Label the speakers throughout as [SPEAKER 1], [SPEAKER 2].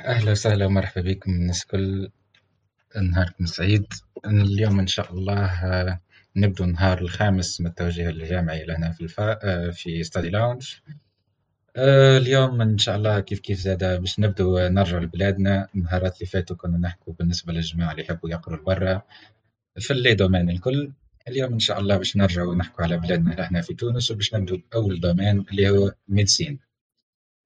[SPEAKER 1] أهلا وسهلا ومرحبا بكم الناس الكل نهاركم سعيد. اليوم إن شاء الله آه، نبدو النهار الخامس من التوجيه الجامعي لنا في الفا آه، في Study Lounge آه، اليوم إن شاء الله كيف كيف زاد باش نبدو نرجع لبلادنا. النهارات اللي فاتوا كنا نحكوا بالنسبة للجماعة اللي يحبوا يقروا لبرا. في les domaines الكل. اليوم إن شاء الله باش نرجعوا نحكوا على بلادنا هنا في تونس وباش نبدو بأول domaine اللي هو médecine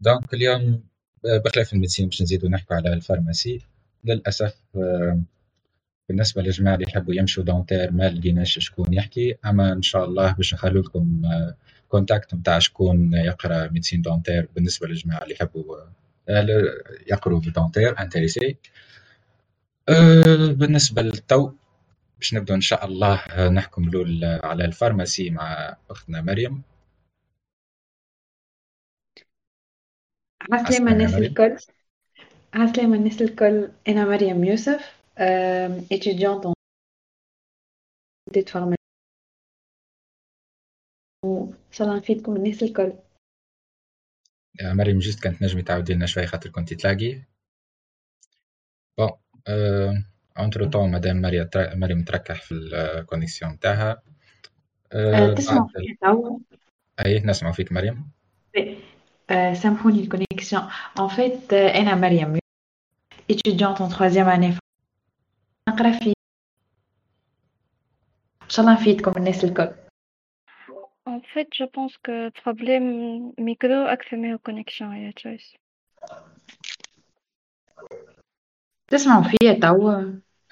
[SPEAKER 1] Donc اليوم بخلاف ال médecine باش نزيدو نحكو على ال pharmacie. للأسف آه، بالنسبة للجماعة اللي يحبوا يمشوا dentaire ما لقيناش شكون يحكي. أما إن شاء الله باش نخلو لكم contact نتاع شكون يقرأ médecine dentaire بالنسبة للجماعة اللي يحبوا آه، يقروا ب dentaire intéressés آه، بالنسبة للتو باش نبدو إن شاء الله نحكوا لول على ال pharmacie مع أختنا مريم.
[SPEAKER 2] عسلامة الناس الكل عسلامة الناس الكل أنا مريم يوسف étudiante en formation الله نفيدكم الناس الكل
[SPEAKER 1] يا مريم juste كانت نجمي تعاودي لنا شوي خاطر كنتي تلاقي bon entre-temps مدام مريم مريم تركح في ال connexion نتاعها
[SPEAKER 2] تسمع تو
[SPEAKER 1] اي نسمع فيك مريم
[SPEAKER 2] سامحوني ال connexion en fait أنا مريم étudiante en troisième année نقرا في ان شاء الله نفيدكم الناس الكل
[SPEAKER 3] En fait, je pense que problème micro أكثر من connexion يا تشويس
[SPEAKER 2] تسمعوا فيا تو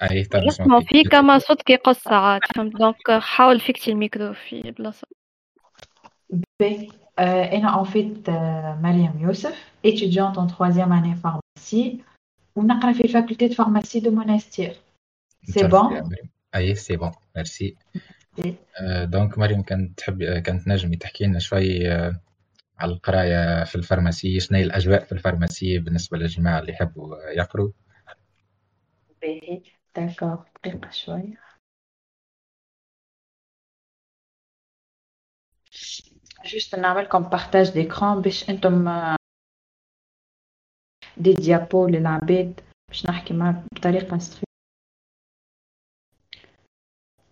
[SPEAKER 1] اي تو
[SPEAKER 3] نسمع فيك أما صوتك يقص ساعات فهمت donc حاول فيكتي الميكرو في بلاصة
[SPEAKER 2] بي أنا en fait مريم يوسف étudiante en troisième année pharmacie ونقرا في ال faculté de pharmacie de Monastir c'est bon
[SPEAKER 1] اي c'est bon merci donc مريم كانت تحب كانت نجمي تحكي لنا شوي آه، على القراية في ال pharmacie شنو هي الأجواء في ال pharmacie بالنسبة للجماعة اللي يحبوا يقروا
[SPEAKER 2] باهي d'accord دقيقة شوية جوست نعملكم partage d'écran باش أنتم آه، des diapos للعباد باش نحكي معك بطريقة ستري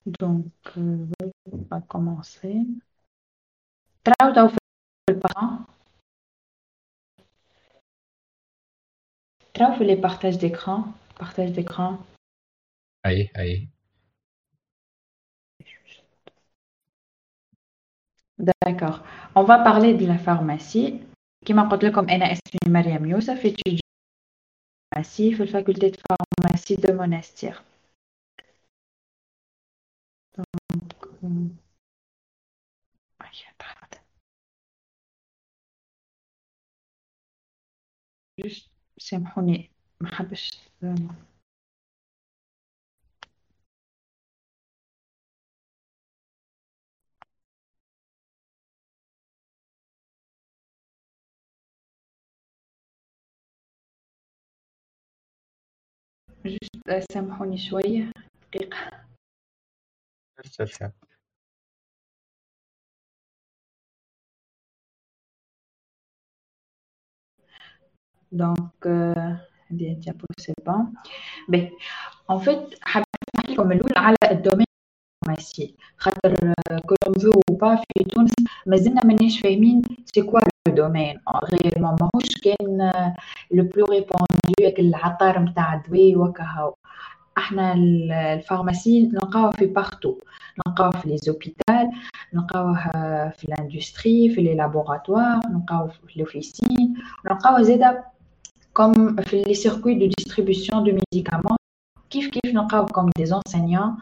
[SPEAKER 2] donc on va commencer. تراو تو في ال partage تراو في les partage d'écran partage d'écran
[SPEAKER 1] أي أي
[SPEAKER 2] D'accord. On va parler de la pharmacie. كما قلت لكم أنا اسمي مريم يوسف étudiante en pharmacie في الفاكولتي de pharmacie de Monastir. Donc, euh, أي attends. Juste سامحوني ما حبش juste سامحوني شوية دقيقة donc هذه diapo c'est bon باهي en fait حبيت نحكي لكم الأول على ال domaine ال pharmacie خاطر كولوم فو با في تونس مازلنا ماناش فاهمين c'est quoi le domaine غيرمون ماهوش كان le plus répandu العطار نتاع الدواء وكهو إحنا ال pharmacie نلقاوها في partout نلقاوها في les hôpital نلقاوها في ال industrie في les laboratoires نلقاوها في l'officine نلقاوها زاده comme في les circuits de distribution de médicaments كيف كيف نلقاو comme des enseignants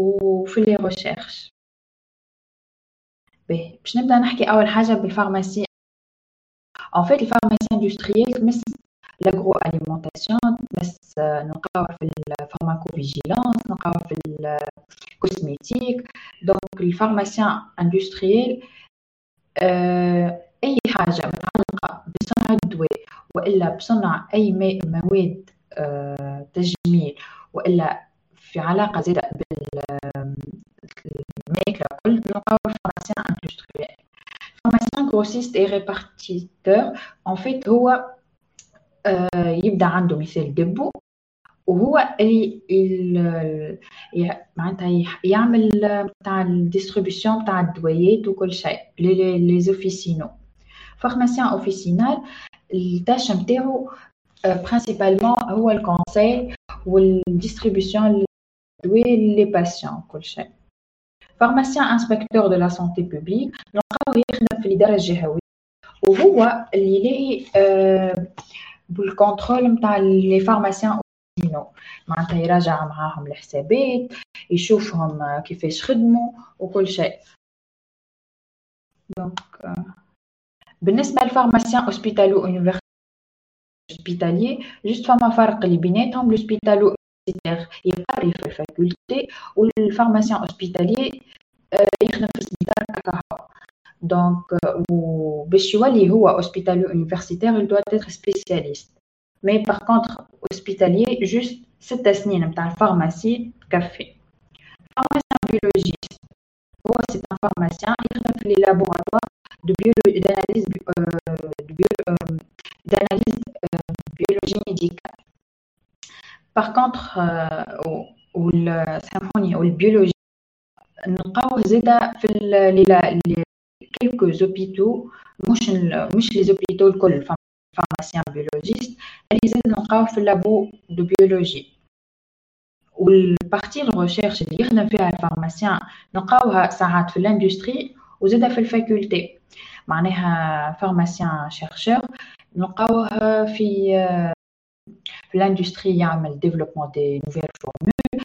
[SPEAKER 2] وفي les recherches باهي. باش نبدأ نحكي أول حاجة بال pharmacie en fait ال pharmacie industrielle تمس l'agro-alimentation تمس نلقاوها في ال pharmacovigilance نلقاوها في ال cosmétique donc ال pharmacien industriel أي حاجة متعلقة بصنع الدواء وإلا بصنع أي مواد تجميل وإلا في علاقة زاده بالماكله كل نلقاو ال pharmacien industriel ال pharmacien grossiste et répartiteur en fait هو آه، يبدأ عنده مثال dépôt وهو اللي معناتها يعمل تاع ال distribution تاع الدويات وكل شيء les officinaux pharmacien officinal ال tâche نتاعو principalement هو ال conseil وال distribution الدواء les patients كل شيء pharmacien inspecteur de la santé publique نلقاوه يخدم في الاداره الجهويه وهو اللي لاهي بال contrôle نتاع les pharmaciens دينو معناتها يراجع معاهم الحسابات يشوفهم كيفاش خدموا وكل شيء donc بالنسبة لل pharmacien hospitalo hospitalier juste فما فرق اللي بيناتهم l'hospitalo يقري في ال faculté وال pharmacien hospitalier يخدم في السبيطار كهو donc وباش يولي هو hospitalo-universitaire il doit être spécialiste mais par contre hospitalier juste ست سنين نتاع ال pharmacie تكفي pharmacien biologiste هو c'est un pharmacien يخدم في les laboratoires de bio d'analyse de bio d'analyse biologie médicale par contre سامحوني وال biologie نلقاوه زادا في les quelques hôpitaux مش مش les hôpitaux الكل pharmacien biologiste اللي زاد نلقاوه في ال labo de biologie وال partie ال recherche اللي يخدم فيها ال pharmacien نلقاوها ساعات في ال industrie وزاد في ال faculté معناها pharmacien chercheur نلقاوه في في ال industrie يعمل développement des nouvelles formules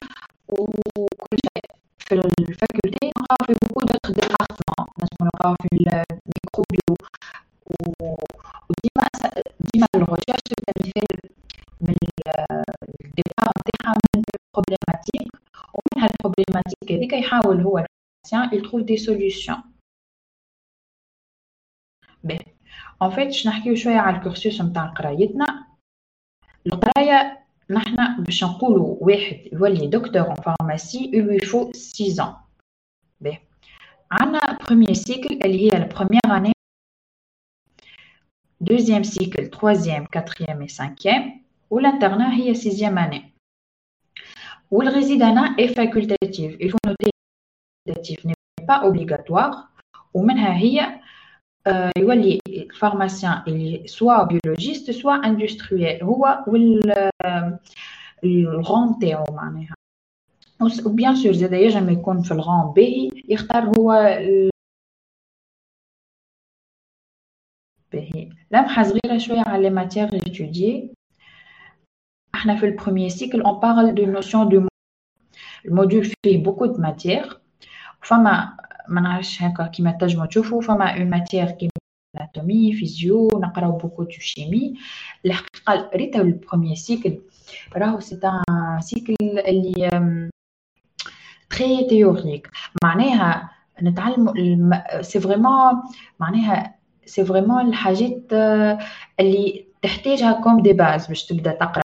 [SPEAKER 2] وكل شيء في ال faculté نلقاو في beaucoup d'autres départements نلقاو في ال microbio وديما ديما ال recherche تبدا مثال من ال départ نتاعها من problématique ومن هال problématique هذيك يحاول هو ال pharmacien ي trouve des solutions باهي en fait باش نحكيو شوية على ال cursus نتاع قرايتنا القرايه نحنا باش نقولوا واحد يولي docteur en pharmacie il lui faut 6 ans باهي عندنا premier cycle اللي هي ال première année deuxième cycle, troisième, quatrième et cinquième, ou l'internat est sixième année. Ou le résidana est facultatif. Il faut noter que facultatif n'est pas obligatoire. Ou même il le pharmacien il soit biologiste soit industriel ou le rang تاعو معناها وبيان سور زاد ينجم يكون في الغون باهي يختار هو باهي لمحة صغيرة شوية على les matières étudiées إحنا في ال premier cycle on parle de notion de ال module فيه beaucoup de matières فما ما نعرفش هكا كيما تنجمو تشوفوا فما une matière كيما anatomie physio نقراو beaucoup de chimie الحقيقة ريتا ال premier cycle راهو c'est un cycle اللي très théorique معناها نتعلموا c'est vraiment معناها c'est vraiment الحاجات اللي تحتاجها comme des bases باش تبدأ تقرأ.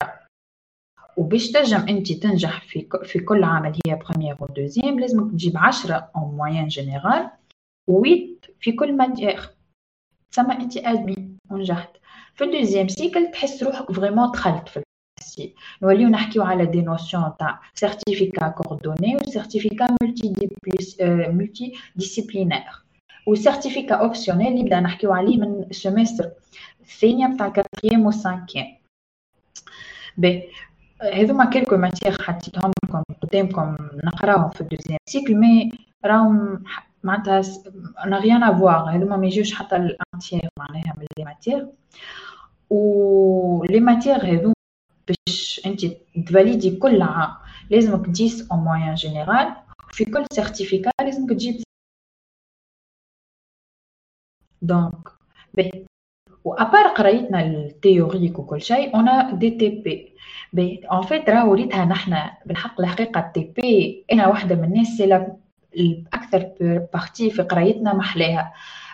[SPEAKER 2] وباش تنجم انت تنجح في في كل عام اللي هي première و deuxième لازمك تجيب 10 en moyenne générale و 8 في كل ماتيير تسمى انت admis ونجحت. في ال deuxième cycle تحس روحك vraiment دخلت في السي nouveau نحكيو على des notions تاع certificat coordonné و certificat multi multidisciplinaire و certificat optionnel اللي نبدأ نحكيو عليه من ال semestre الثانية نتاع ال quatrième وال cinquième باهي هذوما quelques matières حطيتهم لكم قدامكم نقراهم في ال deuxième cycle mais راهم معناتها أنا rien à voir هذوما ما يجيوش حتى ال entière معناها من les matières و les matières هذوما باش انت ت valider كل عام لازمك 10 en moyenne générale في كل certificat لازمك تجيب donc باهي و à part قرايتنا ال théorique وكل شيء أنا des TP باهي en fait راه وليتها نحنا بالحق الحقيقة ال TP أنا واحدة من الناس c'est الاكثر partie في قرايتنا محلاها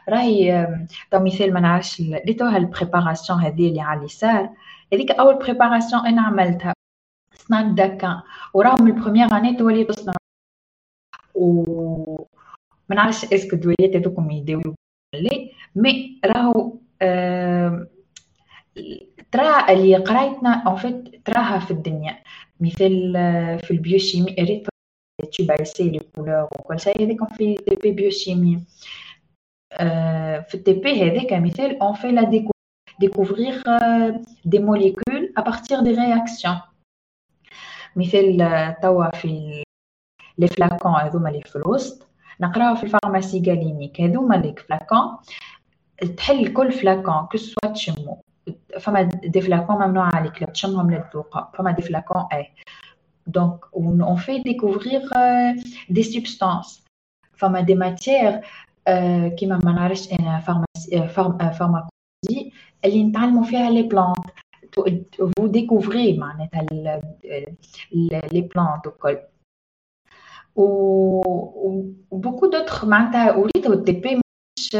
[SPEAKER 2] راهي تو مثال ما نعرفش ليتوها ال préparation هذه اللي على اليسار هذيك اول بريباراسيون أنا عملتها سناك داكا وراهم البروميير اني تولي تصنع و ما نعرفش اسكو الدويات هذوكم يداويو لي مي راهو ترى اللي قرايتنا اون فيت تراها في الدنيا. مثال في البيوشيمي ريت tu baissais les couleurs وكل شيء. هذاك في تي بي بيوشيمي. في ال TP هذاك مثال on fait la découvrir des molécules à partir des réactions. مثال توا في les flacons هذوما اللي في الوسط. نقراو في ال pharmacie galénique. هذوما les flacons تحل كل flacon que ce soit تشمو فما des flacons ممنوع عليك لا تشمهم لا تذوقها فما des flacons اي. donc on فيه découvrir des substances فما des matières كيما ما نعرفش أنا pharmacie pharmacologie اللي نتعلموا فيها les plantes vous découvrez معناتها les plantes وكل و beaucoup d'autres معناتها وليت ال TP مش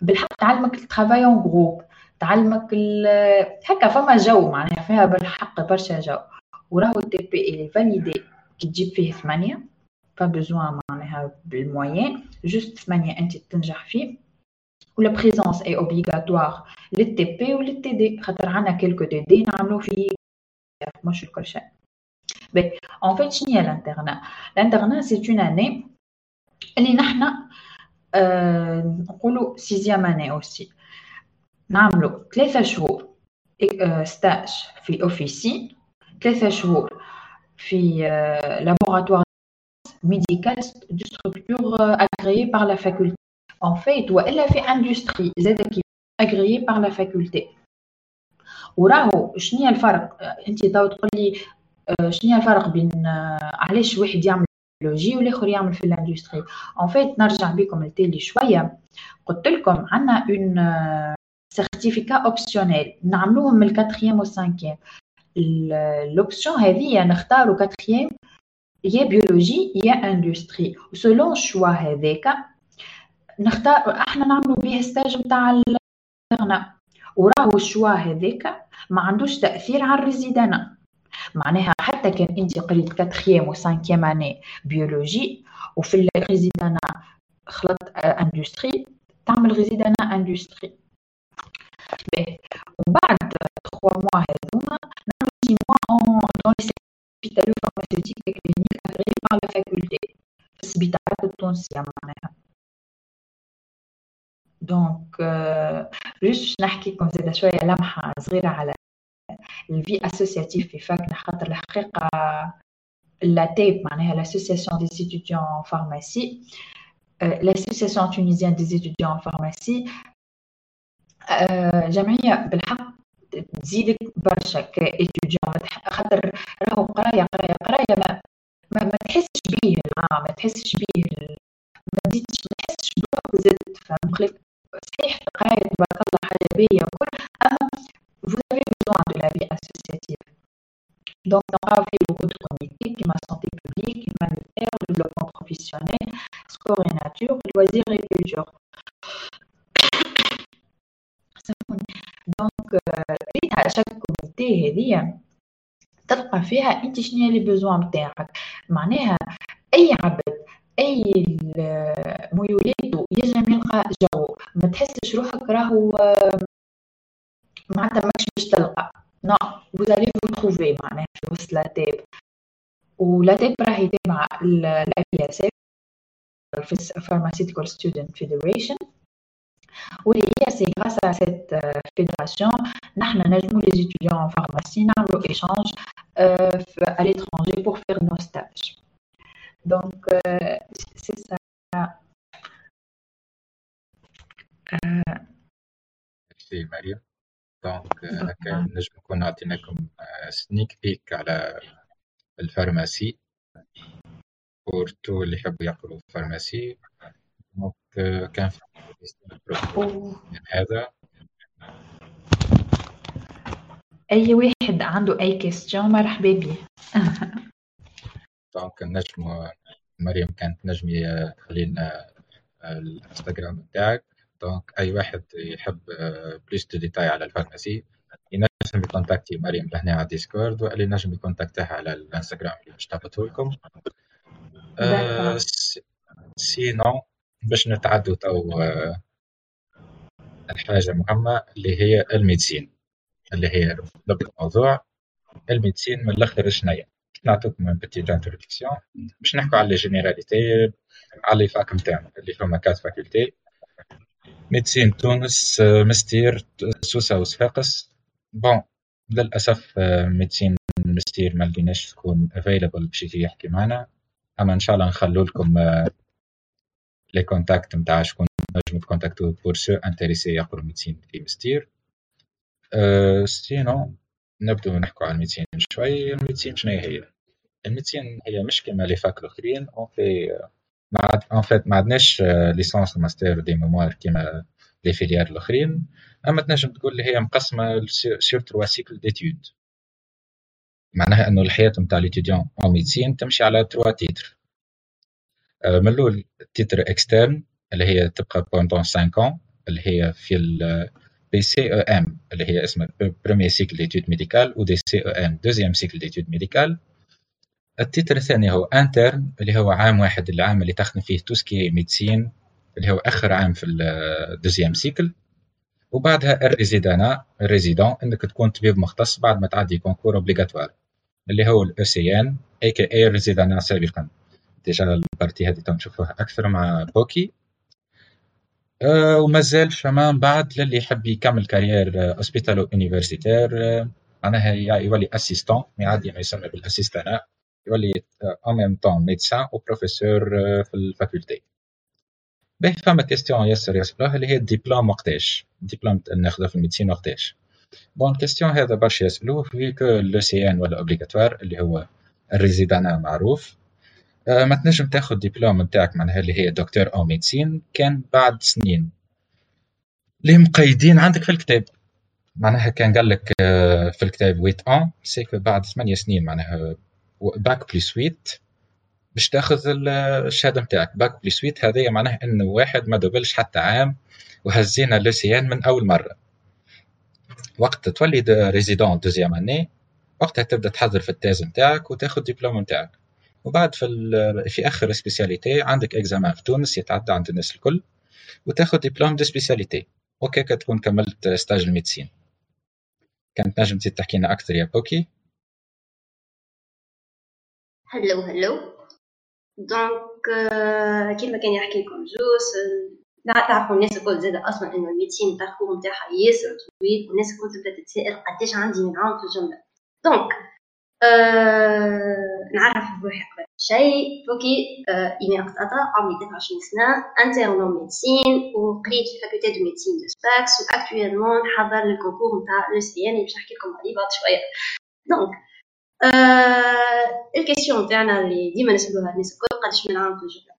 [SPEAKER 2] بالحق تعلمك ال travail en groupe تعلمك هكا فما جو معناها فيها بالحق برشا جو وراهو ال TP est validé كي تجيب فيه ثمانية pas besoin معناها بال moyenne juste ثمانية أنت تنجح فيه و la présence est obligatoire لل TP ولل TD خاطر عندنا quelques TD نعملو فيه مش كل شيء. بي en fait شنو هي ال internat ال internat c'est une année اللي نحنا نقولوا sixième année aussi نعملوا ثلاثة شهور stage في officine ثلاثة شهور في laboratoire médical de structure agréée par la faculté. En fait, والا في industrie زاد qui agréée par la faculté. وراهو شنو هي الفرق انت تو تقول لي شنو هي الفرق بين علاش واحد يعمل biologie والاخر يعمل في ال industrie en fait نرجع بكم لتالي شوية. قلت لكم عندنا un certificat optionnel نعملوهم من ال quatrième وال cinquième l'option هذه نختاروا quatrième يا biologie يا industrie و selon choix هذاك نختار إحنا نعملوا به stage نتاع وراهو ال choix هذاك. ما عندوش تأثير على ال résidanat معناها حتى كان انت قريت quatrième و cinquième année biologie وفي ال résidanat خلط industrie تعمل résidanat industrie ومن بعد 3 mois هذوما نعمل 6 mois dans les secteurs pharmaceutique et clinique agréé par la faculté. في السبيطارات التونسية معناها. donc juste نحكي لكم زاده شوية لمحة صغيرة على ال vie associative في fac نا خاطر الحقيقة l'ATEP معناها l'association des pharmacie l'association tunisienne des étudiants en pharmacie جمعيه بالحق تزيدك برشا ك étudiant خاطر راهو قرايه قرايه قرايه ما ما, ما تحسش بيه العام ما تحسش بيه ما تزيدش ما تحسش بروحك زدت فاهم صحيح القرايه تبارك الله حاجة باهيه وكل اما vous avez besoin de la vie associative donc نلقاو فيه beaucoup de comités كيما santé publique humanitaire développement professionnel sport et nature loisirs et culture donc ريتها chaque comité هذيا تلقى فيها انت شنو les besoins نتاعك معناها اي عبد اي ميولاتو ينجم يلقى جو ما تحسش روحك راهو معناتها ماكش باش تلقى نو vous allez vous trouver معناها في وسط لا تاب ولا تاب راهي تابعة الاي بي اس اف في Pharmaceutical Student Federation واللي هي سي غراس ا سيت فيدراسيون نحنا نجمو لي étudiants en pharmacie نعملو échange à l'étranger pour faire nos stages donc c'est ça
[SPEAKER 1] ميرسي مريم donc هكا نجم نكون عطيناكم sneak peek على ال pharmacie pour tous اللي يحبوا يقروا pharmacie donc كان في من هذا
[SPEAKER 2] أي واحد عنده أي question مرحبا بيه.
[SPEAKER 1] donc نجم مريم كانت نجمي تخلي لنا الانستغرام نتاعك donc أي واحد يحب plus de détails على ال pharmacie ينجم يكونتاكتي مريم لهنا على Discord واللي ينجم يكونتاكتها على الانستغرام اللي باش تهبطه لكم. أه sinon باش نتعدوا تو الحاجة مهمة اللي هي ال médecine اللي هي لب الموضوع ال médecine من الأخر شنيا. نعطيكم une petite introduction باش نحكوا على généralités على les facs نتاعنا اللي هما quatre facultés médecine تونس مستير سوسه وصفاقس. bon للأسف médecine مستير ما لقيناش تكون available باش يجي يحكي معنا. أما إن شاء الله نخلو لكم les contacts نتاع شكون نجمو تكونتاكتو pour ceux intéressés يقرو médecine في مستير sinon نبدو نحكو على ال médecine شوي. ال médecine شنو هي؟ ال médecine هي مش كيما les facs الأخرين en fait mais en fait ما عندناش licence master des mémoires كيما les filières الأخرين. أما تنجم تقول هي مقسمة sur trois cycles d'études معناها إنه الحياة نتاع l'étudiant en médecine تمشي على trois titres من الأول titre externe اللي هي تبقى pendant 5 ans اللي هي في PCEM اللي هي اسمها premier cycle d'études médicales و DCEM deuxième cycle d'études médicales ال titre الثاني هو interne اللي هو عام واحد العام اللي تخدم فيه tout ce qui médecine اللي هو آخر عام في ال deuxième cycle. وبعدها ال résidanat ال résident إنك تكون طبيب مختص بعد ما تعدي concours obligatoire اللي هو ال ECN AKA سابقا. déjà ال partie هذه نشوفوها أكثر مع بوكي. أه ومازال فما بعد للي يحب يكمل carrière hospitalo-universitaire معناها يولي assistant يعدي ما يسمى بال assistanat en même temps médecin و professeur في ال faculté. باهي فما question ياسر يسألوها اللي هي الدبلوم وقتاش الدبلوم ناخذه في ال médecine وقتاش bonne question هذا برشا يسألوه que l'ECN ولا obligatoire اللي هو ال résidanat معروف. ما تنجم تاخذ دبلوم نتاعك معناها اللي هي docteur en médecine كان بعد سنين. اللي مقيدين عندك في الكتاب. معناها كان قال لك في الكتاب huit ans c'est que بعد ثمانية سنين معناها bac plus 8 باش تاخذ الشهاده نتاعك. bac plus 8 هذايا معناها إنه واحد ما دوبلش حتى عام وهزينا l'ECN من أول مرة. وقت تولي résident deuxième année وقتها تبدأ تحضر في ال thèse نتاعك وتاخذ دبلوم نتاعك. وبعد في في آخر spécialité عندك examen في تونس يتعدى عند الناس الكل وتاخذ diplôme de spécialité وكيكا تكون كملت stage ال médecine كانت نجم تزيد تحكي لنا أكثر يا بوكي.
[SPEAKER 4] هلو هلو. donc كيما كان يحكي لكم juste تعرفوا الناس الكل زاد أصلا إنه ال médecine ال parcours نتاعها ياسر طويل والناس الكل تبدأ تتسائل قداش عندي من عام في الجملة. donc أه نعرف بروحي قبل شيء. فوكي أه إيمي قطاطا عمري 23 سنة interne en médecine وقريت في faculté de médecine de Sfax و actuellement نحضر ال concours نتاع l'ECN باش نحكي لكم عليه بعد شوية. donc ال question تاعنا اللي ديما نسألوها الناس الكل قداش من عام في الجملة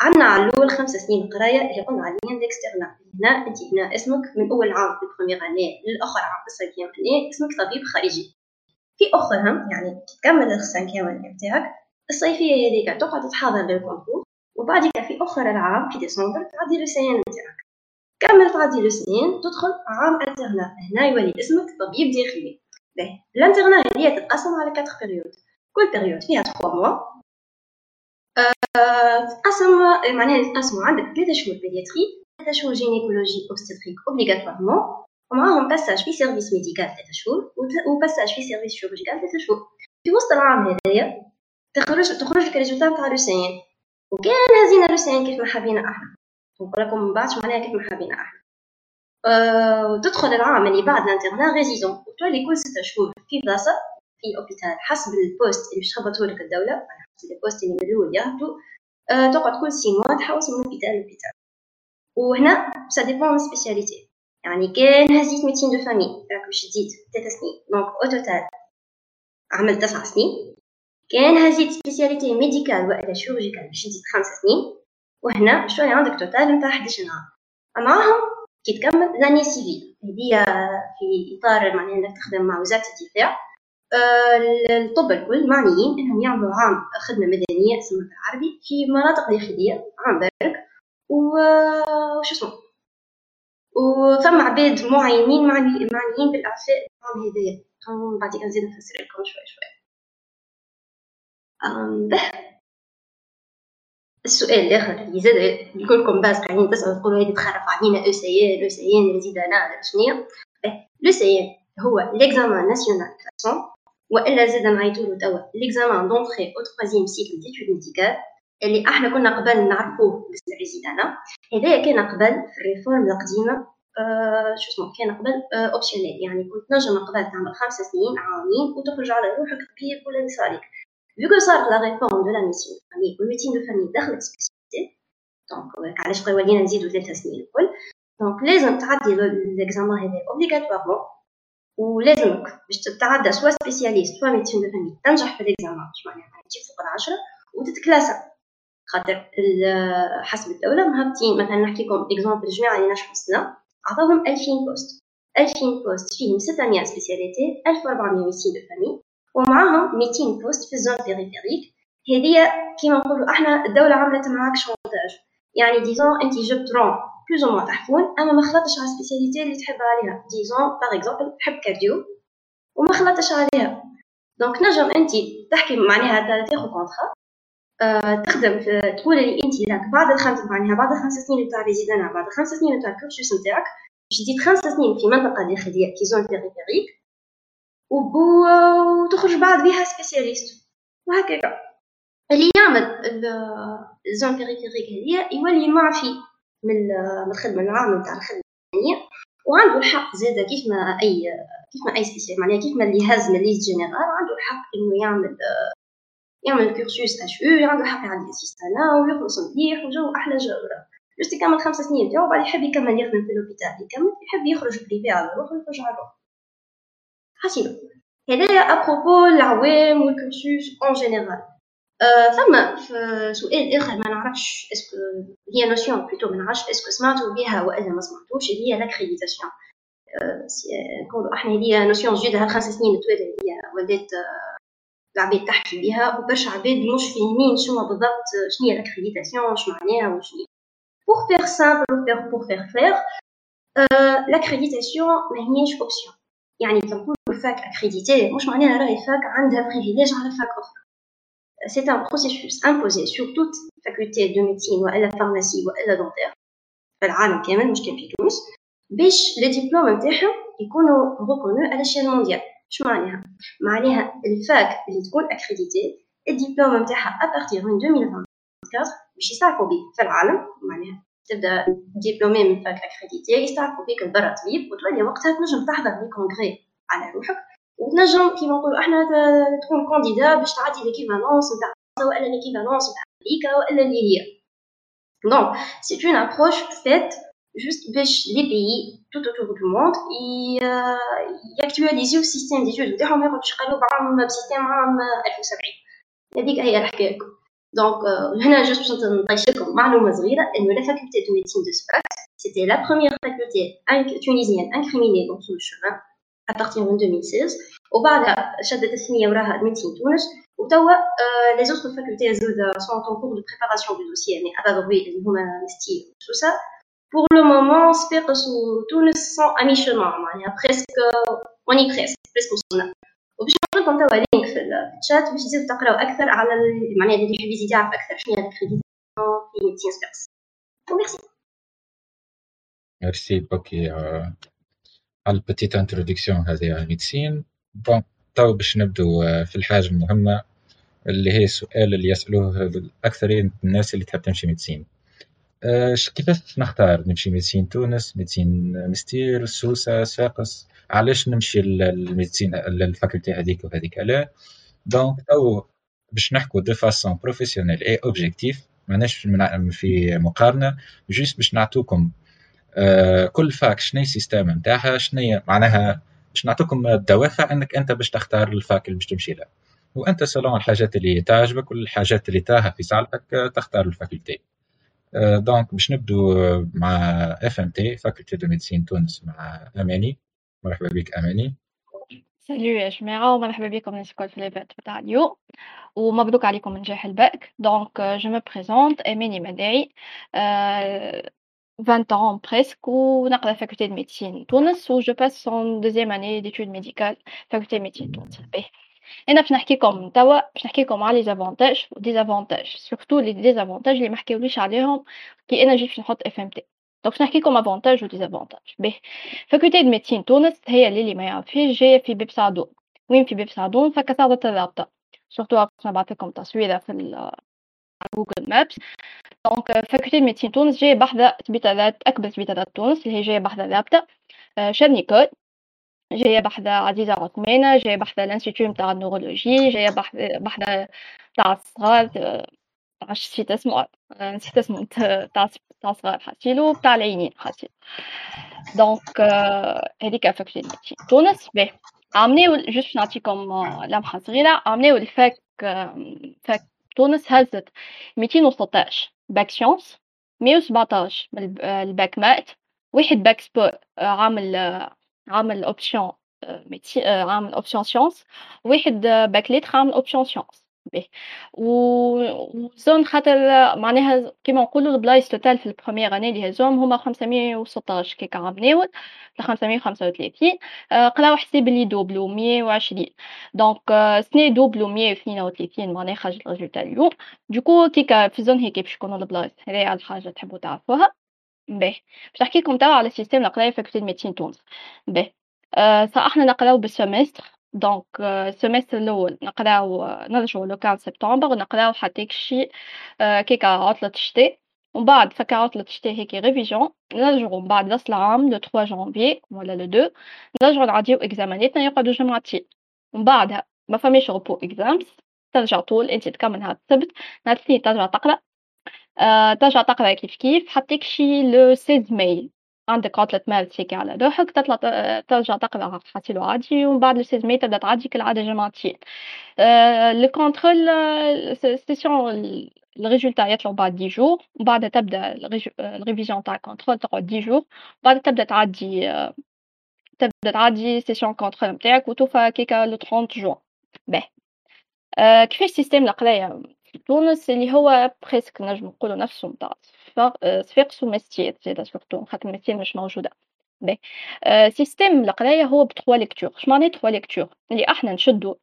[SPEAKER 4] عندنا على الأول خمسة سنين قراية اللي قلنا عليها d'externat هنا أنت هنا اسمك من أول عام في ال première année للآخر عام في ال cinquième année اسمك طبيب خارجي. في أخرهم يعني تكمل ال cinquième année نتاعك الصيفية هذيك تقعد تحضر لل concours وبعد في آخر العام في ديسمبر تعدي l'ECN نتاعك كمل تعدي l'ECN تدخل عام internat هنا يولي اسمك طبيب داخلي. باهي ال internat هذه تتقسم على 4 périodes كل période فيها 3 mois تقسم معناها يتقسموا عندك ثلاثة شهور pédiatrie ثلاثة شهور gynécologie obstétrique obligatoirement ومعاهم passage في service médical ثلاثة شهور و passage في service chirurgical ثلاثة شهور في وسط العام هذايا تخرج تخرج لك ال résultat نتاع l'ECN وكان هزينا l'ECN كيف ما حبينا إحنا نقول لكم من بعد معناها كيف ما حبينا إحنا وتدخل العام اللي بعد l'internat résident وتولي كل ستة شهور في بلاصة في hôpital حسب ال poste اللي باش تخبطوا لك الدولة حسب ال poste اللي من الأول يهبطوا أه تقعد كل six mois تحوس من hôpital ل hôpital وهنا ça dépend من spécialité يعني كان هزيت médecine de famille راك باش تزيد ثلاث سنين. donc au total عملت تسع سنين. كان هزيت spécialité médicale وإلا chirurgicale باش تزيد خمس سنين. وهنا شوية عندك total نتاع 11 عام معاهم كي تكمل l'année civile. هذه في إطار معناها إنك تخدم مع وزارة الدفاع. الطب الكل معنيين إنهم يعملوا عام خدمة مدنية اسمها بالعربي في مناطق داخلية عام برك وش اسمه؟ وثم عباد معينين معني معنيين بالإعفاء العام هذايا. بعد نزيد نفسر لكم شوي شوي. السؤال الآخر. اللي زاد كلكم باش قاعدين تسالوا تقولوا هذه تخرف علينا أو سي ان أو سي ان ريزيدانا ولا شنيا l'ECN هو l'examen national classant وإلا زاد نعيطولو توا l'examen d'entrée au troisième cycle d'études médicales اللي إحنا كنا قبل نعرفوه بال résidanat هذايا كان قبل في ال réforme القديمة آه شو اسمه كان قبل آه optionnel يعني كنت نجم قبل تعمل خمس سنين عامين وتخرج على روحك طبيب ولا اللي صار vu صارت la réforme de la médecine famille وال médecine de famille دخلت spécialité donc علاش ولينا نزيدو ثلاثة سنين الكل donc لازم تعدي l'examen هذا obligatoirement ولازمك باش تتعدى soit spécialiste soit médecine de famille تنجح في l'examen اش معناها تجيب فوق العشرة وتت classa خاطر حسب الدولة مهبطين مثلا نحكي لكم exemple الجماعة اللي نجحوا السنة عطاوهم 2000 poste 2000 poste فيهم 600 spécialité 1400 médecine de famille ومعاهم 200 poste في ال zone périphérique هذه كيما نقولوا إحنا الدولة عملت معاك chantage. يعني disons أنت جبت rang plus ou تحفون اما ما خلطتش على ال spécialité اللي تحب عليها. disons par exemple تحب cardio وما خلطتش عليها. donc نجم أنت تحكي معناها تاخذ contrat أه تخدم في تقول لي أنت راك بعد الخمس معناها بعد الخمس سنين تاع résidanat بعد الخمس سنين تاع ال cursus نتاعك. باش تزيد خمس سنين في منطقة داخلية كي zone périphérique وتخرج بعد بها spécialiste. وهكذا. اللي يعمل ال zone périphérique هذيا يولي معفي من الخدمة العامه نتاع الخدمة. الثانية وعنده الحق زاده كيف ما أي كيف ما أي spécial معناها كيف ما اللي هز من liste générale عنده الحق إنه يعمل يعمل cursus اش أو عنده الحق يعدي assistanat ويخلص مليح وجو أحلى جو. juste يكمل خمس سنين تاعو بعد يحب يكمل يخدم في l'hôpital يكمل يحب يخرج privé على روحه ويخرج على روحه. حسيبه هذايا à propos العوام وال cursus en général فما في سؤال اخر ما نعرفش est-ce que هي notion plutôt ما نعرفش est-ce que سمعتوا بها والا ما سمعتوش اللي هي l'accréditation نقولوا إحنا هذه notion جديده خمس سنين توالي اللي هي ولات العباد تحكي بها وبرشا عباد مش فاهمين شنو بالضبط شنو هي l'accréditation شنو معناها وشنو pour faire simple pour faire clair l'accréditation ما هيش option يعني كنقولوا ال fac accréditée مش معناها راهي fac عندها privilège على fac أخرى. C'est un processus imposé sur toute faculté de médecine والا pharmacie والا dentaire في العالم كامل مش كان في تونس. باش les diplômes نتاعهم يكونوا reconnus على ال champ mondial اش معناها؟ معناها ال fac اللي تكون accréditée ال diplôme نتاعها à partir من 2024 باش يستعرفوا بيه. في العالم معناها تبدأ diplômé من fac accréditée يستعرفوا بيك البرا طبيب وتولي وقتها تنجم تحضر les congrès على روحك. وتنجم كيما نقولوا أحنا تكون candidat باش تعدي l'équivalence نتاع والا l'équivalence نتاع أمريكا وإلا اللي هي. donc c'est une approche faite juste باش les pays tout autour du monde ي actualisiو ال système d'études نتاعهم ما يقعدوش يقلبوا عام ب système عام 1070 هذيك هي الحكاية. donc هنا juste باش نطيش لكم معلومه صغيره انه la faculté de médecine de Sfax c'était la première faculté tunisienne incriminée dans ce chemin à partir من 2016 وبعدها شدت الثانية وراها médecine تونس وتوا les autres facultés زادا sont en cours de préparation de dossier يعني اللي هما مستير وسوسا pour le moment صفاقس وتونس sont à mi-chemin معناها presque on est presque presque وصلنا وباش نحط لكم توا lien في الشات باش تزيدوا تقراو أكثر على معناها اللي يزيد يعرف أكثر شنو هي l'accréditation في médecine Sfax و
[SPEAKER 1] merci merci beaucoup على ال petite introduction هذه على ال médecine bon توا باش نبدو في الحاجة المهمة اللي هي السؤال اللي يسألوه أكثر الناس اللي تحب تمشي médecine. كيفاش نختار نمشي médecine تونس médecine مستير سوسة صفاقس علاش نمشي لل médecine لل faculté هذيك وهذيك؟ لا donc تو باش نحكوا de façon professionnelle et objective ماناش في مقارنة juste باش نعطوكم كل fac شنو ال système نتاعها شنو معناها باش نعطيكم الدوافع إنك أنت باش تختار ال fac اللي باش تمشي له. وأنت selon الحاجات اللي تعجبك والحاجات اللي تاهه في صالحك تختار ال faculté. donc باش نبدو مع FMT faculté de médecine تونس مع اماني مرحبا بك أماني.
[SPEAKER 3] salut يا جماعة ومرحبا بكم الناس الكل في ال live نتاع اليوم. ومبروك عليكم نجاح ال bac. donc je me présente اماني مداعي 20 ans presque ونقرا faculté de médecine تونس و je passe en deuxième année d'études médicales faculté médecine تونس باهي هنا باش نحكيكم توا باش نحكيكم على les avantages و désavantages surtout les désavantages اللي ما حكاوليش عليهم كي أنا جيت باش نحط FMT donc نحكي لكم avantages désavantages باهي faculté de médecine تونس هي اللي ما يعرفيش جاية في باب سعدون وين في باب سعدون فكسادة الرابطة surtout نبعث لكم تصويرة في Google Maps donc faculté de médecine تونس جاية بحذا سبيطارات اكبر سبيطارات تونس اللي هي جاية بحذا الرابطة شارل نيكول جاية بحذا عزيزة عثمانة جاية بحذا ال institut نتاع ال neurologie جاية بحذا تاع الصغار معرفتش نسيت اسمه نسيت اسمه تاع تاع صغار حاسيلو بتاع العينين حاسيلو donc هذيك faculté ال médecine تونس باهي عملناو juste نعطيكم لمحة صغيرة عملناو ال fac fac تونس هزت ميتين وستاش bac sciences مية وسبعتاش من ال bac maths واحد bac sport عامل عامل option عامل option sciences واحد باك ليتر عامل اوبسيون سيونس باهي وزون خاطر معناها كيما نقولوا البلايص توتال في البروميير اني اللي هزوهم هما 516 كيك عملناو 535 قراو حساب اللي دوبلو 120 دونك سنة دوبلو 132 معناها خرجت الريزولتا اليوم. دوكو كيكا في زون هيك باش يكونوا البلايص هذه الحاجة تحبوا تعرفوها. باهي باش نحكي لكم توا على سيستم القراية فاكولتي ميديسين تونس. باهي صح إحنا نقراو بال semestre donc ال semestre الأول نقراو نرجعو le 15 سبتمبر نقراو حتى شي كيكا عطلة الشتاء. ومن بعد فكا عطلة الشتاء هيك révision نرجعو من بعد راس العام le 3 جانفي ولا le 2 نرجعو نعديو اكزاماناتنا يقعدو جمعتين ومن بعدها ما فماش repos exams ترجع طول انت تكمل نهار السبت. نهار الاثنين ترجع تقرأ. أه ترجع تقرأ كيف كيف. حتى شي le 16 ماي عندك عطلة مارس هيك على روحك تطلع ترجع تقرأ حاسيلو عادي ومن بعد ال seize mai تبدأ تعدي كالعادة جمعتين le contrôle session ال résultat يطلعوا بعد dix jours وبعدها تبدأ ال révision تاع ال contrôle تقعد dix jours بعد تبدأ تعدي تبدأ تعدي session contrôle نتاعك وتوفى كيكا le 30 جوان باهي كيفاش système القراية؟ في تونس اللي هو presque نجم نقولوا نفسه نتاع صفاقس ومستير زادا surtout خاطر مستير مش موجودة. باهي système القراية هو ب trois lectures. اش معناه trois lectures؟ اللي إحنا نشدو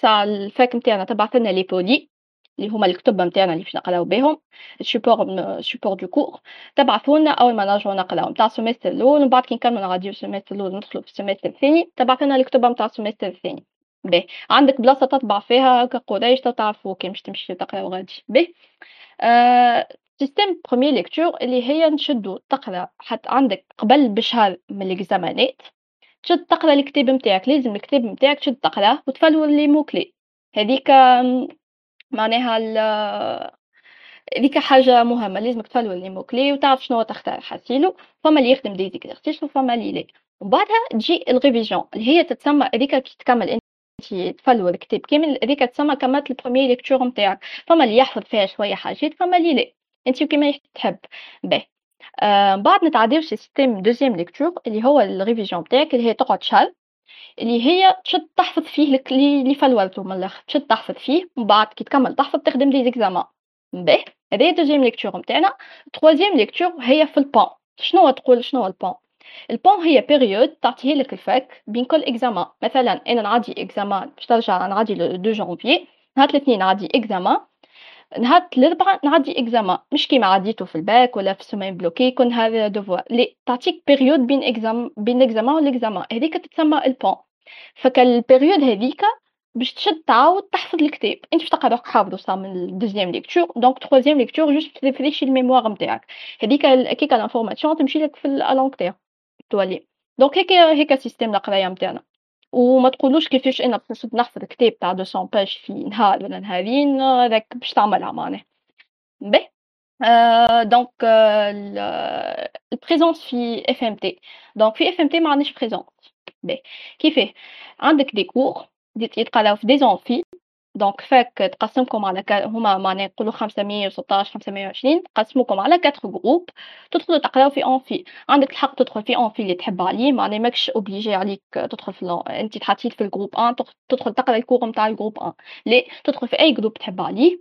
[SPEAKER 3] تاع ال fac نتاعنا تبعث لنا les polys اللي هما الكتب نتاعنا اللي باش نقراو بهم ال support support de cours تبعثوا لنا أول ما نرجعوا نقراو نتاع ال semestre الأول ومن بعد كي نكملوا نعديو ال semestre الأول ندخلوا في ال semestre الثاني تبعث لنا الكتب نتاع ال semestre الثاني. باهي عندك بلاصة تطبع فيها كقريش تعرفوا كي باش تمشي تقراو غادي باهي système première lecture اللي هي نشدو تقرأ. حتى عندك قبل بشهر من الإكزامانات تشد تقرأ الكتاب نتاعك لازم الكتاب نتاعك تشد تقرأه وتفلو les mots clés. هذيك معناها هذيك حاجة مهمة. لازمك تفلو les mots clés وتعرف شنو تختار. حاسيلو فما اللي يخدم des exercices وفما اللي لا. وبعدها تجي ال révision اللي هي تتسمى هذيك كي تكمل انت تفلو الكتاب. كامل هذيك تسمى كملت ال première lecture نتاعك. فما اللي يحفظ فيها شوية حاجات فما اللي لا. أنت كيما تحب. باهي. آه بعد نتعداو système deuxième lecture اللي هو ال révision تاعك اللي هي تقعد شهر اللي هي تشد تحفظ فيه اللي فلولتو من الآخر. تشد تحفظ فيه ومن بعد كي تكمل تحفظ تخدم des examens باهي. هذه deuxième lecture نتاعنا. troisième lecture هي في ال pont شنو تقول؟ شنو ال pont ال pont هي période تعطيه لك ال fac بين كل examen مثلا أنا نعدي examen باش ترجع نعدي le 2 جانفي نهار الاثنين نعدي examen نهار الاربعاء نعدي examen مش كيما عديتو في الباك ولا في semaine bloquée يكون هذا devoir لي تعطيك période بين exam بين ال examen وال examen هذيك تتسمى ال pont فكال période هذيك باش تشد تعاود تحفظ الكتاب. أنت باش تلقى روحك حافظو صا من ال deuxième lecture donc troisième lecture juste تريفريشي ال mémoire نتاعك هذيك كيكا l'information تمشي لك في ال long تولي. donc هيك هيك système القرايه نتاعنا وما تقولوش كيفاش أنا باش نحفظ كتاب تاع 200 pages في نهار ولا نهارين هذاك باش تعملها معناه باهي آه donc آه ال présence في FMT donc في FMT ما عنديش présence باهي كيفاه؟ عندك des cours يتقراو في des amphis donc fac تقسمكم على ك... هما معناها نقولوا 516 520 تقسموكم على 4 groupes تدخلوا تقراو في amphi عندك الحق تدخل في amphi اللي تحب عليه معناها ماكش obligé عليك تدخل في ال... أنت تحطيت في ال groupe 1 تدخل تقرا ال cours نتاع ال groupe 1 لا تدخل في أي groupe تحب عليه.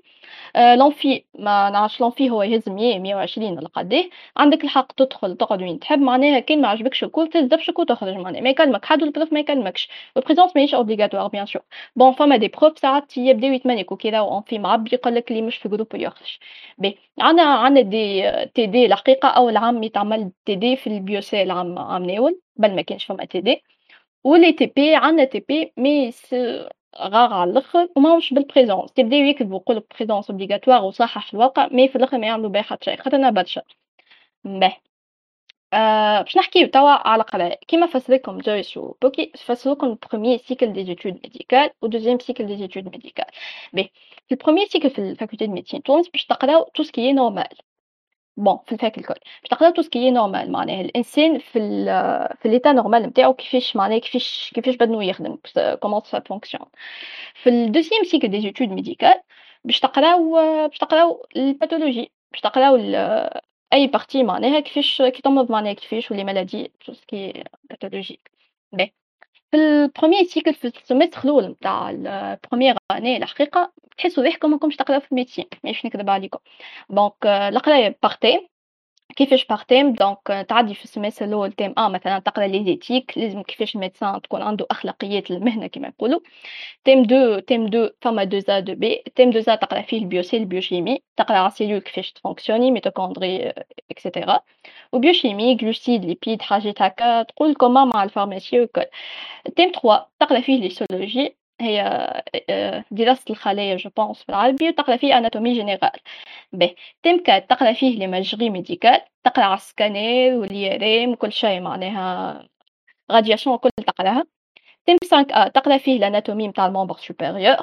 [SPEAKER 3] l'amphi ما نعرفش l'amphi هو يهز 100 120 ولا قداه عندك الحق تدخل تقعد وين تحب معناها كان ما عجبكش الكل تهز دبشك وتخرج معناها ما يكلمك حد وال prof ما يكلمكش. وال présence ماهيش obligatoire bien sûr bon فما des profs ساعات يبداو يتمانيكو كي راهو في معبي يقول لك اللي مش في groupe يخرج. باهي عندنا عندنا des TD الحقيقة أول عام يتعمل TD في ال biocell عام عام ناول بل ما كانش فما TD. و les TP عندنا TP mais rares على الأخر وماهمش بال présence تبداو يكتبوا يقولوا présence obligatoire وصحح الواقع mais في الأخر ما يعملوا بها حتى شيء. خاطرنا برشا باهي آه باش نحكيو توا على قرايه كيما فسرلكم جويس و بوكي فسرلكم ال premier cycle des études médicales و deuxième cycle des études médicales باهي في ال premier cycle في ال faculté de médecine تونس باش تقراو tout ce qui normal bon في ال fac الكل. باش تقراو tout ce qui normal معناها الإنسان في ال في l'état normal نتاعو كيفاش معناها كيفاش كيفاش بدنو يخدم comment ça fonctionne في ال deuxième cycle des études médicales باش تقراو باش تقراو ال pathologie باش تقراو أي partie معناها كيفاش كي تمرض معناها كيفاش و les maladies tout ce qui pathologique باهي في ال premier cycle في ال semestre الأول نتاع ال première année الحقيقة تحسوا روحكم ماكمش تقراو في ال médecine ماشي نكذب عليكم. donc القراية par thème كيفاش par thème donc تعدي في ال semestre الأول thème 1 مثلا تقرأ l'éthique لازم كيفاش ال médecin تكون عنده أخلاقيات المهنة كما يقولوا thème deux thème deux فما deux A deux B thème deux A تقرأ فيه ال biocell ال biochimie. تقرأ على ال cellule كيفاش ت fonctionner mitochondries et cetera و biochimie glucides lipides حاجات هكا تقول commun مع ال pharmacie وكل. thème 3 تقرأ فيه l'histologie هي دراسة الخلايا je pense بالعربي وتقرا فيه anatomie générale باهي thème 4 تقرأ فيه l'imagerie médicale تقرأ على ال scanner وال IRM وكل شيء معناها radiation وكل تقرأها. thème 5 ا تقرأ فيه ال anatomie نتاع ال membre supérieur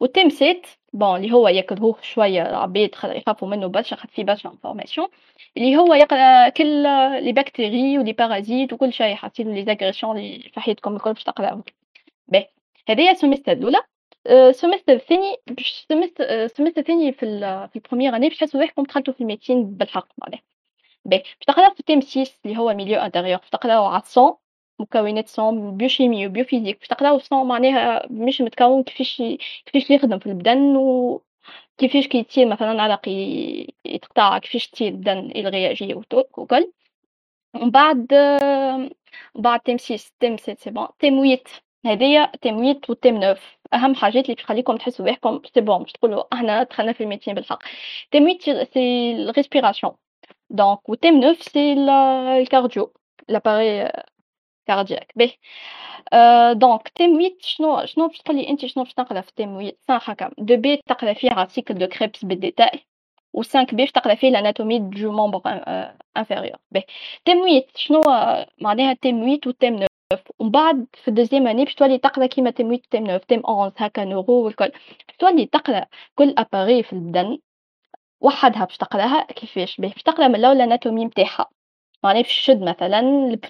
[SPEAKER 3] و thème 7 bon اللي هو يكرهوه شوية العباد يخافوا منه برشا خاطر فيه برشا informations اللي هو يقرأ كل les bactéries و les parasites وكل شيء حاطين les agressions اللي في حياتكم الكل باش تقراو باهي هذايا ال semestre الأولى. ال semestre الثاني باش ال semestre الثاني في في ال première année باش تحسوا روحكم دخلتوا في ال médecine بالحق معناها. باهي باش تقراو في thème 6 اللي هو milieu intérieur باش تقراو على ال sang مكونات sang biochimie و biophysique باش تقراو ال sang معناها مش متكون كيفاش كيفاش يخدم في البدن و كيفاش كي تصير مثلا عرق يتقطع كيفاش تصير البدن ي réagi وكل. ومن بعد من بعد thème 6 thème 7 c'est bon thème 8 هذيا thème 8 و thème 9 أهم حاجات اللي تخليكم تحسوا بروحكم c'est bon باش تقولوا أحنا دخلنا في ال médecine بالحق. thème 8 c'est ال respiration. donc و thème 9 c'est ال cardio l'appareil cardiaque باهي. donc thème 8 شنو شنو باش تقولي انت شنو باش تقرأ في thème 8 صح هكا deux B تقرأ فيه cycle de Krebs بال détail و 5 B تقرأ فيه ال anatomie du membre inférieur باهي. thème 8 شنو معناها thème 8 و thème 9 ومن بعد في ال deuxième année باش تولي تقرا كيما thème 8 thème 9 thème 11 هكا neuro والكل. باش تولي تقرا كل appareil في البدن وحدها باش تقراها كيفاش باش تقرا من الأول ال anatomie نتاعها معناها باش تشد مثلا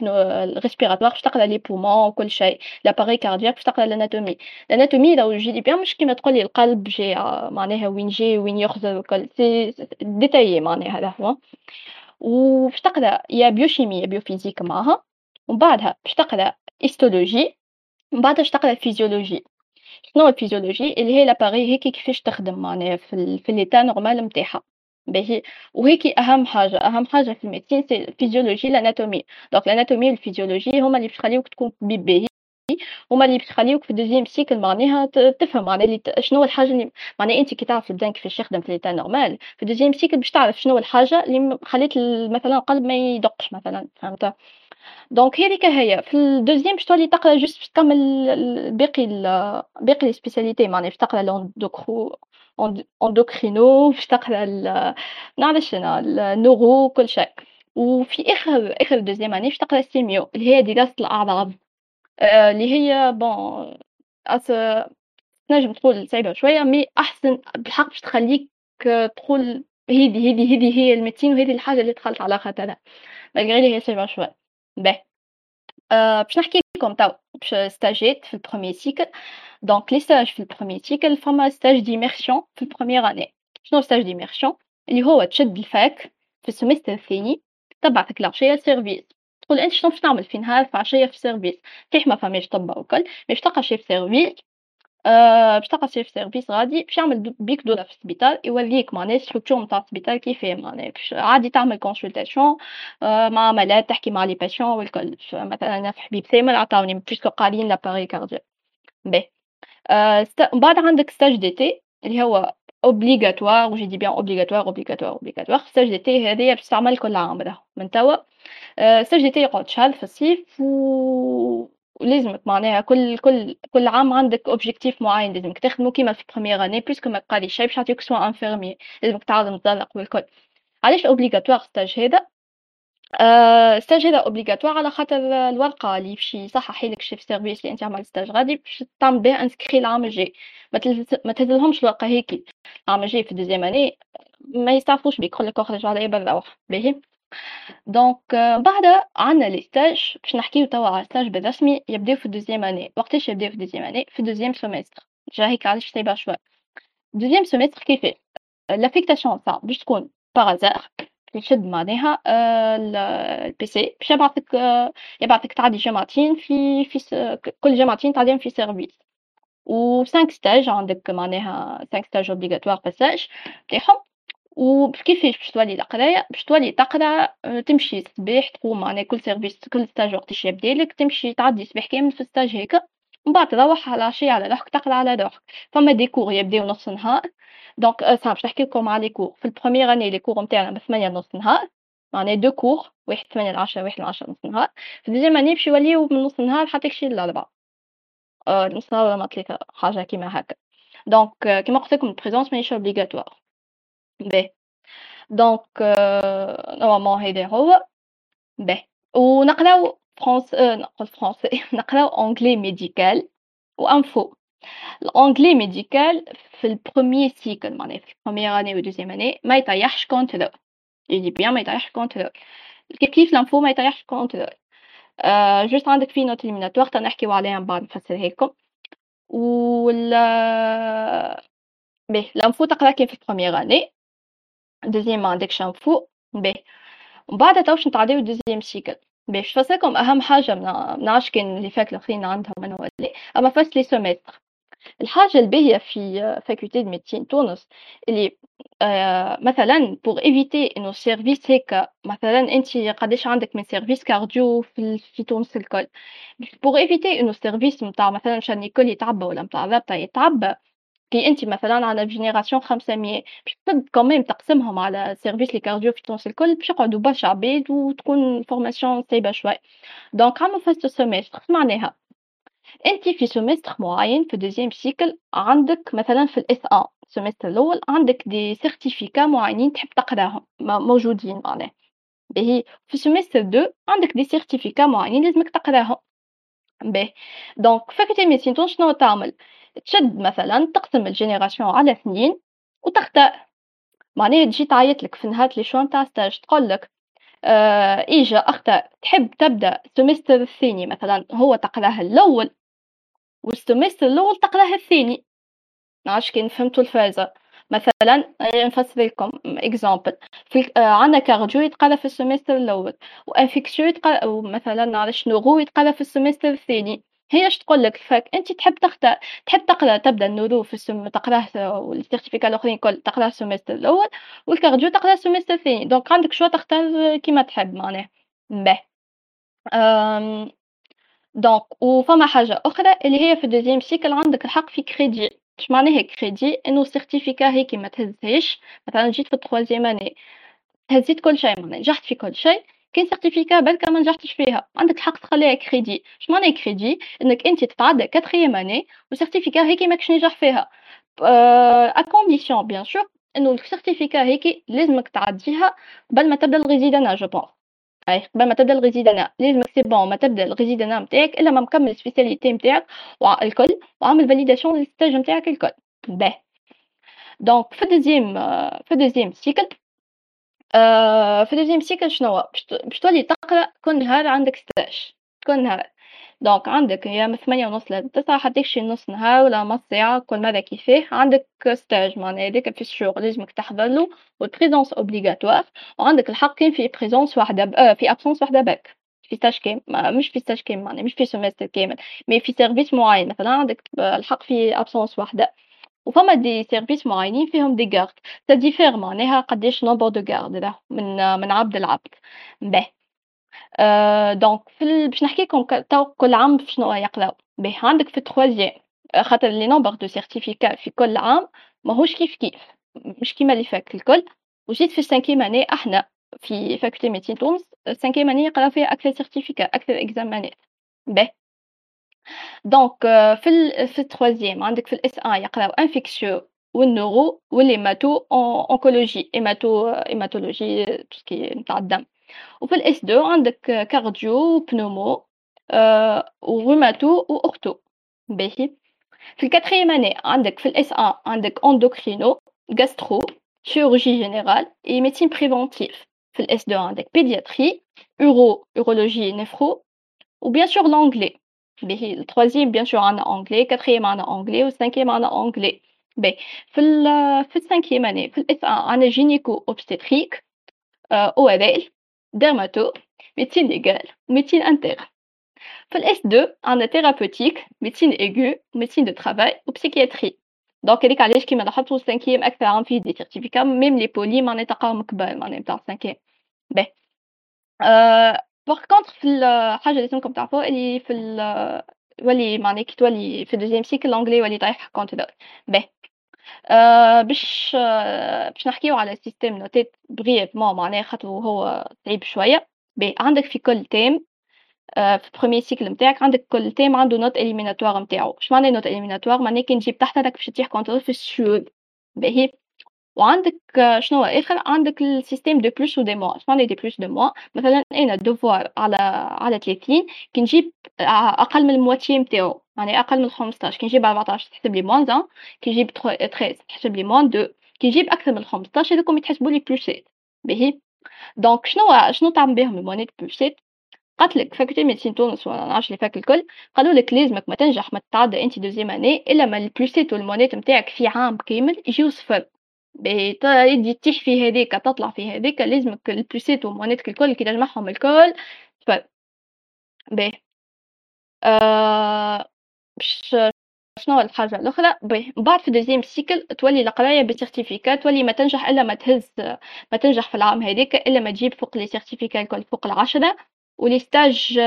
[SPEAKER 3] ال respiratoire باش تقرا les poumons وكل شيء l'appareil cardiaque باش تقرا ال anatomie. ال anatomie لو جي bien مش كيما تقولي القلب جي معناها وين جي وين يخزر وكل c'est détaillé معناها هذا هو. وباش تقرا يا biochimie يا biophysique معاها. ومن بعدها باش تقرا histologie ومن بعدها باش تقرا فيزيولوجي شنو الفيزيولوجي اللي هي l'appareil هيك كيفاش تخدم معناها في, ال... في l'état normal نتاعها باهي. وهيك أهم حاجة أهم حاجة في الميديسين سي الفيزيولوجي الاناتومي دونك الاناتومي والفيزيولوجي هما اللي باش يخليوك تكون طبيب باهي. هما اللي باش يخليوك في ال deuxième cycle معناها تفهم معناها اللي شنو الحاجة اللي معناها أنت كي تعرف البدن كيفاش يخدم في l'état normal. في ال deuxième cycle باش تعرف شنو الحاجة اللي خليت مثلا القلب ما يدقش مثلا فهمت؟ donc هذيك هي. في ال deuxième باش تولي تقرأ juste باش تكمل باقي باقي les spécialités معناها. باش تقرأ l'endocrino endocrino باش تقرأ نعرفش أنا ال neuro كل شيء. وفي آخر آخر deuxième année باش تقرأ ال sémio اللي هي دراسه الأعراض. اللي هي bon أس نجم تقول صعيبة شوية mais أحسن بالحق باش تخليك تقول هذي هذي هذي هي الميتين وهذه الحاجة اللي دخلت على خاطرها. malgré هي صعيبة شوية. باهي باش نحكي لكم تو باش ستاجيت في ال premier cycle donc les stages في ال premier cycle فما stage d'immersion في ال première année شنو stage d'immersion اللي هو تشد ال fac في ال semestre الثاني تبعثك العشية service تقول أنت شنو باش تعمل في نهار في عشية في service صحيح ما فماش طب وكل باش تلقى شي في service باش تلقى chef service غادي باش يعمل بيك دورة في السبيطار يوريك معناها ال structure نتاع السبيطار كيفاه معناها. باش عادي تعمل consultation آآ مع malades تحكي مع les patients والكل، مثلًا أنا في حبيب ثامر عطاوني puisque قاريين l'appareil cardiaque. باهي. من بعد عندك stage d'été اللي هو obligatoire وجي dis bien obligatoire obligatoire obligatoire. Stage d'été هذايا باش تستعمل كل عام راهو من توا stage d'été يقعد شهر في الصيف و ولازمك معناها كل كل كل عام عندك objectif معين. لازمك تخدمو كيما في première année puisque ما تقريش شي باش يعطيوك soin infirmier. لازمك تعلم تزرق والكل، علاش obligatoire stage هذا؟ Stage هذا obligatoire على خاطر الورقة اللي باش يصحح لك chef service اللي أنت عملت stage غادي باش تعمل بها inscrit العام الجاي، ما تهزلهمش الورقة هيكي، العام الجاي في deuxième année ما يستعرفوش بيك يقول لك أخرج على برا روح باهي. donc بعدها عندنا les stages باش نحكيو توا على stage بالرسمي يبداو في ال deuxième année. وقتاش يبداو في ال deuxième année؟ في ال deuxième semestre جا هيك علاش صعيبه شوية. deuxième semestre كيفاه؟ l'affectation تاع باش تكون par hasard يشد معناها ال PC. باش يبعثك يبعثك تعدي جمعتين في في كل جمعتين تعديهم في service و 5 stages عندك معناها 5 stages obligatoires passage تاعهم. وكيفاش باش تولي القرايه باش تولي تقرا آه، تمشي الصباح تقوم معناها كل service كل stage وقتاش يبدالك تمشي تعدي صباح كامل في stage هيك من بعد تروح على العشية على روحك تقرا على روحك فما des cours يبداو نص نهار. donc أه باش نحكي لكم على les cours في ال première année les cours نتاعنا بثمانية نص نهار. معناها deux cours واحد ثمانية لعشرة واحد لعشرة نص نهار. في ال deuxième année باش يوليو من نص نهار حتى كشي للأربعة أه نص نهار ولا ثلاثة حاجة كيما هكا. donc كيما قلت لكم ال présence ماهيش obligatoire باهي donc normalement هذا هو. باهي ونقراو فرونس نقول français نقراو anglais médical و info ال anglais médical في ال premier cycle معناها في ال première année و deuxième année ما يطيحش contrôle يجي bien ما يطيحش contrôle كيف كيف l'info ما يطيحش contrôle آه juste عندك في note éliminatoire تنحكيو عليها من بعد نفسرها لكم وال باهي l'info تقرا كيف في البروميير اني دوزيام ما عندكش info باهي ومن بعد تو باش نتعداو deuxième cycle باش نفسركم أهم حاجة منعرفش كان les facs الاخرين عندهم أنا ولا أما فازة les semestres. الحاجة الباهيه في faculté de médecine تونس اللي آه مثلا pour éviter انه service هيك مثلا أنت قداش عندك من service cardio في, في تونس الكل. pour éviter انه ال service نتاع مثلا شارل نيكول يتعبى ولا نتاع الرابطه يتعبى كي انت مثلا على génération 500 باش تبدا quand même تقسمهم على service les cardio في تونس الكل باش يقعدوا برشا عباد وتكون formation صعيبه شوي donc عملوا فازة semestre معناها انت في semestre معين في deuxième cycle عندك مثلا في ال S 1 ال semestre الأول عندك des certificats معينين تحب تقراهم موجودين معناها باهي في semestre 2 عندك des certificats معينين لازمك تقراهم باهي donc faculté médecine شنو تعمل تشد مثلا تقسم ال génération على اثنين وتختار. معناها تجي تعيط لك في نهار les choix نتاع stage تقول لك آه إجا أختار. تحب تبدأ ال semestre الثاني مثلا هو تقراه الأول وال semestre الأول تقراه الثاني. نعرفش كي فهمتوا الفازة مثلا نفسر لكم exemple في آه عندنا cardio يتقرا في ال semestre الأول و infectio يتقرا مثلا نعرفش neuro يتقرا في ال semestre الثاني. هي اش تقول لك؟ fac انت تحب تختار تحب تقرأ تبدأ ال neuro في ال sem تقراه وال certificats الأخرين كل تقراه ال semestre الأول وال cardio تقراه ال semestre الثاني. donc عندك شو تختار كيما تحب معناه به donc وفما حاجة أخرى اللي هي في ال deuxième cycle عندك الحق في كريدي. اش معناها كريدي؟ إنه ال certificat هيك ما تهزهاش. مثلا جيت في ال troisième année هزيت كل شيء معناها نجحت في كل شيء. كاين certificat بركا ما نجحتش فيها. عندك الحق تخليها كريدي. اش معناها كريدي؟ إنك أنت تتعدى quatrième année و certificat هيك ماكش ناجح فيها. à condition bien sûr إنه ال certificat هيك لازمك تعديها قبل ما تبدأ ال résidanat je pense أي قبل ما تبدأ ال résidanat لازمك c'est bon ما تبدأ ال résidanat نتاعك إلا ما مكمل ال spécialités نتاعك الكل وعامل validation لل stages نتاعك الكل. باهي. donc في ال deuxième في ال deuxième cycle آه، في deuxième cycle شنو باش تولي تقرأ كل نهار عندك stage كل نهار. donc عندك يا من ثمانية ونص لتسعة حتى شي نص نهار ولا نص ساعة كل مرة كيفاه عندك stage معناها هذاك في الشغل لازمك تحضر له وال présence obligatoire وعندك الحق كان في présence واحدة آه في absence واحدة برك في stage كامل مش في stage كامل معناها مش في semestre كامل mais في service معين. مثلًا عندك الحق في absence واحدة. وفما des services معينين فيهم دي gardes ça diffère معناها قداش nombre de gardes من من عبد لعبد باهي donc في ال... باش نحكي لكم تو كل عام شنو يقراو باهي عندك في ال troisième خاطر le nombre de certificats في كل عام ماهوش كيف كيف. مش كيما les facs الكل. وجيت في ال cinquième année أحنا في faculté médecine تونس ال cinquième année يقراو فيها أكثر certificats أكثر examen ات باهي donc في ال في ال troisième عندك في ال S un يقراو انفيكسيو والنورو والهيماتو اونكولوجي هيماتو هيماتولوجي توسكي نتاع الدم وفي ال S deux عندك cardio و pneumo و rhumato و ortho باهي في ال quatrième année عندك في ال S un عندك endocrino gastro chirurgie générale et médecine préventive. في ال S 2 عندك pédiatrie uro urologie néphro و bien sûr l'anglais باهي ال troisième bien sûr عندنا anglais quatrième عندنا anglais وال cinquième عندنا anglais باهي في ال في ال cinquième année في ال S 1 عندنا gynéco obstétrique ORL dermato médecine légale médecine interne في ال S2 عندنا thérapeutique médecine aiguë médecine de travail و psychiatrie donc هذيك علاش كيما لاحظتوا ال cinquième أكثر عام فيه des certificats même les polys معناها تلقاهم كبار معناها نتاع ال cinquième باهي par contre في الحاجة اللي لازمكم تعرفوها اللي في ولي معناها كي تولي في ال deuxième cycle لونجلي يولي طايح contrôle باهي باش باش نحكيو على ال système نوتيت brièvement معناها خاطر هو صعيب شوية باهي عندك في كل thème في ال premier cycle نتاعك عندك كل thème عنده note éliminatoire نتاعو اش معناه note éliminatoire معناه كي نجيب تحت هذاك باش تطيح contrôle في الشهور باهي وعندك شنو آخر؟ عندك ال système des plus و des moins. اش معناه des plus des moins؟ مثلا أنا ال devoir على على 30 كي نجيب أقل من ال moitié نتاعو يعني أقل من 15 كي نجيب 14 تحسب لي moins 1 كي نجيب 13 تحسب لي moins 2 كي نجيب أكثر من 15 هذوكم يتحسبوا لي بلوسات. باهي؟ donc شنو شنو تعمل بهم الموانيت بلوسات؟ قالت لك faculté médecine تونس ولا نعرفش les facs الكل. قالوا لك لازمك ما تنجح ما تتعدى أنت deuxième année إلا ما البلوسيت والمونيت نتاعك في عام كامل يجيو صفر. يدي تطيح في هذيك تطلع في هذيك لازمك البلوسيت والمونيت الكل كي تجمعهم الكل. صفر باهي آه شنو الحاجة الأخرى؟ باهي بعد في deuxième cycle تولي القراية ب certificat تولي ما تنجح إلا ما تهز ما تنجح في العام هذاك إلا ما تجيب فوق les certificats الكل فوق العشرة. و les stages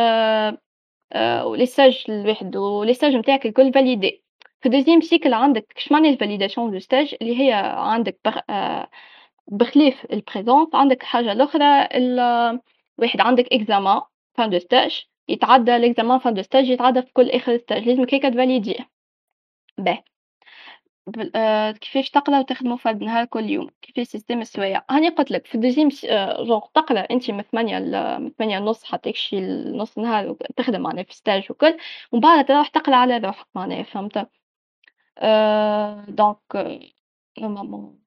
[SPEAKER 3] و les stages الواحد و les stages نتاعك الكل validés. في deuxième cycle عندك اش معنى ال validation de stage اللي هي عندك بخ... بخلاف ال présence عندك حاجة الاخرى واحد عندك examen fin de stage يتعدى ال examen fin de stage يتعدى في كل آخر stage لازمك هيك تفاليديه باهي آه، كيفاش تقرا وتخدموا في النهار كل يوم؟ كيفاش système السوايع؟ هاني قلت لك في ال deuxième genre تقرأ أنت من ثمانية من ثمانية ونص حتى شي نص نهار تخدم معناها في stage وكل. ومن بعد تروح تقرأ على روحك معناها فهمت؟ donc normalement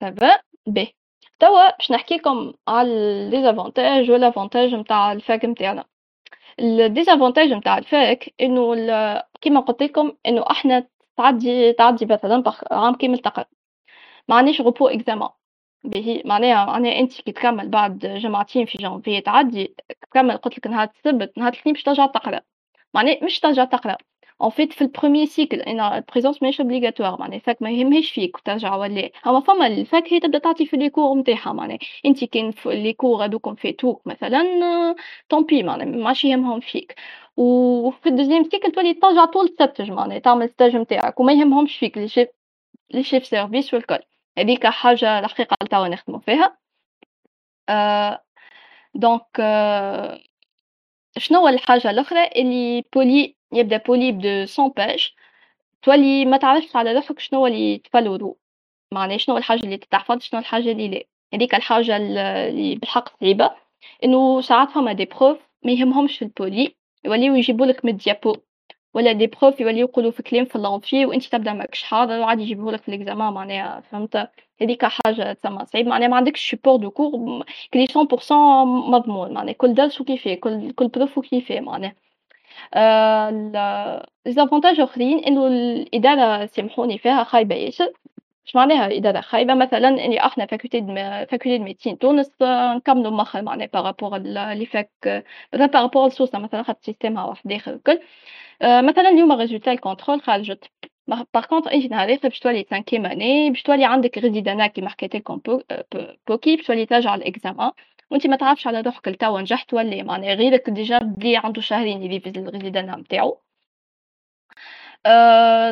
[SPEAKER 3] ça va باهي توا باش نحكي لكم على les avantages و ال avantages نتاع ال fac نتاعنا ال désavantages نتاع ال fac انه كيما قلت لكم انه إحنا تعدي تعدي مثلا عام كامل تقرا ما عنديش repos examen باهي معناها معناها انت كي تكمل بعد جمعتين في جانفي تعدي تكمل قلت لك نهار السبت نهار الاثنين باش ترجع تقرا معناها مش ترجع تقرا en fait في ال premier cycle أنا ال présence ماهيش obligatoire معناها fac ما يهمهاش فيك ترجع ولا أما فما ال fac هي تبدأ تعطي في les cours نتاعها معناها انت كان les cours هذوكم فاتوك مثلا tant pis معناها ماشي يهمهم فيك. وفي ال deuxième cycle تولي ترجع طول السبت معناها تعمل stage نتاعك وما يهمهمش فيك les chefs les chefs service والكل. هذيك حاجة الحقيقة توا نخدمو فيها. آه donc آه شنو الحاجة الأخرى les polys يبدأ poly بدو 100 pages تولي ما تعرفش على روحك شنو اللي تفلورو معناها شنو الحاجة اللي تتحفظ شنو الحاجة اللي لا هذيك الحاجة اللي بالحق صعيبة إنه ساعات فما des profs ما يهمهمش ال poly يوليو يجيبوا لك من ال diapos ولا des profs يوليو يقولوا في كلام في l'amphi وانت تبدا ماكش حاضر وعادي يجيبوه لك في ال examen معناها فهمت هذيك حاجة تسمى صعيب معناها ما عندكش support de cours كلي 100% مضمون معناها كل درس وكيفاه كل كل prof وكيفاه معناها les avantages أخرين إنه الإدارة سامحوني فيها خايبة ياسر اش معناها إدارة خايبة؟ مثلًا اللي إحنا faculté faculté médecine تونس نكملوا مخ معناها par rapport les facs par rapport لسوسة مثلًا خاطر système ها واحد آخر الكل، مثلًا اليوم résultat ال contrôle خرجت par contre أنتِ نهار آخر؟ باش تولي cinquième année باش تولي عندك résidanat كيما حكيت لكم بوكي باش تولي تراجع ال examen وأنتِ ما تعرفش على روحك لتوا نجحت والّا معناها غيرك déjà بلي عنده شهرين يريفيزي ال résidanat نتاعو.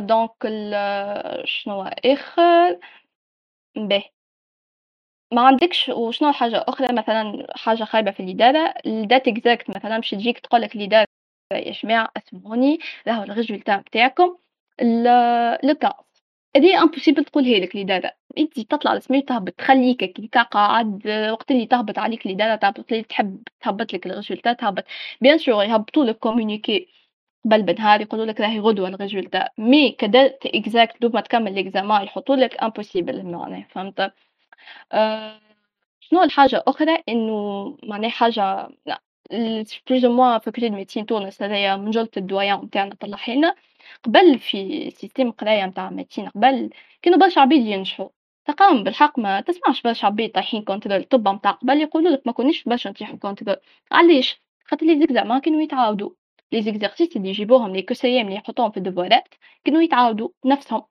[SPEAKER 3] دونك شنو آخر؟ باهي. ما عندكش وشنو حاجة أخرى مثلًا حاجة خايبة في الإدارة؟ الدات إكزاكت مثلًا باش تجيك تقول لك الإدارة يا جماعة أسمعوني راهو الريزولتا نتاعكم. لو 15 هذي امبوسيبل تقولها لك الإدارة أنت تطلع السمير تهبط تخليك كيكا قاعد وقت اللي تهبط عليك الإدارة تهبط اللي تحب تهبط لك الريزولتا تهبط. bien sûr يهبطوا لك communiqué قبل بنهار يقولوا لك راهي غدوة ال résultat. mais ك date exacte دوب ما تكمل les examens يحطوا لك impossible معناها فهمت؟ أه شنو الحاجة أخرى؟ إنه معناها حاجة plus ou moins faculté de médecine تونس هذايا من جلة ال doyen نتاعنا طلعها قبل في système قراية نتاع médecine قبل كانوا برشا عباد ينجحوا. تقام بالحق ما تسمعش برشا عباد طايحين contrôle الطب نتاع قبل يقولوا لك ما كونيش برشا نطيحوا contrôle علاش؟ خاطر les examens كانوا يتعاودوا. les exercices اللي يجيبوهم les QCM اللي يحطوهم في الدفوارات كانوا يتعاودوا نفسهم.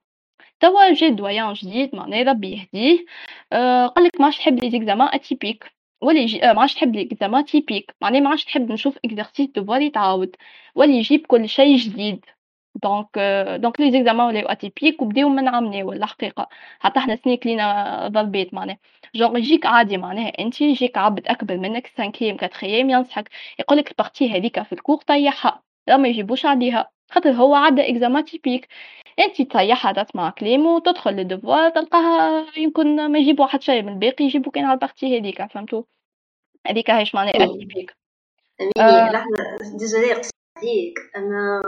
[SPEAKER 3] توا جا doyen جديد معناه ربي يهديه آه قال لك ما عادش تحب les examens atypiques ولا يجي آه ما عادش تحب les examens typiques معناه ما عادش تحب نشوف exercice devoir يتعاود. ولا يجيب كل شيء جديد. donc donc les examens ولاو atypiques وبداو من عام ولا حقيقة. حتى حنا سنين كلينا ضربات معناه جونغ يجيك عادي معناها. انت يجيك عبد أكبر منك cinquième quatrième ينصحك. يقول لك ال partie هذيك في ال cours طيحها. لا ما يجيبوش عليها خاطر هو عدى examen typique انت تطيحها تسمع كلام وتدخل لل devoir تلقاها يمكن ما يجيبوا واحد شيء من الباقي يجيبوا كان على ال partie هذيك فهمتوا هذيك هايش معناها atypique
[SPEAKER 4] أمين. لحظة. désolé عليك. أنا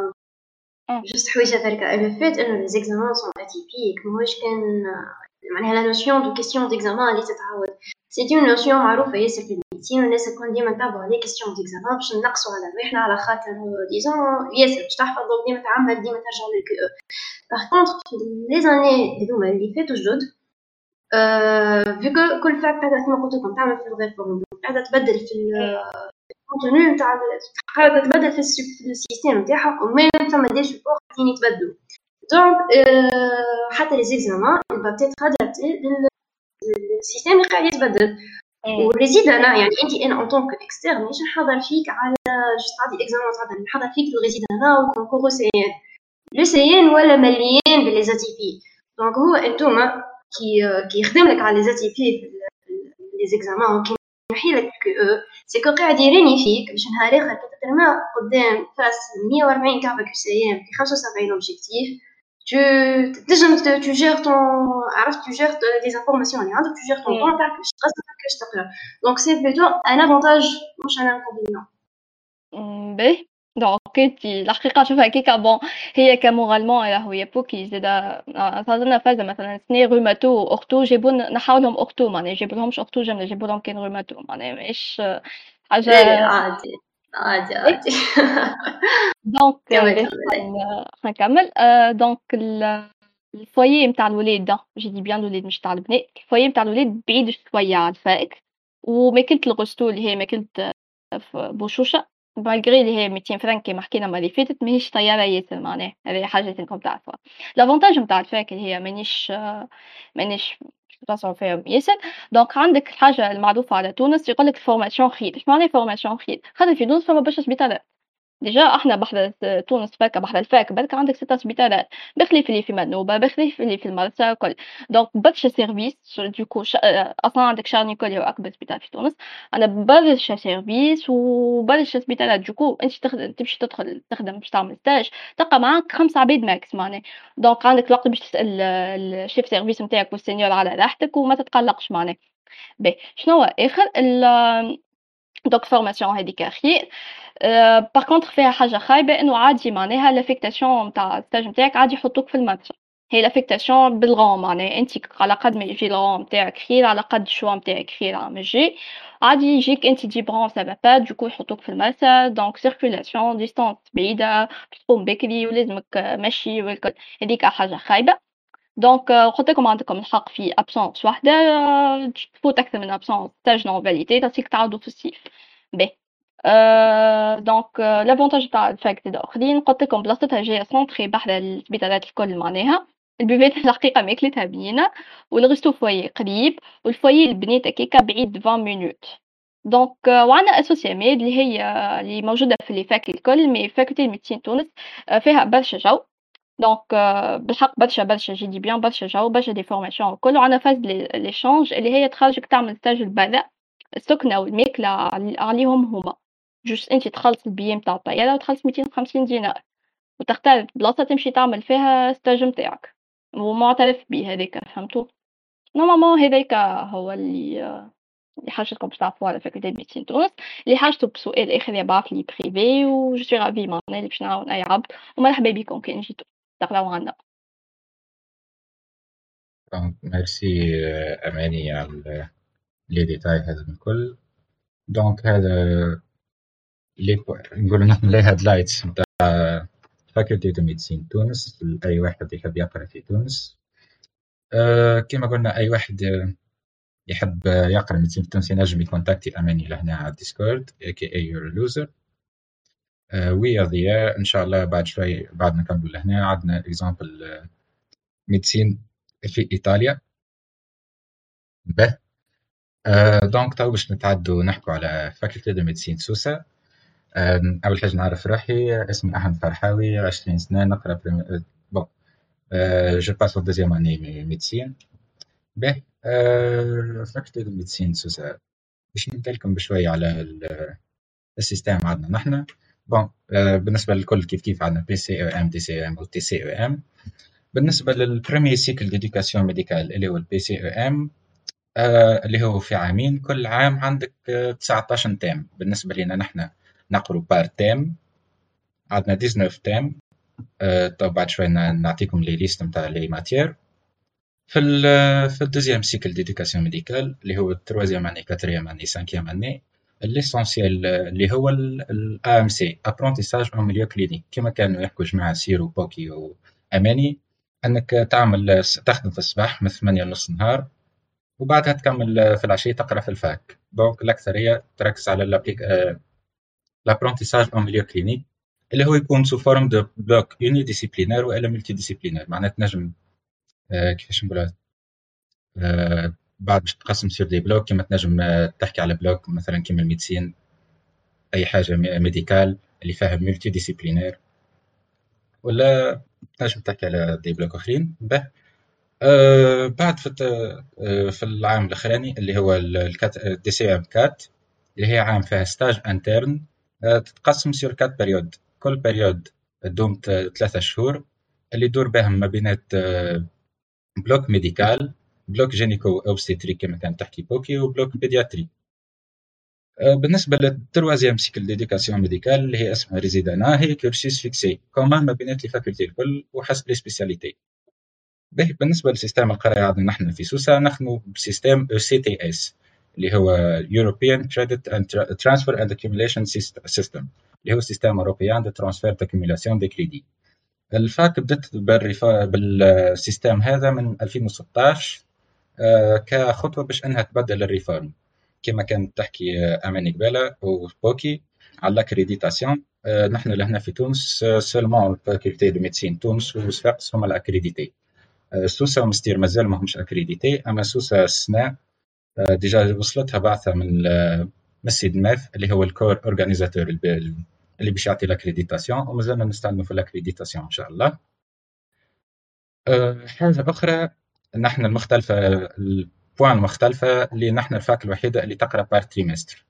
[SPEAKER 4] juste حويجه بركة le fait إنه les examens sont atypiques ماهوش كان معناها la notion de questions d'examen اللي تتعاود c'était une notion معروفة ياسر في ال médecine والناس الكل ديما نتابعو les questions d'examen باش نقصو على رواحنا على خاطر disons ياسر باش تحفظ ديما تعمل ديما ترجع للكي أو par contre في les années هذوما اللي فاتو جدد vu que كل fac قاعدة كيما قلت لكم تعمل في ال réforme قاعدة تبدل في ال contenu نتاع قاعدة تبدل في ال système نتاعها و même ثما des supports قاعدين يتبدلو دونك حتى لي زيكزامان بتيتر ادابتي السيستم اللي قاعد يتبدل وريزيد أنا يعني انت أنا ان طونك اكسترن مش نحضر فيك على جست عادي اكزامان تعدل نحضر فيك الريزيد أنا وكونكور سيان لو سيان ولا مليان باللي زاتيبي دونك هو انتوما كي كي يخدم لك على لي زاتيبي في لي زيكزامان كي يحي لك كو أو سيكو قاعد يراني فيك باش نهار آخر تترمى قدام face 140 كعبة QCM في 75 objectifs tu تنجم tu gères ton عرفت tu gères les informations اللي عندك tu gères ton temps تاعك باش تقصد كيفاش تقرأ. donc c'est plutôt un avantage مش un inconvénient
[SPEAKER 3] باهي. donc انت الحقيقة شوف هكاك bon هي ك moralement راهو y a beaucoup qui زادا صارنا فازه مثلا سني rhumato و ortho جابوا نحاو لهم ortho معناها جابوا لهمش ortho جمله جابوا لهم كان rhumato معناها ماهيش حاجة
[SPEAKER 4] عادي عادي عادي
[SPEAKER 3] donc نكمل donc ال foyer نتاع الولاد j'ai dit bien الولاد مش تاع البنات ال foyer نتاع الولاد بعيد شوية على ال fac وماكلة اللي هي ماكلة بوشوشة malgré اللي هي 200 فرنك كيما حكينا المره اللي فاتت ماهيش طياره ياسر معناها هذه حاجة انكم تعرفوها l'avantage نتاع ال fac هي مانيش مانيش تصعب فيهم ياسر donc عندك الحاجة المعروفه على تونس يقول لك formation خير. اش معناها formation خير؟ خاطر في تونس فما برشا سبيطارات déjà أحنا بحذا تونس fac بحذا ال fac برك عندك ستة سبيطارات بخلاف اللي في منوبة بخلاف اللي في المرسى الكل. donc برشا services du coup ش... أصلا عندك شارل نيكول هو اكبر سبيطار في تونس. أنا برشا services وبرشا سبيطارات du coup أنت تخدم تمشي تدخل تخدم باش تعمل stage تلقى معاك خمس عباد max معناها. donc عندك الوقت باش تسال ال chef service نتاعك وال sénior على راحتك وما تتقلقش معناها. باهي شنو آخر؟ donc formation هذيك خير par contre فيها حاجة خايبة إنه عادي معناها l'affectation نتاع ال stage نتاعك عادي يحطوك في المرسى. هي l'affectation بال rang معناها. أنت على قد ما يجي الغون نتاعك خير على قد ال choix نتاعك خير عم يجي عادي يجيك أنت تجيب rang ça va pas du coup يحطوك في المرسى donc circulation distance بعيدة تقوم بكري ولازمك مشي والكل. هذيك حاجة خايبة. donc قلت لكم عندكم الحق في absence واحدة تفوت أكثر من absence stage non validé تعطيك تعاودوا في الصيف باهي donc l'avantage تاع ال fac الاخرين قلت لكم بلاصتها جاية centrée بحذا السبيطارات الكل معناها ال buvette الحقيقة ماكلتها بنينه وال resto foyer قريب وال foyer البنات هكاكا بعيد 20 minutes donc وعندنا Associa-Med اللي هي اللي موجوده في لي الكل mais faculté médecine تونس فيها برشا جو donc بالحق برشا برشا. j'ai dit bien برشا جو برشا des formations الكل وعندنا فازة l'échange اللي هي تخرجك تعمل stage البرا السكنة والماكله عليهم هما. juste أنت تخلص البي نتاع الطيارة وتخلص 250 دينار. وتختار بلاصة تمشي تعمل فيها stage نتاعك ومعترف به هذاك فهمتوا normalement هذاك هو اللي اللي حاجتكم باش تعرفوا على faculté médecine تونس. اللي حاجته بسؤال آخر يبعث لي privé et je suis ravie معناها باش نعاون أي عبد. ومرحبا بكم كان جيتوا تقراو عنا
[SPEAKER 1] ميرسي أماني على les détails هذا الكل donc هذا لي نقول نحن les highlights نتاع faculté de médecine تونس لاي واحد يحب يقرأ في تونس. أه كما قلنا أي واحد يحب يقرأ médecine في تونس ينجم يكونتاكتي أماني لهنا على الديسكورد AKA your loser ويا ضياء إن شاء الله بعد شوي بعد ما نكملوا لهنا عندنا exemple médecine في إيطاليا. به donc تو باش نتعدوا نحكوا على faculté de médecine سوسة. أول حاجة نعرف روحي اسمي أحمد فرحاوي 20 سنة نقرأ prem... bon je passe deuxième année médecine به faculté de médecine سوسة. باش نبدأ لكم بشويه على ال système عندنا. نحن bon بالنسبة للكل كيف كيف عندنا بي سي أو ام دي سي أو ام و تي سي أو ام بالنسبة لل premier cycle d'éducation médicale اللي هو ال PCEM اللي هو في عامين كل عام عندك 19 thèmes بالنسبة لنا نحن نقروا par thème عندنا 19 thèmes تو بعد شوي نعطيكم les listes نتاع les matières في ال في ال deuxième cycle d'éducation médicale اللي هو ال troisième année quatrième année cinquième année l'essentiel اللي هو ال AMC apprentissage en milieu clinique كما كانوا يحكوا جماعة surtout بوكي واماني أنك تعمل تخدم في الصباح من 8 ونص نهار وبعدها تكمل في العشية تقرأ في ال fac. donc الاكثريه تركز على l'apprentissage en milieu clinique اللي هو يكون sous forme de bloc unidisciplinaire والا multidisciplinaire معناتها تنجم آه كيفاش نقولها؟ آه بعد باش تقسم sur des blocs كيما تنجم تحكي على bloc مثلا كيما ال médecine أي حاجة médicale اللي فيها multidisciplinaire ولا تنجم تحكي على des blocs أخرين. به. آه بعد في آه في العام الأخراني اللي هو ال DCEM quatre اللي هي عام فيها stage interne آه تتقسم sur quatre périodes كل période تدوم ثلاثة شهور اللي يدور بهم ما بينات bloc médical bloc gynéco-obstétrique كما كانت تحكي بوكي و bloc pédiatrie. بالنسبة لل troisième cycle d'éducation médicale اللي هي اسمها résidanat هي cursus fixe commun ما بينات les facultés الكل وحسب les spécialités. بالنسبة ل système القراية عندنا نحن في سوسة نخدموا ب système ECTS اللي هو European Credit and Transfer and Accumulation System اللي هو système européen de transfert d'accumulation des crédits ال fac بدأت بالسيستم هذا من 2016 كخطوة باش أنها تبدل ال réforme كما كانت تحكي أماني قبالة وبوكي على ال accréditation نحن لهنا في تونس seulement ال faculté de médecine تونس وصفاقس هما ال accréditées سوسة ومستير مازال ما همش accréditées أما سوسة السنة déjà وصلتها بعثة من ال CIDMEF اللي هو ال corps organisateur اللي باش يعطي ال accréditation ومازلنا نستنوا في ال accréditation إن شاء الله. حاجة أخرى نحن المختلفة ال point المختلفة اللي نحن ال fac الوحيدة اللي تقرأ par trimestre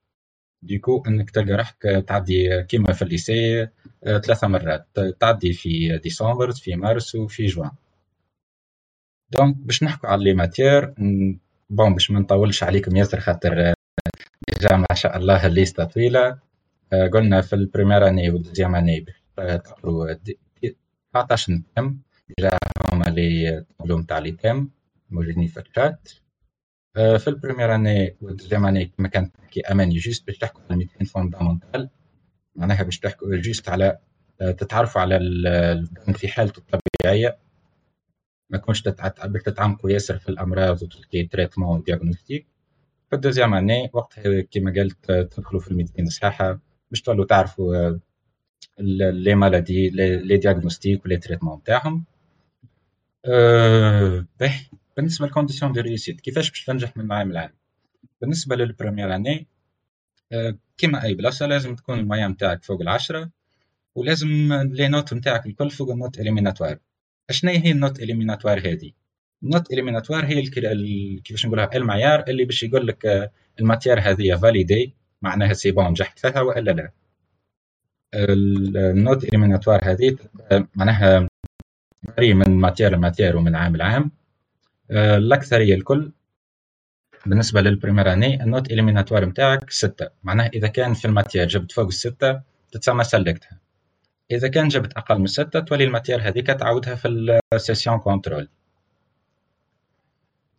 [SPEAKER 1] du coup إنك تلقى روحك تعدي كيما في ال lycée ثلاثة مرات. تعدي في ديسمبر في مارس وفي جوان. donc باش نحكوا على les matières bon باش ما نطولش عليكم ياسر خاطر déjà ما شاء الله الليستة طويلة. قلنا في ال première année وال deuxième année تقروا 19 thèmes déjà هما les tableaux نتاع les thèmes موجودين في الشات في ال première année وال deuxième année كما كانت تحكي اماني juste باش تحكوا على les sciences fondamentales معناها باش تحكوا juste على تتعرفوا على في حالته الطبيعيه ما تكونش تتعمقوا ياسر في الامراض وتلقي traitement diagnostic في ال deuxième année وقتها كيما قلت تدخلوا في ال médecine الصحيحه باش تولوا تعرفوا les maladies les diagnostics و les traitements تاعهم أه بالنسبة لل condition de réussite كيفاش باش تنجح من العام العام؟ بالنسبة لل première année أه كيما أي بلاصة لازم تكون ال moyenne نتاعك فوق العشرة ولازم les notes نتاعك الكل فوق ال note éliminatoire. اشنا هي ال note éliminatoire هذه؟ ال note éliminatoire هي كيفاش نقولها المعيار اللي باش يقول لك آه، ال matière هذه validée معناها c'est bon نجحت فيها والا لا. ال note éliminatoire هذه آه، معناها varie من matière ل matière ومن عام لعام. آه، الأكثرية الكل بالنسبة لل première année ال note éliminatoire نتاعك ستة. معناها إذا كان في ال matière جبت فوق الستة تتسمى سلكتها. إذا كان جبت أقل من ستة تولي ال matière هذيك تعودها في ال session contrôle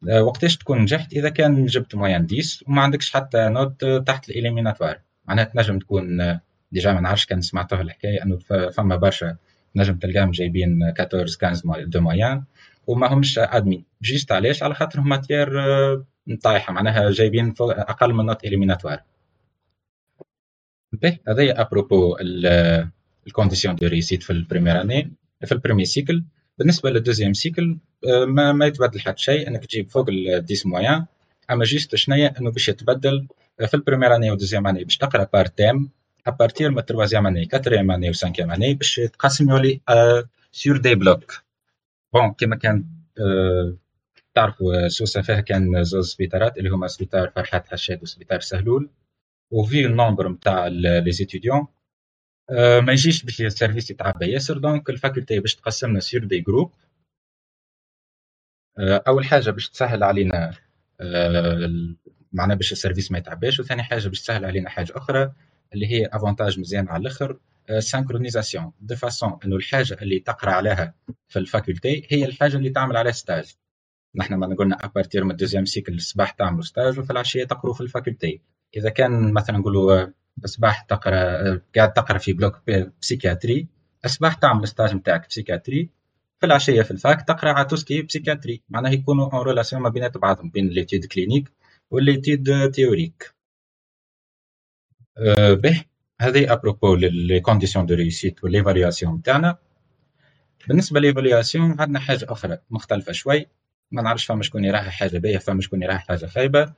[SPEAKER 1] آه، وقتاش تكون نجحت؟ إذا كان جبت moyenne 10 وما عندكش حتى note تحت ال éliminatoire معناها تنجم تكون آه، déjà ما نعرفش كان سمعته الحكاية أنه فما برشا نجم تلقاهم جايبين 14 15 de moyenne وما همش admis. juste علاش على خاطر matière طايحه معناها جايبين أقل من note éliminatoire. به هذا à propos ال condition de réussite في ال première année في ال premier cycle. بالنسبة لل deuxième cycle آه، ما, ما يتبدل حتى شيء إنك تجيب فوق ال 10 moyenne أما juste شنيا إنه باش يتبدل آه، في ال première année وال deuxième année باش تقرأ par thème à partir من ال troisième année quatrième année و cinquième année باش تقسم يولي sur des blocs bon كيما كان تعرفوا سوسه فيها كان زوز سبيطارات اللي هما سبيطار فرحات حشاد وسبيطار سهلول وفي ال nombre نتاع les étudiants ما يجيش باش ال service يتعبى ياسر donc ال faculté باش تقسمنا sur des groupes أول حاجة باش تسهل علينا معناها باش ال service ما يتعباش وثاني حاجة باش تسهل علينا حاجة أخرى اللي هي avantage مزيان على الآخر synchronisation de façon إنه الحاجة اللي تقرأ عليها في ال faculté هي الحاجة اللي تعمل عليها stage نحن ما قلنا à partir من ال deuxième cycle الصباح تعملوا stage وفي العشية تقروا في ال faculté. إذا كان مثلا نقولوا الصباح تقرأ قاعد تقرأ في bloc psychiatrie الصباح تعمل stage نتاعك psychiatrie في العشية في ال fac تقرأ على tout ce qui est psychiatrie معناها يكونوا en relation ما بينات بعضهم بين l'étude clinique و l'étude théorique به هذه à propos les conditions de réussite و l'évaluation تاعنا بالنسبة l'évaluation عندنا حاجة أخرى مختلفة شوي. ما نعرفش فما شكون يراها حاجة باهية فما شكون يراها حاجة خايبة.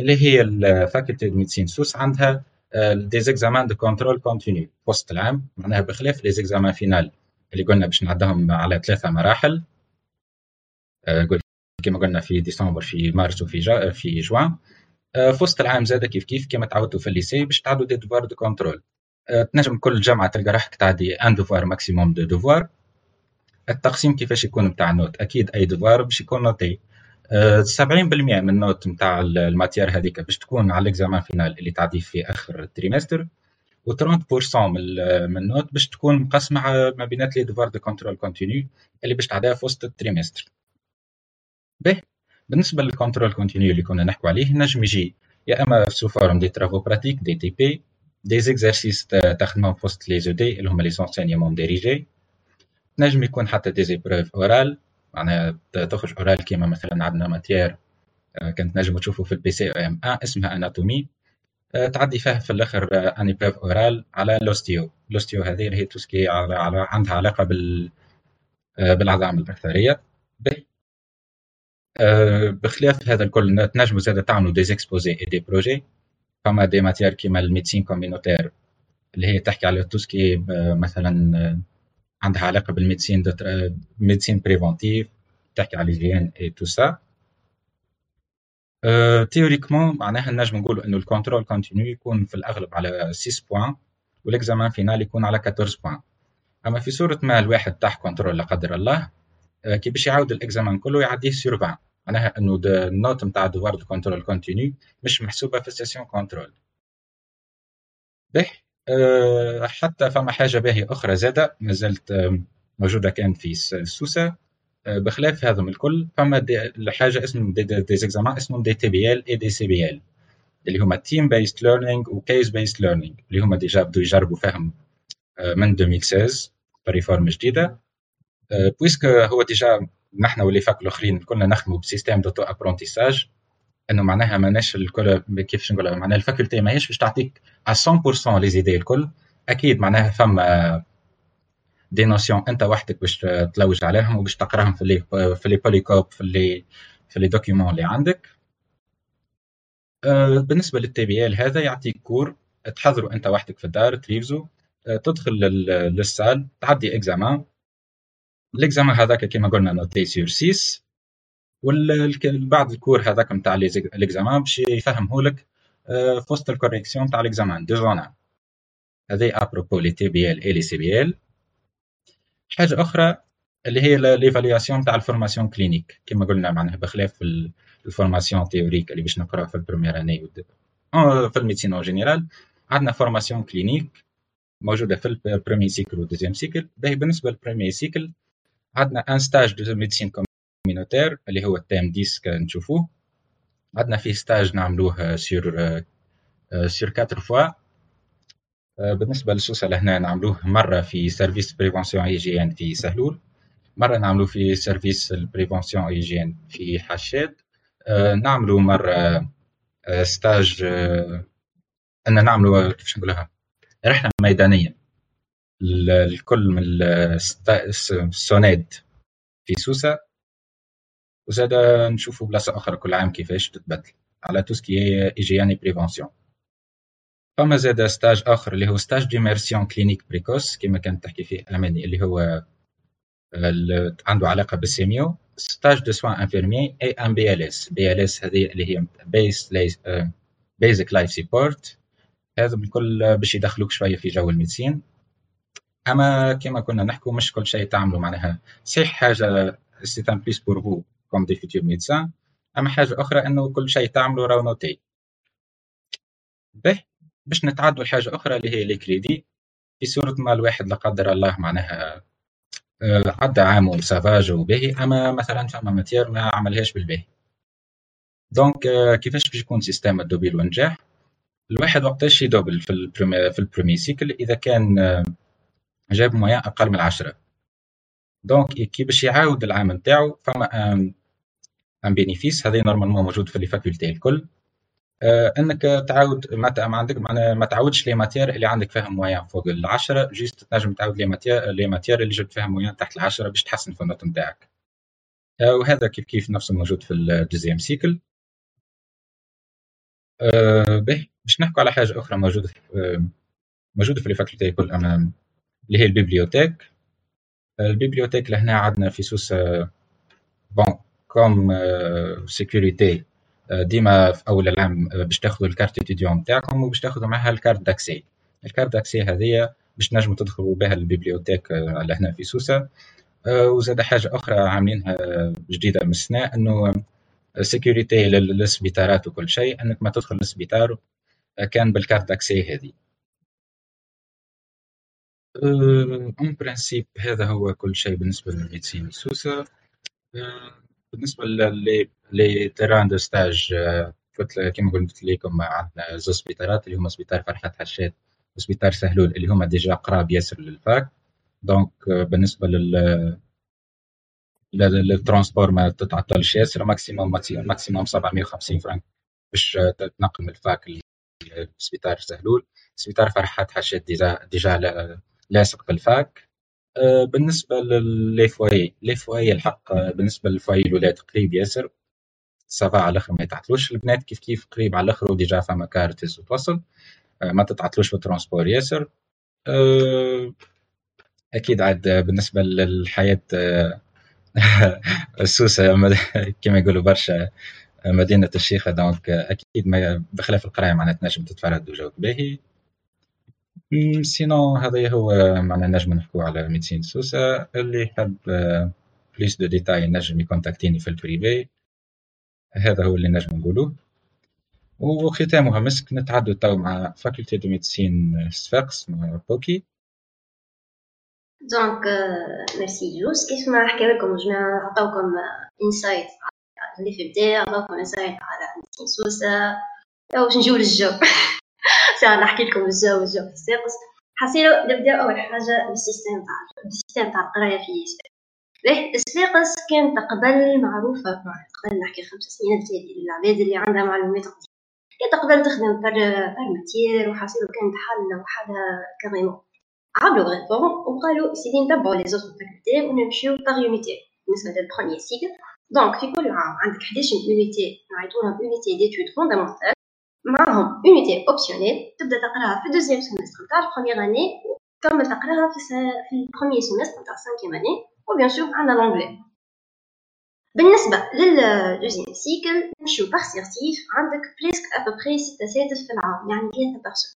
[SPEAKER 1] اللي هي ال faculté de médecine Sousse عندها des examens de contrôle continu وسط العام معناها بخلاف les examens finals اللي قلنا باش نعدهم على ثلاثة مراحل. قلت كما قلنا في ديسمبر في مارس وفي جا في جوان. في وسط العام زاد كيف كيف كما تعودتوا في ال lycée باش تعدوا des devoirs de contrôle. تنجم كل جامعه تلقى روحك تعدي un devoir maximum deux devoirs التقسيم كيفاش يكون نتاع ال note؟ أكيد أي devoir باش يكون noté. 70% من ال note نتاع ال matière هذيك باش تكون على ال examen final اللي تعدي في آخر ال trimestre و 30% من ال note باش تكون مقسمة ما بينات les devoirs de contrôle continu اللي باش تعديها في وسط ال trimestre. به. بالنسبة لل contrôle continu اللي كنا نحكوا عليه نجم يجي يا إما sous forme des travaux pratiques des TP des exercices تخدمهم في وسط les ED اللي هما les enseignements dirigés نجم يكون حتى des épreuves orales معناها تخرج orale كيما مثلا عندنا matière كانت نجموا تشوفوا في ال PCEM 1 اسمها anatomie تعدي فيها في الآخر une épreuve orale على l'ostéo l'ostéo هذه اللي هي tout ce qui على, عندها علاقة بال بالعظام الأثرية. بخلاف هذا الكل تنجموا زاد تعملوا des exposés et des projets فما des matières كيما ال médecine communautaire اللي هي تحكي على tout ce qui مثلا عندها علاقة بال médecine médecine préventive تحكي على ال hygiène et tout ça théoriquement معناها نجم نقولوا إنه ال contrôle continu يكون في الأغلب على 6 points وال examen final يكون على 14 points أما في صورة ما الواحد تحت contrôle لا قدر الله كي باش يعاود ال examen كله يعديه sur 20 معناها إنه ال note نتاع devoir de contrôle continu مش محسوبة في ال session contrôle به حتى فما حاجة باهية أخرى زادة ما زالت موجودة كان في السوسة أه بخلاف هذم الكل فما حاجة اسمهم des, des, des examens اسمهم دي تي بي ال اي دي سي بي ال اللي هما team based learning و case based learning اللي هما déjà بدوا يجربوا فيهم من 2016 ب réforme جديدة. puisque هو déjà نحن و les facs الآخرين كنا نخدموا ب système d'auto-apprentissage إنه معناها ماناش الكل كيفاش نقول معناها ال faculté ماهيش باش تعطيك 100% les idées الكل. أكيد معناها فما des notions أنت وحدك باش تلوج عليهم وباش تقراهم في les في les polycopes في les في les documents اللي عندك. آه، بالنسبة لل TBL هذا يعطيك cours تحضره أنت وحدك في الدار تريفزو تدخل لل salle تعدي examen ال examen هذاك كما قلنا noté sur 6 بعد ال cours هذاك نتاع l'examen باش يفهمه لك آه، في وسط ال correction نتاع l'examen donc on a هذه à propos les TBL et les CBL حاجة أخرى اللي هي l'évaluation نتاع ال formation clinique. كما قلنا معناها بخلاف ال formation théorique اللي باش نقراها في ال première année في ال médecine en général. عندنا formation clinique موجودة في ال premier cycle وال deuxième cycle بالنسبة لل premier cycle عندنا un stage de médecine communautaire اللي هو التام ديسك نشوفوه. عندنا فيه stage نعملوه sur sur 4 fois بالنسبة للسوسة لهنا نعملوه مرة في service prévention hygiène في سهلول. مرة نعملوه في service ال prévention hygiène في حشاد نعملوا مرة stage un نعملوا كيفاش نقولها؟ رحلة ميدانية. الكل من السوناد في سوسة. وزاد نشوفوا بلاصة أخرى كل عام كيفاش تتبدل. على tout ce qui hygiène et prévention فما زاد stage آخر اللي هو stage d'immersion clinique précoce كما كانت تحكي فيه أماني اللي هو عنده علاقة بال sémio. stage de soins infirmiers et un BLS BLS هذه اللي هي base basic life support هذا الكل باش يدخلوك شوية في جو ال médecine اما كما كنا نحكوا مش كل شيء تعملوا معناها. صحيح حاجة c'est un plus pour vous comme des futurs médecins أما حاجة أخرى إنه كل شيء تعملوا راهو noté به باش نتعدوا لحاجة أخرى اللي هي les crédits في صورة ما الواحد لا قدر الله معناها آه، عدى عام وسافاج وباهي. أما مثلا فما matière ما عملهاش بالباهي. donc آه، كيفاش باش يكون système ال double والنجاح الواحد وقتاش يدوبل في ال premier في ال premier cycle إذا كان آه، جاب moyenne أقل من عشرة donc كي باش يعاود العام نتاعو فما un bénéfice هذا normalement موجود في les facultés الكل. آه، إنك تعاود ما, عندك ما تعاودش les matières اللي عندك فيها moyenne فوق العشرة juste تنجم تعاود les matières les matières اللي جبت فيها moyenne تحت العشرة باش تحسن في ال note نتاعك. آه، وهذا كيف كيف نفسه موجود في ال deuxième cycle أه به باش نحكوا على حاجة أخرى موجودة في موجودة في ال faculté quand même. اللي هي ال bibliothèque. ال bibliothèque لهنا عندنا في سوسة bon comme sécurité. ديما في أول العام باش تاخذوا ال carte étudiant نتاعكم وباش تاخذوا معها ال carte d'accès ال carte d'accès هذه باش تنجموا تدخلوا بها ال bibliothèque لهنا في سوسه وزاد حاجة أخرى عاملينها جديدة من السنة إنه sécurité للسبيطارات وكل شيء إنك ما تدخل للسبيطار كان بال carte d'accès هذه. en principe هذا هو كل شيء بالنسبة لل médecine سوسة بالنسبة les terrains de stage قلت كما قلت لكم عندنا زوج سبيطارات اللي هما سبيطار فرحات حشاد وسبيطار سهلول اللي هما déjà قراب ياسر لل fac. Donc بالنسبة لل لل transport ما تتعطلش ياسر maximum maximum 750 فرانك باش تنقل من ال fac لسبيطار سهلول. سبيطار فرحات حشاد déjà déjà لاصق بال fac آه، بالنسبة ل les foyers الحق آه، بالنسبة لل foyer الولاد قريب ياسر. ça va على الأخر ما يتعطلوش. البنات كيف كيف؟ قريب على الأخر و déjà فما quartiers وتوصل آه، ما تتعطلوش في ال transport ياسر أكيد عاد بالنسبة للحياة لسوسة كما يقولوا برشا مدينة الشيخة donc أكيد ما بخلاف القراية معناتها تنجم تتفرهد وجوك باهي. sinon هذا هو معناها نجم نحكو على médecine سوسة اللي يحب plus de détails نجم ي contacte يني في ال privé هذا هو اللي نجم نقولوه وختامها مسك نتعدو تو مع faculté de médecine صفاقس مع بوكي
[SPEAKER 4] donc merci جوز كيف ما حكى لكم جماعة عطاوكم insight اللي في البداية عطاوكم insight على médecine سوسة باش نجيو للجو ساعة نحكي لكم الجو الجو في صفاقس حاسيلو نبدا أول حاجة بال système تاع بال système تاع القراية في باهي صفاقس كانت قبل معروفة. قبل نحكي خمس سنين العباد اللي عندها معلومات قديمة كانت قبل تخدم par par matière وحاصل كانت حالة وحالة carrément عملوا réforme وقالوا سيدي نتبعوا les autres facultés ونمشيو par unité بالنسبة لل premier cycle donc في كل عام عندك 11 unités نعيطولهم unités d'études fondamentales معاهم unité optionnelle تبدأ تقرأها في ال deuxième semestre نتاع ال première année وتكمل تقراها في في ال premier semestre نتاع ال cinquième année و bien sûr عندنا l'anglais بالنسبة لل deuxième cycle نمشيو par certif عندك presque à peu près ستة سادس في العام يعني ثلاثة بارسون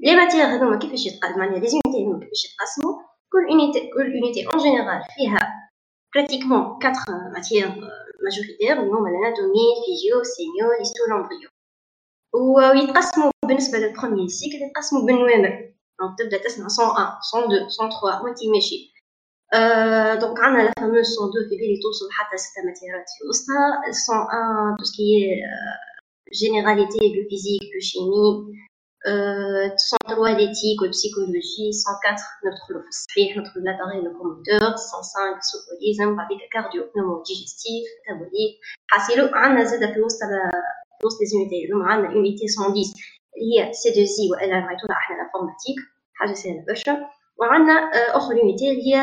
[SPEAKER 4] les matières هذوما كيفاش يتقال معناها les unités هذوما كيفاش يتقسموا؟ كل unité كل unité en général فيها pratiquement 4 matières majoritaires اللي هما ال anatomie ال physio ال sémio l'histo l'embryo ويتقسموا بالنسبة لل premier cycle يتقسموا بالنوامر. Donc تبدا تسمع 101 102 103 وانت ماشي أه donc عندنا la fameuse 102 في بالي توصل حتى ستة ماتيرات في وسطها 101 tout ce qui généralités de physique de chimie 103 l'éthique ou psychologie. 104 ندخلوا في الصحيح ندخلوا l'appareil locomoteur 105 سوبوليزم بعديك cardio pneumo digestif métabolique حاسيلو عندنا زاده في وسط في وسط les unités هذوما عندنا unité 110 اللي هي سي دو زي والا نعيطولها إحنا l'informatique حاجة سهله برشا وعندنا اخر unité اللي هي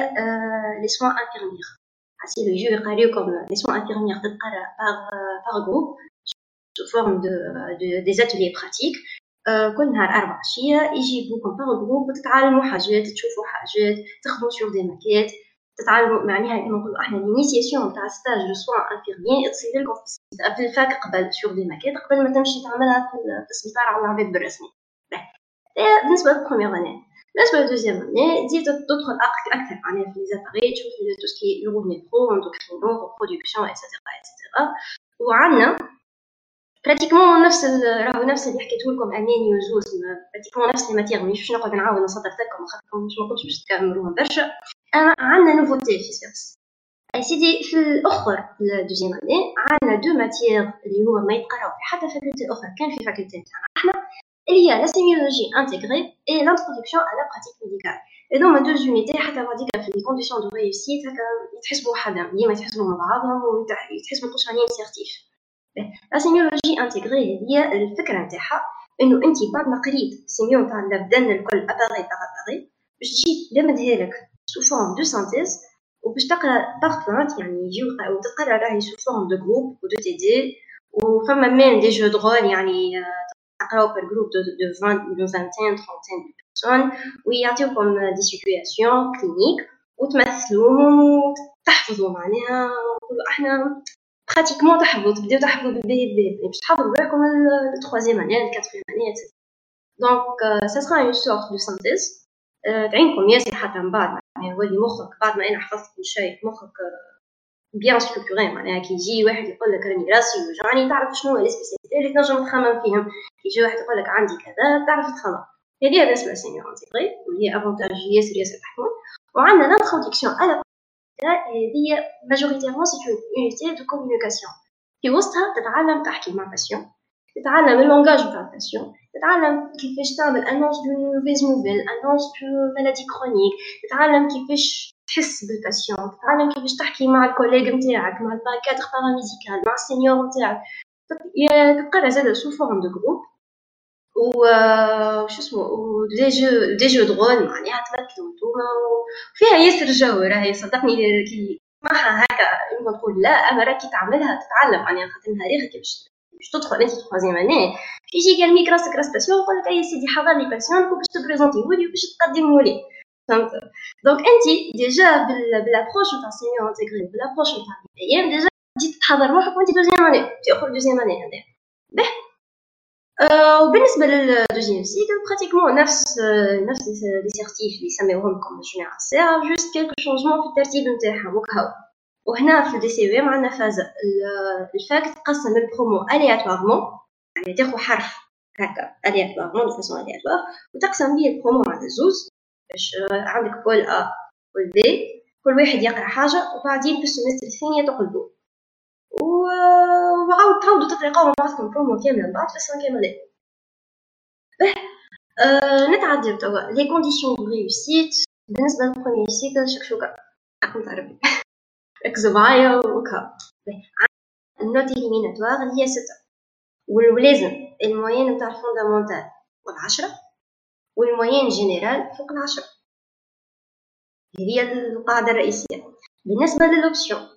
[SPEAKER 4] les soins infirmiers حاسيلو يجيو يقريوكم les soins infirmiers تتقرا par par groupe sous forme de, de, des ateliers pratiques. كل نهار أربع عشية يجيبوكم par groupe وتتعلموا حاجات تشوفوا حاجات تخدموا sur des maquettes تتعلموا معناها كيما نقولوا إحنا الانيسياسيون تاع stage de soins infirmiers تصير لكم في ال fac قبل sur des maquettes قبل ما تمشي تعملها في السبيطار على العباد بالرسمي. بالنسبة لل première année بالنسبة لل deuxième année تزيد تدخل أكثر معناها في les appareils تشوف tout ce qui uro micro endocrino reproduction et cetera et cetera وعندنا pratiquement نفس راهو نفس اللي حكيت لكم اماني وزوز pratiquement نفس ال matières مش باش نقعد نعاود نصدر لكم خاطركم مش ما كنتش باش تكملوهم برشا. عندنا nouveauté في سيرس أي سيدي في الأخر ال deuxième année عندنا deux matières اللي هو ما يتقراو في حتى faculté أخرى كان في faculté تاعنا إحنا اللي هي la sémiologie intégrée et l'introduction à la pratique médicale هذوما deux unités حتى بعديك في les conditions de réussite هكا يتحسبوا وحدهم ديما يتحسبوا مع بعضهم ويتحسبوا كلش رانيين certif la sémiologie intégrée هي الفكرة نتاعها إنه انت بعد ما قريت ال sémio نتاع البدن الكل appareil par appareil باش تجي لك. sous forme de synthèse وباش تقرا par يعني يجيو وتقرا راهي sous forme de groupe و de TD وفما même des jeux de rôle يعني تقراو par groupe de 20 de 20 30 personnes ويعطيوكم des situations cliniques وتمثلوهم وتحفظوا معناها نقولوا إحنا pratiquement تحفظوا تبداو تحفظوا بال PP باش تحضروا روحكم ال troisième année ال quatrième année et cetera donc ça sera une sorte de synthèse تعينكم ياسر حتى من بعد يعني يولي مخك بعد ما أنا حفظت كل شيء مخك bien structuré معناها كي يجي واحد يقول لك راني راسي يوجعني تعرف شنو هي les spécialités اللي تنجم تخمم فيهم. كي يجي واحد يقول لك عندي كذا تعرف تخمم. هذه هذا اسمها sémio intégrée واللي هي avantage ياسر ياسر محمود وعندنا l'introduction على هي majoritairement c'est une unité de communication في وسطها تتعلم تحكي مع patient تتعلم ال langage تاع ال patient تتعلم كيفاش تعمل annonce de mauvaises nouvelles annonce de maladies chroniques تتعلم كيفاش تحس بال patient تتعلم كيفاش تحكي مع ال collègues نتاعك مع ال cadre paramédical مع ال senior نتاعك تقرأ زاده سو فورم دو جروب و شو اسمه ودي جو دي جو درون معناها تمثلوا نتوما وفيها ياسر جو راهي صدقني كي معها هكا يمكن تقول لا أما راكي تعملها تتعلم معناها خاطر نهاري كي باش تدخل انت تخوازيام اني يجي قال ميك راسك راس باسيون يقول لك اي سيدي حضر لي باسيون باش تبريزونتي ولي وباش تقدمه لي فهمت دونك انت ديجا بالابروش نتاع سينيور انتيغري بالابروش نتاع الأيام ديجا تجي تحضر روحك وانت deuxième année في اخر deuxième année هذا باهي أه وبالنسبه لل deuxième cycle pratiquement نفس نفس les certifs اللي يسميوهم comme général juste quelques changements في الترتيب نتاعها وكهو وهنا في ال DC في معنا فازة ال fac تقسم ال promo aléatoirement يعني تاخو حرف هكا aléatoirement façon aléatoire وتقسم بيه البرومو على زوز باش عندك pôle A pôle B كل واحد يقرأ حاجة وبعدين في ال semestre الثانية تقلبوا وعاود تعاودوا تقراو بعضكم البرومو كامل من بعد في ال cinquième année باهي نتعداو توا les conditions de réussite بالنسبة لل premier cycle شكشوكا حقمت عربي معايا وكا. ال note éliminatoire هي ستة. ولازم ال moyenne نتاع ال fondamentales والعشرة. وال moyenne générale فوق العشرة. هذه القاعدة الرئيسية. بالنسبة لل option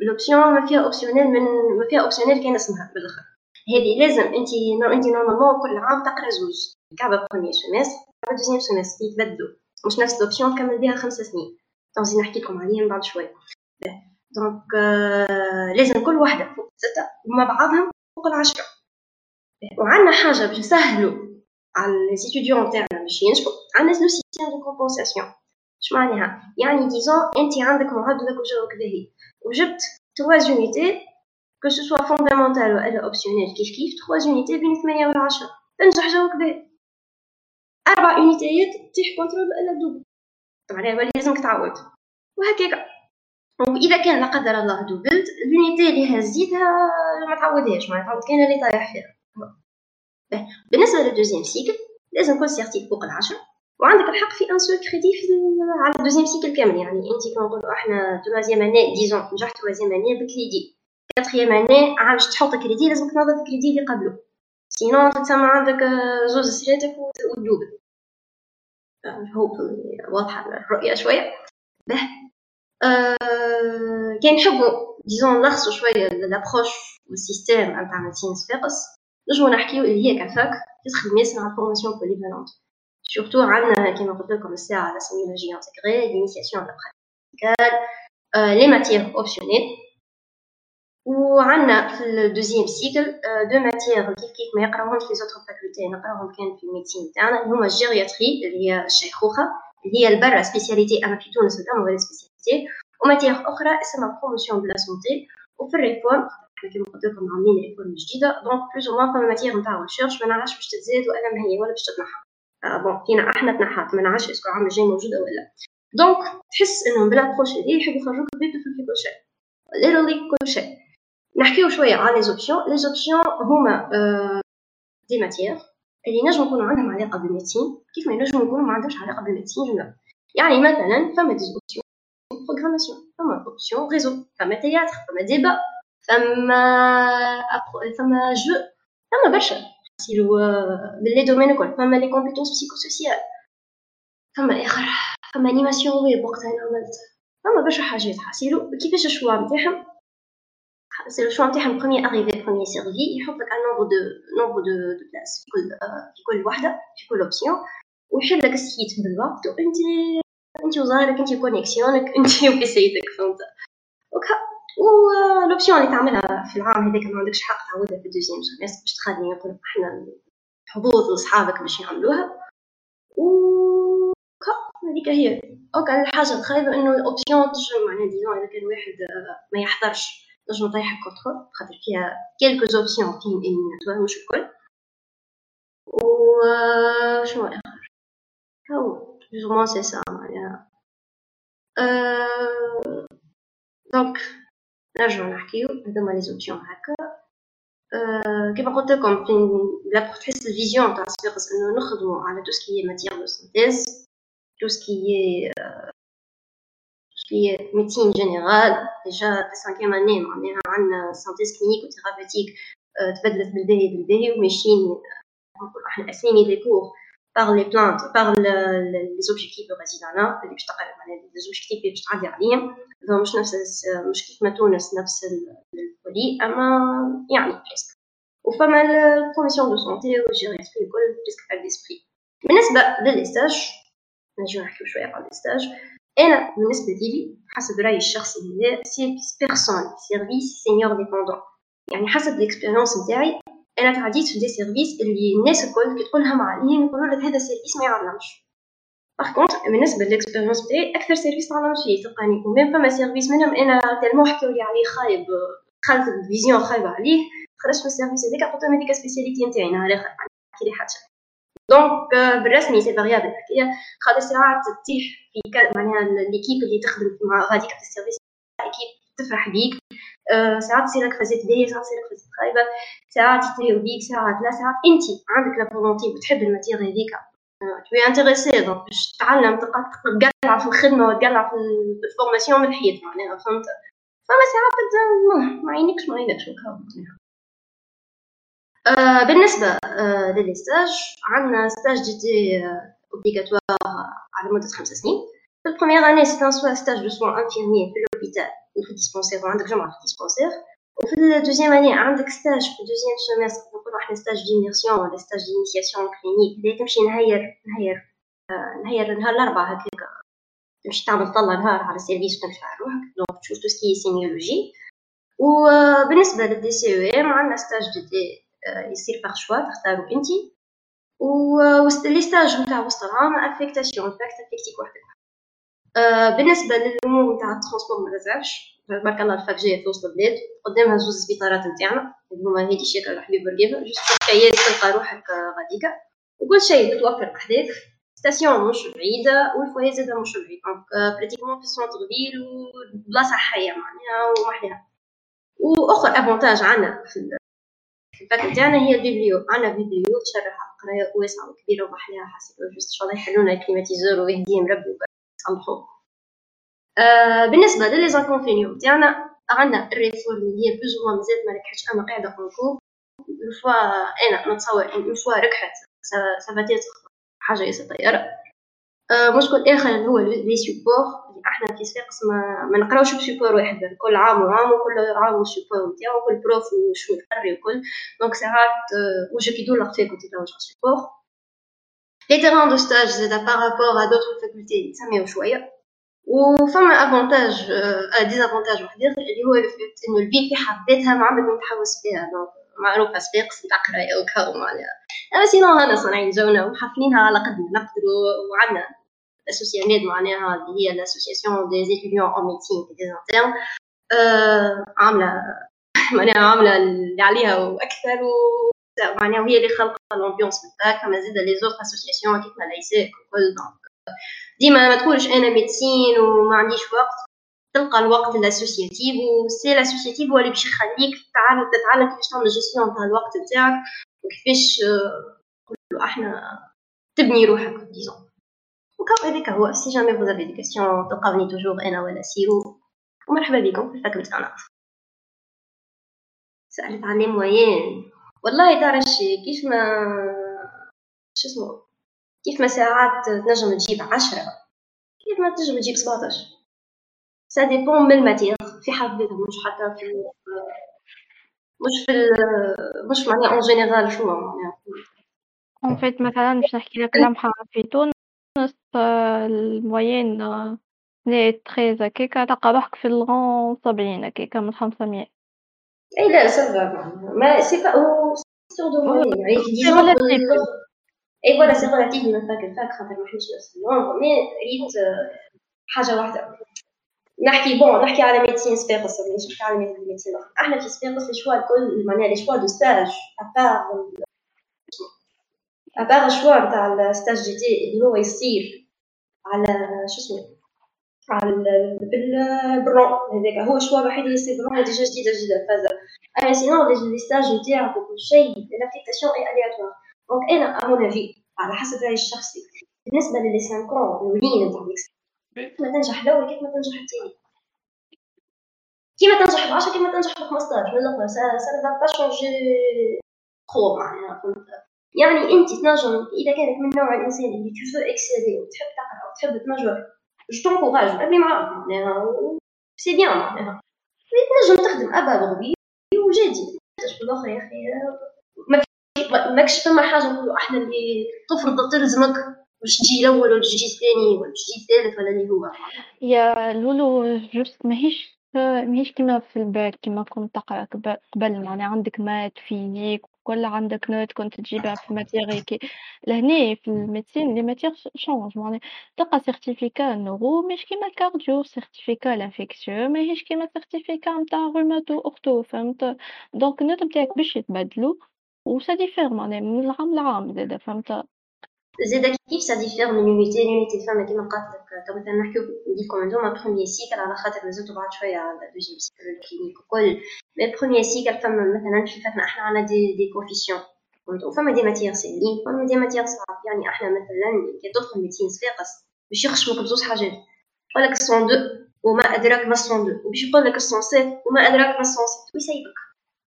[SPEAKER 4] ال option ما فيها optionnel من ما فيها optionnel كان اسمها بالآخر. هذه لازم انت انت normalement كل عام تقرأ زوج. كعبة premier semestre كعبة deuxième semestre يتبدلوا مش نفس ال options تكمل بها خمس سنين. نزيد نحكي لكم عليهم بعد شوي donc euh, لازم كل وحدة فوق ستة ومع بعضهم فوق العشرة. وعندنا حاجة باش نسهلوا على les étudiants تاعنا باش ينجحوا عندنا le système de compensation اش معناها؟ يعني disons أنت عندك معدلك وجهك باهي. وجبت 3 unités que ce soit fondamentales ولا optionnelles كيف كيف؟ 3 زونيتي بين 8 و 10 تنجح جوك باهي. أربع unité ات تطيح contrôle ولا double. طبعا هذا لازمك تعود وهكاك واذا كان لا قدر الله دوبلت ال unité اللي هزيتها ما تعودهاش ما تعود كان اللي طايح فيها. بالنسبة لل deuxième cycle لازم كل certif فوق العشرة وعندك الحق في un seul crédit على ال deuxième cycle كامل. يعني انت كون نقولوا إحنا troisième année disons نجحت troisième année ب crédit. quatrième année باش تحط كريدي لازم تنظف الكريدي اللي قبله. sinon تتسمى عندك زوج سيراتك وتدوبل هوب واضحة الرؤية شوية. أه كان نحبوا disons نلخصوا شوية l'approche وال système نتاع médecine صفاقس نجمو نحكيو اللي هي ك fac تدخل ياسر على ال formation polyvalente surtout عندنا كيما قلت لكم الساعة على sémiologie intégrée l'initiation à la pratique les matières optionnelles وعندنا في ال deuxième cycle deux matières كيف كيف ما يقراوهمش في les autres facultés نقراوهم كان في ال médecine تاعنا اللي هما ال gériatrie اللي هي الشيخوخه اللي هي البرا سبيسياليتي اما في تونس نتعملوا غير سبيسياليتي وماتيير أخرى اسمها بروموسيون دو لا سونتي وفي الريفورم كيما قلت لكم عاملين ريفورم جديده دونك بلوز أو فما ماتيير نتاع ريشيرش ما نعرفش باش تزاد ولا ما هي ولا باش تتنحى بون فينا إحنا تنحات ما نعرفش اسكو العام الجاي موجوده ولا دونك تحس انهم بلابروش هذه يحبوا يخرجوك بيتو في كل شيء literally كل شيء نحكيو شوية على لي زوبسيون لي زوبسيون هما des matières اللي نجم يكونوا عندهم علاقه بال médecine كيف ما ينجموا يكونوا ما عندهمش علاقه بال médecine جمله يعني مثلا فما des options programmation فما option réseau فما théâtre فما débat فما فما jeux فما برشا حاسيلو من les domaines الكل فما les compétences psychosociales فما اخر فما animation web وقتها أنا عملت فما برشا حاجات حاسيلو كيفاش ال choix نتاعهم c'est le choix نتاعهم premier arrivé premier servi يحط لك un nombre de nombre de de places في كل في كل وحده في كل option ويحل لك ال site بالوقت وانت انت وزهرك انت connexion ك انت و PC تك فهمت؟ وكا و l'option اللي تعملها في العام هذاك ما عندكش حق تعودها في ال deuxième semestre باش تخلي يقول إحنا حظوظ لصحابك باش يعملوها. و هذيك هي. اوكا الحاجة الخايبة إنه ال option تنجم معناها disons إذا كان واحد ما يحضرش تنجم طيح كونترول خاطر فيها كيلكو فيهم اليميناتوار مش الكل و شنو آخر؟ هو. بلوز سي سا دونك نرجعو نحكيو هذوما لي زوبسيون هكا أه كيما قلت لكم في لا تحس الفيزيون تاع صفاقس انه نخدمو على تو سكي ماتيير دو سانتيز tout ce qui est médecine générale déjà في cinquième année معناها عندنا synthèse clinique و thérapeutique تبدلت بالباهي بالباهي وماشيين نقولوا إحنا اسامي les cours par les plaintes par les objectifs du résidanat اللي باش تقرا معناها les objectifs اللي باش تعدي عليهم هذو مش نفس مش كيف ما تونس نفس ال volet اما يعني presque وفما ال promotion de santé وال gériatrie الكل presque باك ديسبري بالنسبة لل stage نجيو نحكيو شوية على ال stage أنا بالنسبة لي حسب رايي الشخصي هذا service personne service senior dépendant يعني حسب ال expérience نتاعي أنا تعديت في des services اللي الناس الكل كي تقولهم عليهم يقولوا لك هذا service ما يعلمش par contre بالنسبة لل expérience تاعي أكثر service تعلمت فيه تلقاني. و même فما service منهم أنا tellement حكيو لي عليه خايب دخلت vision خايبه عليه. خرجت من ال service هذاك لهم هذيك spécialité نتاعي نهار آخر نحكي لي حتى donc بالرسمي c'est variable الحكاية خاطر ساعات تطيح في معناها l'équipe اللي تخدم مع غاديك في ال service أكيد تفرح بيك. ساعات تصير لك فازات باهيه ساعات تصير لك فازات خايبة ساعات يطيروا بيك ساعات لا ساعات انت عندك la volonté وتحب ال matière هذيك tu es intéressé donc باش تتعلم تقلع في الخدمة وتقلع في ال formation من الحيط معناها فهمت؟ فما ساعات ما عينكش ما عينكش آه بالنسبة آه عندنا stage d'été obligatoire على مدة خمس سنين. في ال première année c'est un stage de soins infirmiers في l'hôpital وفي ال dispensaire وعندك جمعة في ال dispensaire وفي ال deuxième année عندك stage في ال deuxième semestre نقولو إحنا stage d'immersion ولا stage d'initiation clinique اللي تمشي نهير نهير نهير نهار الأربعاء هكاك تمشي تعمل طلة نهار على السيرفيس وتمشي على روحك دونك تشوف تو سكي سيميولوجي وبالنسبة للدي سي أو ام عندنا ستاج دي يصير باغ شوا تختاروا انت لي ستاج نتاع وسط العام افيكتاسيون امباكت افيكتيك وحدك بالنسبة للامور نتاع الترونسبور ما تزعفش تبارك الله الفاك جاية في وسط البلاد قدامها زوج سبيطارات نتاعنا اللي هما هيدي شيكا وحبيب بورقيبه جوست كياس تلقى روحك غاديكا. وكل شيء متوفر بحذاك station مش بعيدة وال foyer زادا مش بعيد donc pratiquement في ال centre ville وبلاصة حية معناها ومحلاها وأخر avantage عندنا في ال fac تاعنا هي ال biblio. عندنا biblio تشرح قراية واسعه وكبيرة ومحلاها حسيت juste الله يحلونا ال climatiseur ويهديهم ربي. يصلحوه آه بالنسبة لل les inconvénients تاعنا عندنا ال réforme اللي هي plus ما مازالت ما ركحتش أما قاعدة encore fois أنا نتصور إن fois ركحت ça va être حاجة ياسر طياره آه مشكل آخر هو les supports إحنا في صفاقس ما, ما نقراوش ب support واحد كل عام وعام وكل عام وال support نتاعو كل prof وشو يقري وكل donc ساعات وجهك يدور فيك وانت تلوج على السيبور les terrains de stage زادا par rapport à d'autres facultés يتسميو شوية وفما avantage désavantage واحد اخر اللي هو ال fête انه ال fête في حد ذاتها ما عندك متحوس فيها donc معروفه صفاقس نتاع قرايه وكاو معناها اما سينو هذا صناعين جونا وحافلينها على قدنا نقدروا وعندنا الاسوسياميد معناها اللي هي الاسوسياسيون دي زيتيديون اون ميديسين دي زانترن عامله معناها عامله اللي عليها وأكثر معناها وهي اللي خلقت الامبيونس نتاعك فما زيد لي زوف اسوسياسيون كيف ما ليساك وكل دونك ديما ما تقولش أنا ميديسين وما عنديش وقت تلقى الوقت الاسوسياتيف و c'est ال associatif هو اللي باش يخليك تتعلم تتعلم كيفاش تعمل جيستيون تاع الوقت نتاعك وكيفاش نقولوا أحنا تبني روحك disons وكاو هذاك هو. si jamais vous avez des questions تلقاوني toujours أنا ولا سيرو. ومرحبا بكم في ال faculté تاعنا سألت عن لي والله تعرف كيف ما شو اسمه كيف ما ساعات تنجم تجيب عشرة كيف ما تنجم تجيب سبعتاش سا ديبون من الماتيغ في حد ذاتها مش حتى في مش في مش معناها اون جينيرال شو معناها
[SPEAKER 3] اون فيت مثلا باش نحكي لك لمحة في تونس الموين لي تخيز هكاكا تلقى روحك في الغون سبعين هكاكا من خمسمية.
[SPEAKER 4] اي لا سافا ما سي با سور دو موين يعني ديجون اي voilà c'est relatif من fac ال fac خاطر ما حنش نفس ال nombre mais ريت حاجة واحدة. نحكي bon نحكي على médecine صفاقس مانيش نحكي على médecine أخرى أحنا في صفاقس les choix الكل معناها les choix de stage à part à part choix نتاع ال stage d'été اللي هو يصير على شو اسمه؟ على بال prénom هذاك هو ال choix الوحيد اللي يصير prénom déjà جديدة جديدة الفازة اما sinon les stages نتاعك وكل شيء لابليكاسيون اي الياتوار دونك أنا امون افي على حسب رايي الشخصي بالنسبة للي سانكون الاولين نتاع كيف ما تنجح الأول كيف ما تنجح الثاني كيما تنجح ب 10 كيما تنجح ب 15 من الآخر سا با شونجي تخو معناها فهمت يعني انت تنجم اذا كانت من نوع الانسان اللي تو اكسيلي وتحب تقرا وتحب تنجح جو تونكوراج ابني معاك معناها سي بيان معناها تنجم تخدم ابا بغبي وجادي في الآخر يا أخي ما ماكش فما حاجة نقولوا إحنا اللي تفرض تلزمك باش تجي الأول ولا تجي الثاني ولا تجي الثالث ولا اللي هو
[SPEAKER 3] يا لولو juste ماهيش ماهيش كيما في الباك كيما كنت تقرأ قبل معناها عندك maths physique وكل عندك note كنت تجيبها في matière هيك لهنا في ال médecine les matières changent معناها تلقى certificat neuro مش كيما ال cardio certificat l'infectieux ماهيش كيما certificat نتاع rhumato ortho فهمت؟ donc ال notes نتاعك باش يتبدلو و ça diffère معناها من العام لعام زادا فهمت؟
[SPEAKER 4] زادا كيف ça diffère من unité ل unité فما كيما قالت لك مثلا نحكيو نديكم انتوما premier cycle على خاطر نزيدو بعد شوية على deuxième cycle ال clinique وكل mais premier cycle فما مثلا كيف إحنا عندنا des des coefficients وفما des matières سهلين فما des matières صعاب يعني إحنا مثلا كي تدخل médecine صفاقس باش يخشموك بزوج حاجات يقول لك ال cent deux وما ادراك ما ال cent deux وباش يقول لك ال cent sept وما ادراك ما ال cent sept ويسيبك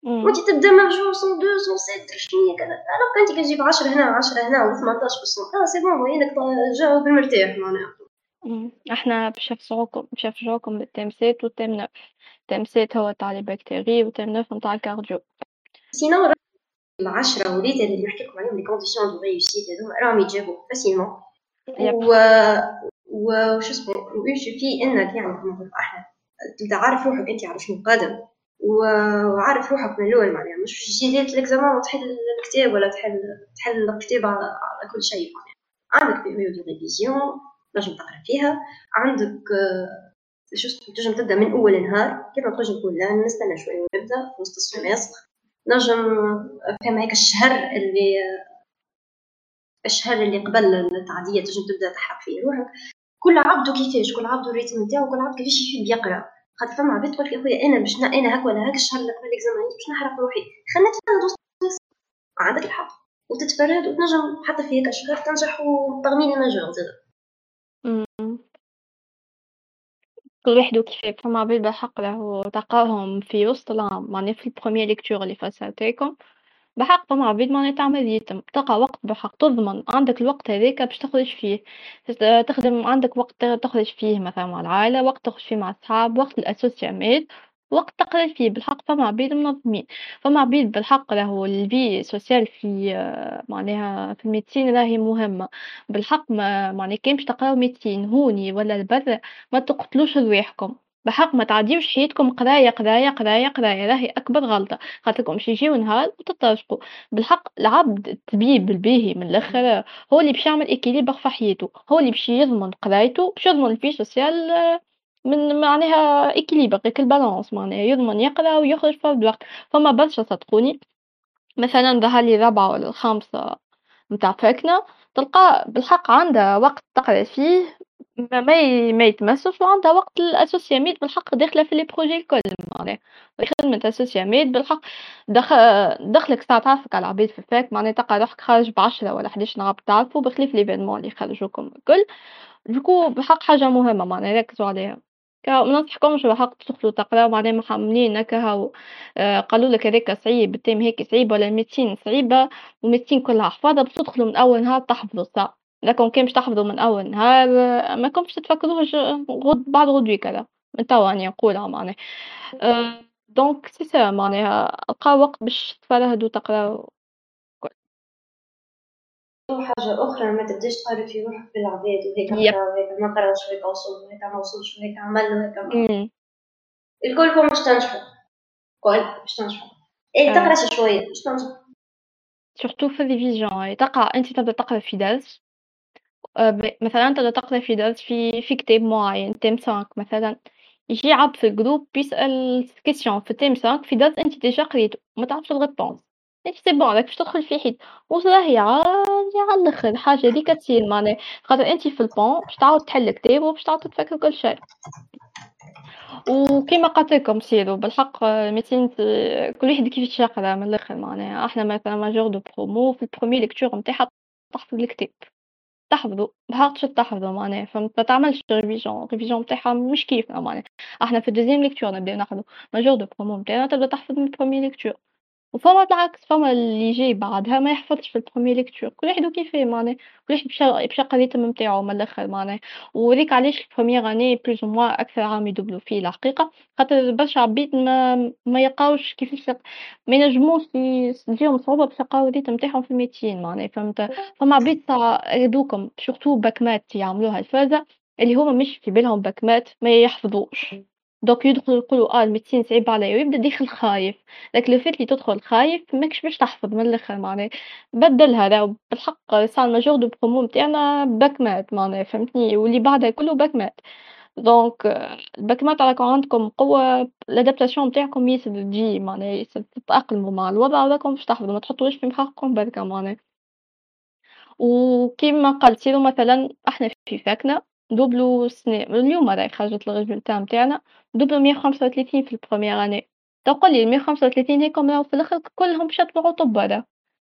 [SPEAKER 4] وانت تبدا deux cent sept شنو كذا. alors انت كتجيب 10 هنا 10 هنا و 18 بالسون آه c'est bon وينك جاوب بالمرتاح معناها.
[SPEAKER 3] إحنا باش نفجعوكم باش نفجعوكم بال thème sept وال thème neuf. thème sept هو تاع les bactéries و thème neuf نتاع ال
[SPEAKER 4] cardio. sinon العشرة وليت اللي نحكي لكم عليهم les conditions de réussite هذوما راهم يتجابوا facilement و وش اسمه في إنك يعني كما قلت إحنا تبدأ عارف روحك انت على شنو قادم. وعارف روحك من الأول معناها. مش باش تجي ليلة ال examen وتحل الكتاب ولا تحل تحل الكتاب على, على كل شيء معناها. عندك période révision تنجم تقرأ فيها. عندك شو اسمه تنجم تبدأ من أول نهار. كيما تنجم تقول لا نستنى شوية ونبدأ في وسط ال semestre نجم فما هيك الشهر اللي الشهر اللي قبل التعدية تنجم تبدأ تحرق فيه روحك. كل عبد كيفاش؟ كل عبد ال rythme نتاعو كل عبد كيفاش يحب يقرأ. خاطر فما عباد تقول لك يا خويا أنا باش أنا هكا ولا هكا الشهر اللي قبل ال examen باش نحرق روحي. خلينا نتفرد عندك الحق. وتتفرد وتنجم حتى في هيك الشهر تنجح و parmi les majors زاد.
[SPEAKER 3] كل واحد وكيفاه فما عباد بالحق راهو تلقاهم في وسط العام معناها في ال première lecture اللي فسرتلكم بحق فما عباد معناها تعمل يتم. تلقى وقت بحق. تضمن عندك الوقت هذاك باش تخرج فيه. تخدم عندك وقت تخرج فيه مثلا مع العائلة وقت تخرج فيه مع الصحاب وقت الأسوسيامات وقت تقرأ فيه. بالحق فما عباد منظمين فما عباد بالحق راهو ال vie sociale في معناها في ال médecine راهي مهمة. بالحق ما معناها باش تقراو médecine هوني ولا البر ما تقتلوش رواحكم. بحق ما تعديوش حياتكم قرايه قرايه قرايه قرايه راهي أكبر غلطة. خاطركم باش يجيو نهار وتترشقوا بالحق العبد الطبيب الباهي من الآخر هو اللي باش يعمل équilibre في حياته. هو اللي باش يضمن قرايته باش يضمن ال vie sociale من معناها équilibre هيك ال balance معناها. يضمن يقرأ ويخرج في الوقت. فما برشا صدقوني. مثلا ظهر لي الرابعة ولا الخامسة متاع fac نا تلقى بالحق عندها وقت تقرأ فيه ما ما يتمسش وعندها وقت الاسوسياميت بالحق داخلة في les projets الكل معناها. خدمة اسوسياميت بالحق. دخل دخلك ساعة تعرفك على العباد في fac معناها تلقى روحك خارج بعشرة ولا حداش نهار تعرفوا بخلاف les événements اللي يخرجوكم الكل. donc بالحق حاجة مهمة معناها ركزوا عليها. ما ننصحكمش بحق تدخلوا تقراو معناها محملين هكا هاو آه، قالوا لك هذاك صعيب ال thème هيك صعيب ولا ال médecine صعيبة وال médecine كلها حفاظة باش تدخلوا من أول نهار تحفظوا صح. لكن كان باش تحفظوا من أول نهار آه، ما كنتش تفكروش غد بعد غدوة كذا من توا راني نقولها معناها. donc c'est ça معناها. لقاو وقت باش تفرهدوا تقراو
[SPEAKER 4] حاجة أخرى ما تبداش تقارن في روحك بالعباد وهيك yep. وهيك ما قراش وهيك وصل وهيك ما وصلش وهيك عمل وهيك عمل الكلكم باش تنجحوا. الكل باش تنجحوا. إيه تقرأ شوية باش تنجح
[SPEAKER 3] surtout في ال révision تقرأ أنت تبدأ تقرأ في درس. مثلا تبدا تقرا في درس في في كتاب معين thème 5 مثلا يجي عبد في ال groupe بيسأل question في thème 5 في درس أنت déjà قريتو ما تعرفش ال réponse إيه c'est bon راك باش تدخل في حيط عادي على الآخر الحاجة هاذيك تصير معناها. خاطر أنت في البون باش تعاود تحل كتاب وباش تعاود تفكر كل شيء. وكيما قلت لكم سيروا بالحق médecine كل واحد كيفاش يقرأ من الآخر معناها. أحنا مثلا major de promo في ال première lecture نتاعها تحفظ الكتاب. تحفظوا بحق تحفظوا معناها فهمت؟ ما تعملش révision révision نتاعها مش كيفنا معناها. أحنا في ال deuxième lecture نبداو ناخذوا major de promo نتاعنا تبدأ تحفظ من ال première lecture وفما بالعكس فما اللي يجي بعدها ما يحفظش في ال première lecture كل واحد وكيفاه معناه كل واحد باش يلقى ال rythme نتاعو من الآخر معناه وهذيك علاش ال première année plus ou moins أكثر عام يدوبلو فيه الحقيقة؟ خاطر برشا عباد ما ما يلقاوش كيفاش ما ينجموش تجيهم صعوبة باش يلقاو ال rythme نتاعهم في ال médecine معناه فهمت؟ فما عباد هذوكم surtout bac maths يعملوها الفازه اللي هما مش في بالهم bac maths ما يحفظوش. donc يدخلوا يقولوا آه ال médecine صعيب عليا ويبدأ داخل خايف. لكن لو فات اللي تدخل خايف ماكش باش تحفظ من الآخر معناها. بدلها راه بالحق صار ال major de promo نتاعنا bac maths معناها فهمتني؟ واللي بعدها كله bac maths donc الباك مات راكم عندكم قوة ال adaptation نتاعكم ياسر تجي معناها ياسر تتأقلموا مع الوضع وراكم باش تحفظوا ما تحطوش في مخاخكم بركة معناها. وكيما قال سيرو مثلا إحنا في fac نا دوبلو سنة اليوم راهي خرجت ال résultats نتاعنا دوبلو مية خمسة وثلاثين في ال première année. تو قولي مية خمسة وثلاثين هيكم راهو في الآخر كلهم باش يطلعوا طب راه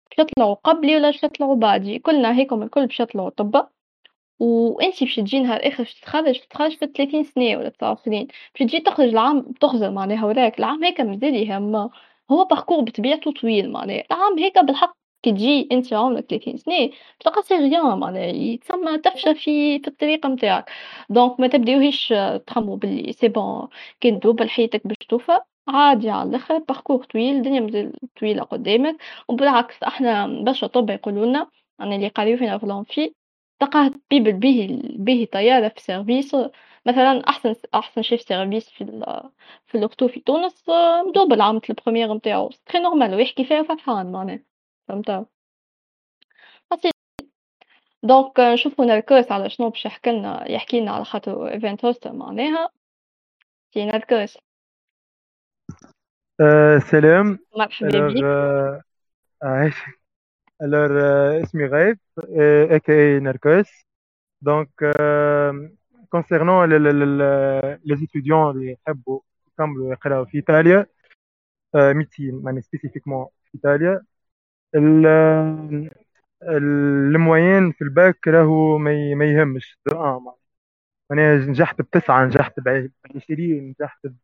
[SPEAKER 3] باش يطلعوا قبلي ولا باش يطلعوا بعدي. كلنا هيكم الكل باش يطلعوا طبا وانتي باش تجي نهار آخر باش تتخرج تتخرج في 30 سنة ولا 9 سنين باش تجي تخرج العام تخزر معناها وراك العام هيك مازال يهم هو parcours بطبيعته طويل معناها. العام هيك بالحق كي تجي أنت عمرك 30 سنة تلقى c'est rien معناها يتسمى تفشى في في الطريق نتاعك donc ما تبداوهيش تخمو باللي c'est bon كي تدوب حياتك باش توفى عادي على الآخر parcours طويل الدنيا مازال طويلة قدامك. وبالعكس أحنا برشا طب يقولوا لنا أنا اللي قاريو فينا في الأنفي تلقاه طبيب باهي باهي طيارة في سيرفيس مثلا أحسن أحسن شيف سيرفيس في في الأوتو في تونس مدوب العام البروميير نتاعو تري نورمال ويحكي فيها فرحان معناها. فهمت دونك نشوفو نركز على شنو باش يحكي لنا يحكي لنا على خاطر ايفنت هوست معناها. سي نركز
[SPEAKER 5] آه سلام.
[SPEAKER 3] مرحبا بك
[SPEAKER 5] آه عايش. Alors euh, اسمي غايب aka نركس donc euh, concernant les étudiants اللي يحبوا يكملوا يقراوا في إيطاليا آه ميتين يعني spécifiquement في إيطاليا. ال- ال moyenne في الباك راهو ما يهمش. دو ان معناها نجحت بتسعة نجحت بعشرين نجحت ب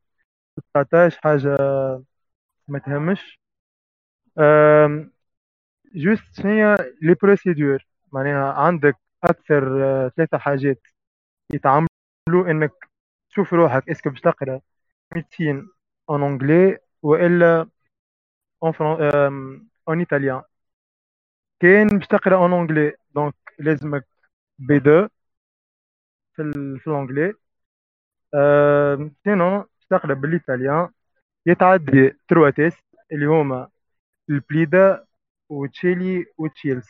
[SPEAKER 5] 19 حاجة ما تهمش. juste شنو les procédures. معناها عندك أكثر آه، ثلاثة حاجات يتعاملوا إنك تشوف روحك. est-ce que باش تقرأ médecine en anglais والا فرون en italien كاين باش تقرا en anglais donc لازمك B 2 في ال في ال anglais sinon باش تقرا بال italien يتعدي trois tests اللي هما ال PLIDA و CELI و CILS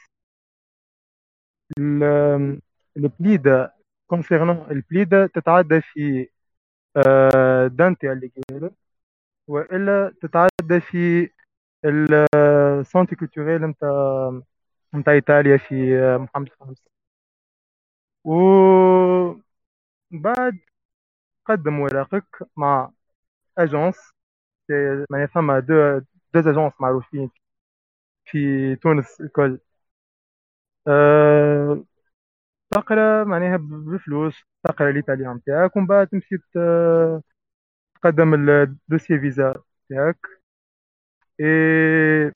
[SPEAKER 5] ال- ال PLIDA concernant ال PLIDA تتعدى في آه، دانتي أليجيري والا تتعدى في ال centre culturel نتاع نتاع إيطاليا في آه، محمد خامس. وبعد قدم ورقك مع agence. يعني ثم deux deux agences معروفين في تونس الكل. أه تقرا معناها بفلوس تقرا ال italien نتاعك ومن بعد تمشي ت- تقدم ال dossier visa نتاعك. اي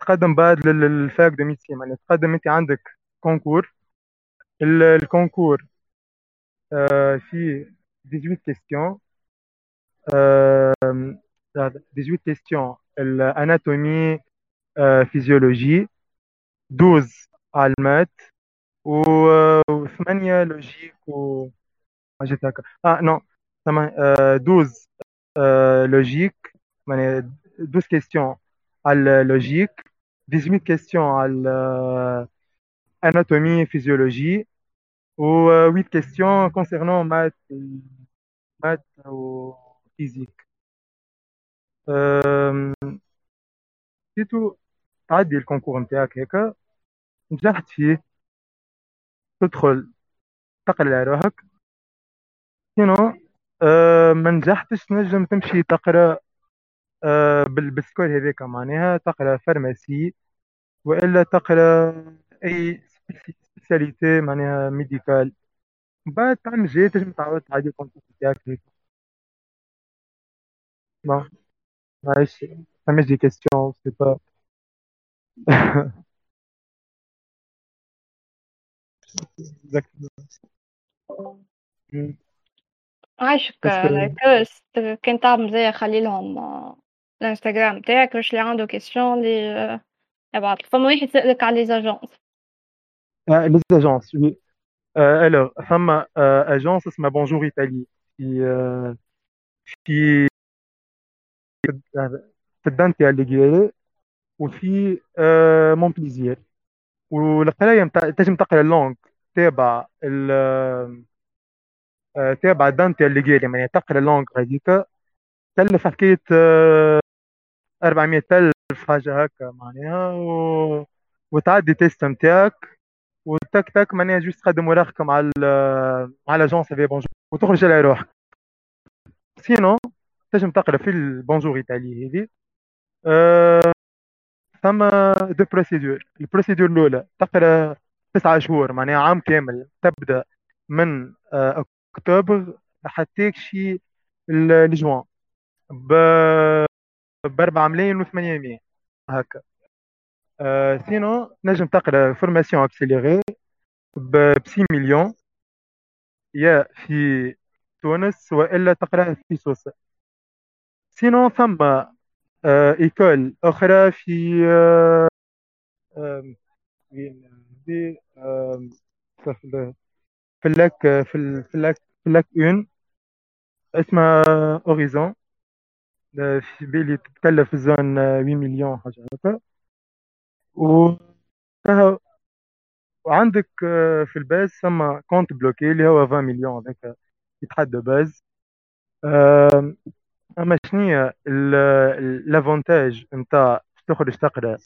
[SPEAKER 5] تقدم بعد لل- لل fac de médecine معناها تقدم انت عندك concours. ال- ال concours آه، فيه 18 questions 18 questions ال anatomie physiologie 12 على ال maths و- وثمانية logique و حاجات هكا. آه non ثمان آه 12 آه logique يعني 12 questions على ال logique 18 questions على ال anatomie physiologie و 8 questions concernant maths maths و physique. c'est tout تعدي ال concours نتاعك هيك نجحت فيه. تدخل تقرا روحك. sinon ما نجحتش تنجم تمشي تقرأ بال score هذاك معناها تقرا pharmacie وإلا تقرا أي spécialité معناها médicale. بعد تعمل جاي تنجم تعاود تعدي ال concours نتاعك هيك. bon معليش فماش des questions c'est pas
[SPEAKER 3] عايشك كان تعب زي خلي لهم آه، الانستغرام تاعك باش اللي عنده question اللي آه، يبعث فما واحد سألك على les agences
[SPEAKER 5] آه les agences oui آه alors ثم آه agence اسمها Bonjour Italie في آه في في الدانتي أليغيري وفي آه مونبليزير والقرايه متاع تنجم تقرا ال langue تابع ال آه، تابع دانتي أليغيري يعني تقرا ال langue هذيك تكلف حكايه آه 400 ألف حاجة هكا معناها و... وتعدي test نتاعك وتك تك معناها juste تقدم ورقكم على ال- على l'agence في Bonjour وتخرج على روحك. sinon تنجم تقرأ في ال Bonjour Italie هذه أه ثم deux procédures ال procédure الأولى تقرأ تسعة شهور معناها عام كامل تبدأ من آه، أكتوبر حتى شي لجوان. ب ب 4 ملايين و800 هكا أه sinon نجم تقرا formation accélérée ب 6 مليون يا في تونس والا تقرا في سوسه sinon ثم آه école أخرى في آه في اللاك في اللاك في اللاك un اسمها Horizon في بالي تتكلف في ال zone 8 مليون حاجة هكا و وعندك في ال base ثم compte bloqué اللي هو 20 مليون هذاك يتحدى باز. أما شنية l'avantage نتاع تخرج تقرا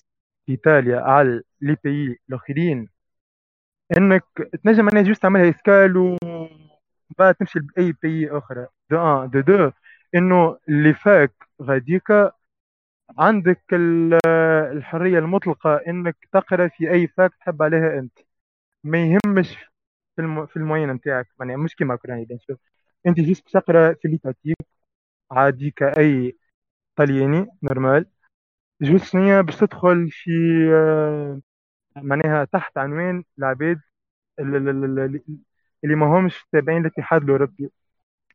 [SPEAKER 5] في إيطاليا على les pays الآخرين؟ إنك تنجم أنا juste تعملها escale و بعد تمشي لأي pays أخرى deux ans. deux deux. إنه les facs غاديكا عندك الحرية المطلقة إنك تقرأ في أي fac تحب عليها أنت. ما يهمش في الم... في المعين نتاعك. يعني مش كيما أوكراني bien أنت juste تقرأ في l'étatique عادي كأي طلياني normal. juste شنيا باش تدخل في آه، معناها تحت عنوان العباد اللي ما همش تابعين للاتحاد الأوروبي.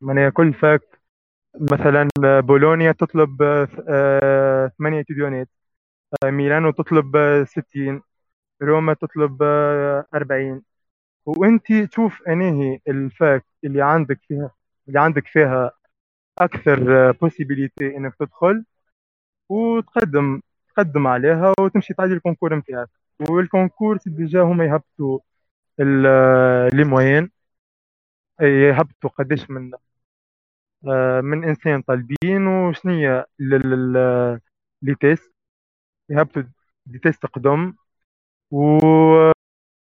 [SPEAKER 5] معناها كل fac مثلا بولونيا تطلب آه، ثمانية تليونات آه، ميلانو تطلب ستين روما تطلب أربعين. وإنت تشوف أنهي ال fac اللي عندك فيها اللي عندك فيها أكثر possibilité إنك تدخل وتقدم تقدم عليها وتمشي تعدي ال concours نتاعك وال concours déjà هما يهبطوا les moyennes يهبطوا قداش من آه، من إنسان طالبين وشنية les tests؟ يهبطوا des tests قدم. و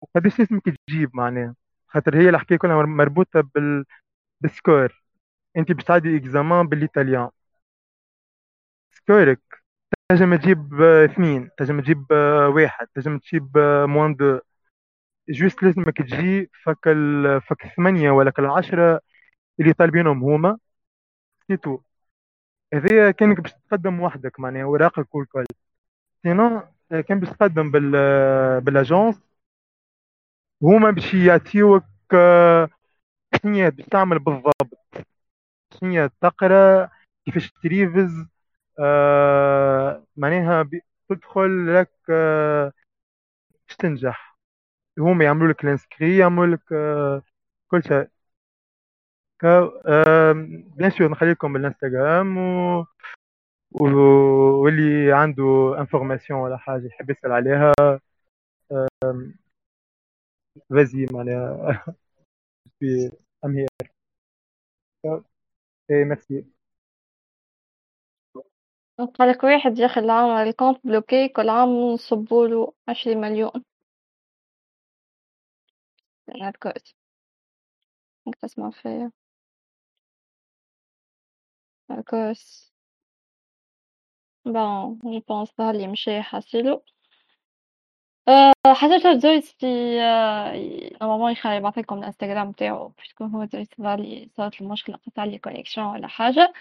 [SPEAKER 5] وقداش اسمك تجيب معناها خاطر هي الحكاية كلها مربوطة بال بال score. أنت باش تعدي examen بال italien. سكورك تنجم تجيب اثنين تنجم تجيب واحد تنجم تجيب moins deux juste لازمك تجي فك ال... فك الثمانية ولا العشرة اللي طالبينهم هما. c'est tout هذايا كانك باش تقدم وحدك معناها وراقك والكل sinon كان باش تقدم بال بال agence هما باش يعطيوك شنيا باش تعمل بالضبط. شنيا تقرأ كيفاش تريفز معناها تدخل لك باش تنجح. هما يعملوا لك ال inscription يعملوا لك كل شيء. bien sûr نخليكم بالانستغرام و واللي عنده information ولا حاجة يحب يسأل عليها فازي معناها في ام هير et merci
[SPEAKER 3] قالك واحد ياخد العام ال compte bloqué كل عام نصبوله عشرين مليون. هكاك انك تسمع فيا هكاس bon je pense ظهر لي مشى حاسيلو أه حاجة جويس في normalement يخلي يبعثلكم الانستغرام نتاعو parce que هو جويس ظهر لي صارت المشكلة قطع لي connexion ولا حاجة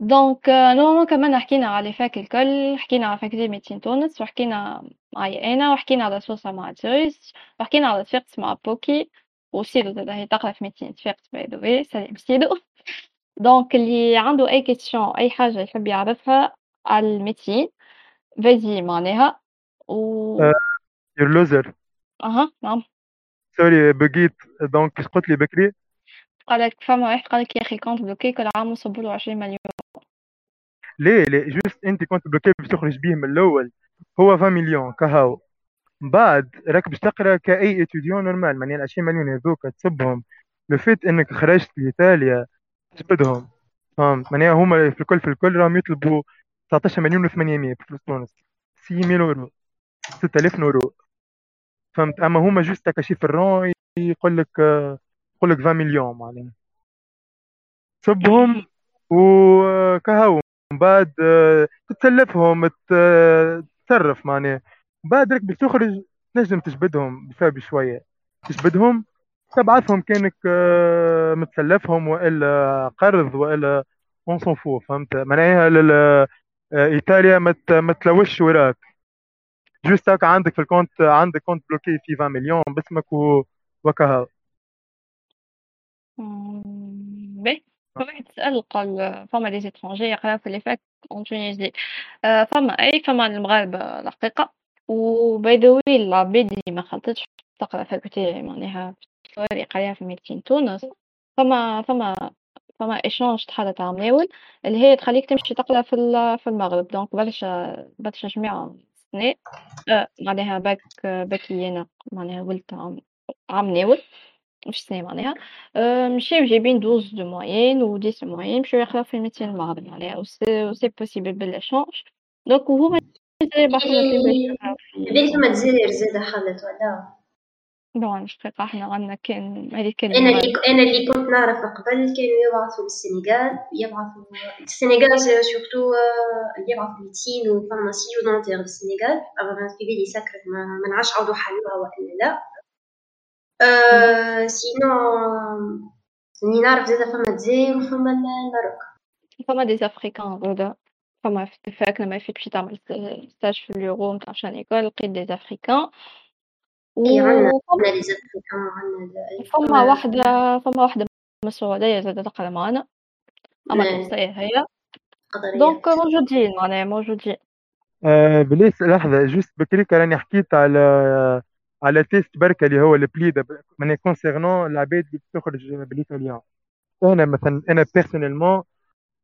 [SPEAKER 3] donc normalement كمان حكينا على fac الكل حكينا على faculté médecine تونس وحكينا معايا أنا وحكينا على سوسة مع جويس وحكينا على صفاقس مع بوكي وسيدو زادا هي تقرا في médecine صفاقس by the way سلام سيدو donc اللي عنده أي question أي حاجة يحب يعرفها على ال médecine فازي معناها و
[SPEAKER 5] يور لوزر
[SPEAKER 3] أها نعم
[SPEAKER 5] sorry بقيت donc كيش قلت لي بكري
[SPEAKER 3] قالك فما واحد قالك يا أخي compte bloqué كل عام نصبوا له 20 مليون
[SPEAKER 5] ليه ليه juste انت compte bloqué باش تخرج بيه من الأول هو 20 مليون كهو من بعد راك باش تقرأ كأي étudiant normal معناها ال 20 مليون هذوك تسبهم le fait انك خرجت لإيطاليا تجبدهم فهمت؟ معناها هما في الكل في الكل راهم يطلبوا 19 مليون و800 بفلوس تونس. 6000 يورو 6000 يورو فهمت؟ أما هما juste هكا شي في ال rond يقول لك يقول لك 20 مليون معناها. تسبهم وكهو. من بعد تتسلفهم تصرف معناها. بعد رك باش تخرج تنجم تجبدهم بشوية بشوية تجبدهم تبعثهم كأنك آه، متسلفهم وإلا قرض وإلا on s'en fout فهمت معناها آه، إيطاليا ما تلوش وراك. juste عندك في ال compte عندك compte bloqué في 20 مليون باسمك وكها
[SPEAKER 3] باهي فواحد سأل قال فما des étrangers يقراو في les facs en Tunisie. فما أي فما المغاربة الحقيقة و by the way العباد اللي ما خلطتش تقرأ faculté معناها في يقراها في médecine تونس. فما فما فما échange شحال تاع مناول اللي هي تخليك تمشي تقرأ في في المغرب. donc برشا برشا جماعة سنة آه معناها bac bac ي أنا معناها ولت عام عام ناول مش سنة معناها. آه مشاو جايبين douze de moyenne و dix moyenne مشاو يقرأو في ال médecine المغرب معناها. و c'est possible بال échange donc وهما
[SPEAKER 4] بالك ما تزير زاده خلت ولا؟
[SPEAKER 3] طبعا مش حقيقة إحنا عندنا كان هذه كان
[SPEAKER 4] أنا اللي أنا اللي كنت نعرف قبل كانوا يبعثوا للسنغال يبعثوا السنغال surtout يبعثوا médecine و pharmacie و dentaire للسنغال. في بالي سكرت ما نعرفش عاودوا حلوها ولا لا. أه sinon اللي نعرف زاده فما الجزائر وفما ال Maroc.
[SPEAKER 3] فما des Africains زادا فما في fac لما في تمشي تعمل stage في اليورو نتاع Charles Nicolle لقيت des Africains
[SPEAKER 4] اي عندنا عندنا les Africains عندنا
[SPEAKER 3] فما واحدة فما واحدة من السعودية زادة تقرا معانا أما تونسية هي. donc موجودين معناها موجودين.
[SPEAKER 5] آه please لحظة juste بكري راني حكيت على على test بركة اللي هو ال PLIDA معناها concernant العباد اللي بتخرج بال italien أنا مثلا أنا personnellement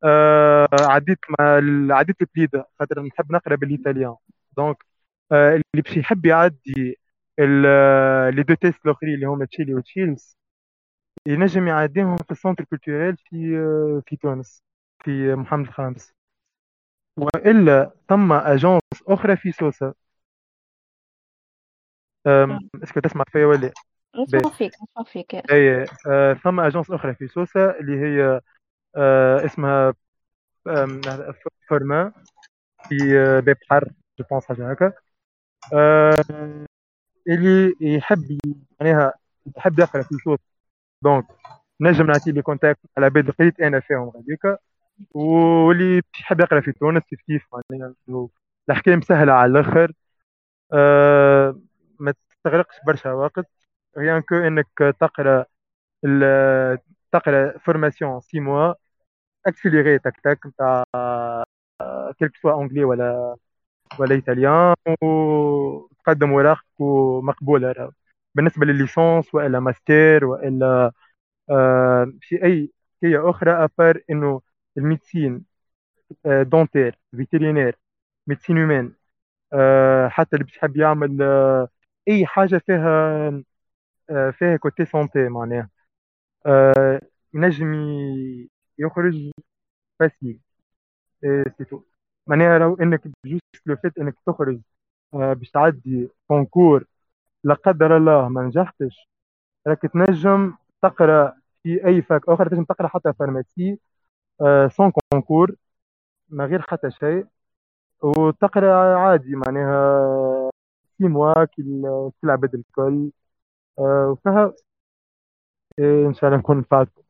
[SPEAKER 5] آه عديت مع عديت ال PLIDA خاطر نحب نقرأ بال italien. donc آه اللي باش يحب يعدي les deux tests الاخرين اللي هما CELI و CILS ينجم يعديهم في ال centre culturel في في تونس في محمد الخامس والا ثم agence أخرى في سوسه est-ce que تسمع فيا ولا
[SPEAKER 3] نسمع فيك نسمع فيك
[SPEAKER 5] اي آه، ثم agence أخرى في سوسه اللي هي آه، اسمها فورما في باب بحر je pense حاجة هكا اللي يحب معناها يحب يقرا في سوسة donc نجم نعطي لي contact على بيد قريت أنا فيهم غاديكا واللي يحب يقرأ في تونس كيف كيف معناها؟ الاحكام سهله على الآخر. أه ما تستغرقش برشا وقت. rien que إنك تقرأ تقرأ formation six mois accélérée تك تك نتاع quel que soit anglais ولا ولا italien وتقدم اوراقك ومقبوله بالنسبة للل licence والا ماستر والا آه في أي حكايه أخرى à part إنه ال médecine آه dentaire vétérinaire médecine humaine آه حتى اللي بيحب يعمل آه أي حاجة فيها آه فيها côté santé معناها. آه ينجم يخرج facile c'est tout معناها لو إنك juste le fait إنك تخرج آه، باش تعدي concours لا قدر الله ما نجحتش راك تنجم تقرأ في أي fac اخر تنجم تقرأ حتى pharmacie sans concours ما غير حتى شيء وتقرأ عادي معناها c'est mieux que العباد الكل آه، وفيها إيه، إن شاء الله نكون نفعتكم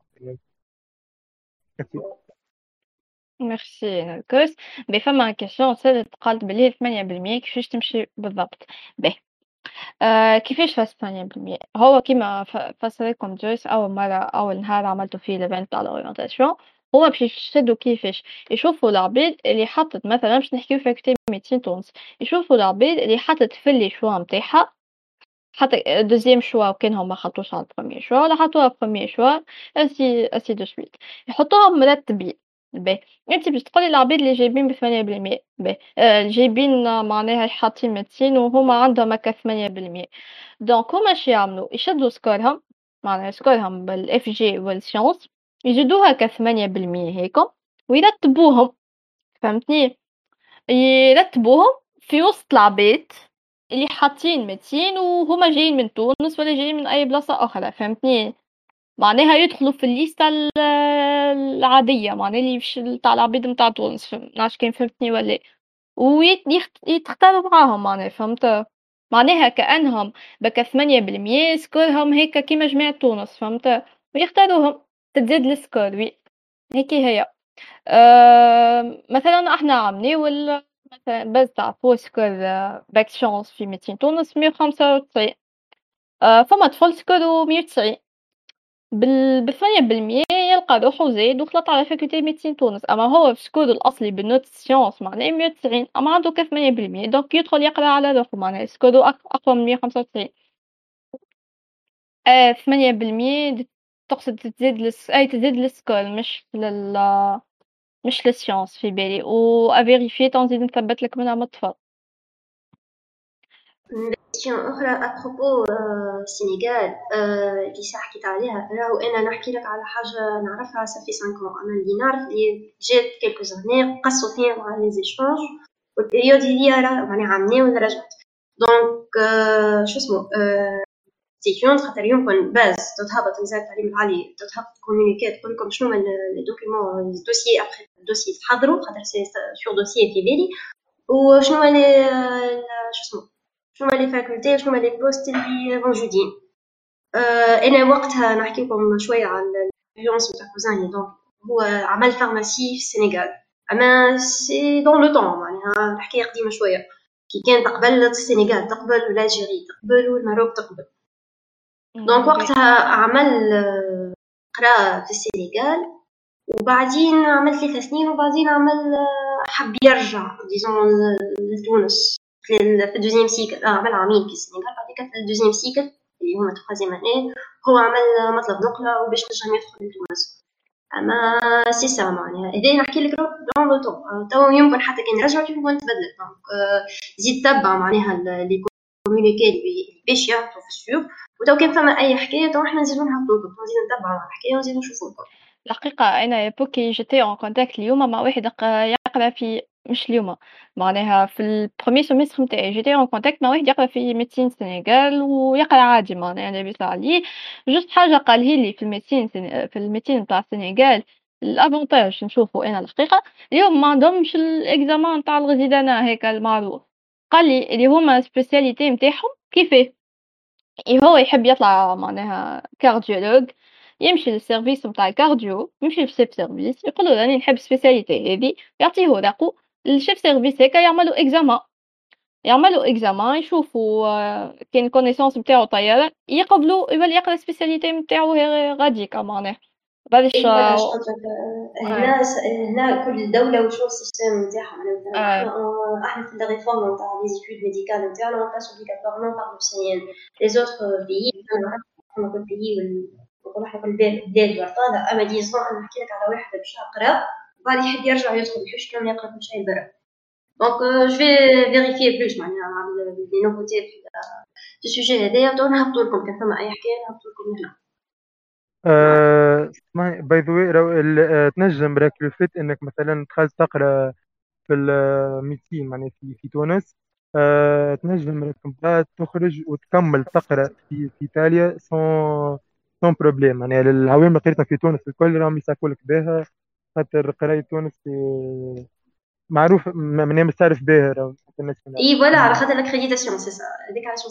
[SPEAKER 3] ميرسي نركس بي فما question سالت قالت بلي 8% كيفاش تمشي بالضبط باهي كيفاش فاس 8% هو كيما فسر لكم جويس أول مرة أول نهار عملتو فيه ال event تاع ال orientation هما باش يشدو كيفاش يشوفوا العباد اللي حطت مثلا باش نحكيو faculté médecine تونس يشوفوا العباد اللي حطت في les choix نتاعها حتى deuxième choix وكان هما خطوش على ال première choix ولا حطوها première choix ainsi ainsi de suite يحطوهم مرتبين باهي أنتِ باش تقولي العباد اللي جايبين بثمانية بالمِيّة باهي جايبين معناها حاطين médecine وهُما عندهم هاكا ثمانية بالمِيّة donc هُما اش يعملوا يشدوا score هم معناها score هم بال FG و ال sciences يزيدوها هاكا ثمانية بالمِيّة هاكا ويرتبوهم فهمتني، يرتبوهم في وسط العباد اللي حاطين médecine وهُما جايين من تونس ولا جايين من أي بلاصة أخرى فهمتني. معناها يدخلوا في الليستة العادية معناها اللي مش تاع العباد نتاع تونس ما نعرفش كان فهمتني ولا ويتختاروا معاهم معناها فهمت؟ معناها كأنهم بكا ثمانية بالمية score هم هيك كيما جماعة تونس فهمت؟ ويختاروهم تتزاد ال score oui هيكي هي مثلا إحنا عاملين مثلا بس تعرفوا score bac sciences في ميتين تونس مية وخمسة وتسعين. أه فما طفل score و مية وتسعين. بالثمانية بالمية يلقى روحو زايد وخلط على faculté médecine تونس. أما هو في score و الأصلي بال note sciences معناه مية وتسعين أما عنده كثمانية بالمية؟ donc يدخل يقرأ على روحو معناه score و أقوى من مية خمسة وتسعين. ثمانية بالمية تقصد تزيد لس... أي تزيد ال score مش لل مش لل sciences في بالي. و à vérifier تنزيد نثبت لك منها مطفى
[SPEAKER 4] question أخرى à propos السنغال اللي ساعة حكيت عليها. راهو أنا نحكي لك على حاجة نعرفها ça fait cinq ans que أنا اللي نعرف اللي جات quelques années قصوا فيها مع les échanges و ال période هي راه معناها عامني ولا رجعت. donc شو اسمه situation خاطر يمكن باش تتهبط وزارة التعليم العالي تتهبط communiqué تقول لكم شنو هما les documents les dossiers après ال dossier تحضروا. خاطر c'est sur dossier في بالي وشنو les شو اسمه شنو les facultés شنو les postes اللي موجودين أه أنا وقتها نحكي لكم شوية على ال expérience نتاع cousin ي donc هو عمل pharmacie في السنغال اما c'est dans le temps معناها الحكاية قديمه شوية كي كان تقبل السنغال تقبل l'Algérie تقبل والمغرب تقبل donc وقتها عمل قرا في السنغال وبعدين عمل ثلاثة سنين وبعدين عمل حب يرجع disons لتونس في ال deuxième cycle عمل عامين في السنغال بعد كده في ال deuxième cycle اللي هما troisième année هو عمل مطلب نقلة وباش نجم يدخل لتونس اما سي سا معناها هذا نحكي لك dans le temps تو يمكن حتى كان رجعت يمكن تبدلت donc زيد تبع معناها les communiqués اللي باش يعطوا في ال sujet وتو كان فما اي حكايه تو إحنا نزيدو نهبطو لكم نزيدو نتبعو الحكاية ونزيدو نشوفو
[SPEAKER 3] الحقيقة أنا parce que j'étais en contact اليوم مع واحد يقرا في مش اليوم. معناها في ال premier semestre نتاعي j'étais en contact مع واحد يقرا في médecine سنغال ويقرا عادي معناها لاباس عليه juste حاجة قالها لي في ال médecine في ال médecine نتاع السنغال ال avantage نشوفو أنا الحقيقة. اليوم ما عندهمش ال examen نتاع ال résidanat هيك المعروف. قال لي اللي هما spécialité نتاعهم كيفاه؟ هو يحب يطلع معناها cardiologue يمشي لل service نتاع ال cardio يمشي لل chef service يقول له راني نحب spécialité هذه يعطيه ورقه ال chef service هكا يعملوا examen يعملوا examen يشوفوا كاين كونيسونس نتاعو طياره يقبلوا يولي يقرا السبيسياليتي نتاعو غاديكا معناها
[SPEAKER 4] بعدش هنا هنا كل دولة وشو السيستم نتاعها إحنا إحنا في الريفورم نتاع لي زيتود ميديكال نتاعنا ما باس اوبليغاتوارمون بار سيان لي زوتر بيي كل بيي بلاد أما ديزون نحكي لك على واحد باش يقرا وبعد يحب يرجع يدخل يحوش كان يقرا كل شيء برا donc je vais vérifier plus معناها les nouveautés في ال sujet هذايا نهبطوا لكم كان فما أي حكاية نهبطوا لكم هنا.
[SPEAKER 5] اسمعي by the way تنجم راك le fait إنك مثلا دخلت تقرأ في ال médecine معناها في, في تونس. أه تنجم راك بعد تخرج وتكمل تقرأ في, في إيطاليا sans sans problème معناها الأعوام اللي قريتها في تونس الكل راهم يساكوا لك بها. خاطر قراية تونس معروف معناها مستعرف بها راهو
[SPEAKER 4] إي voilà على خاطر ال accréditation c'est ça هذيك علاش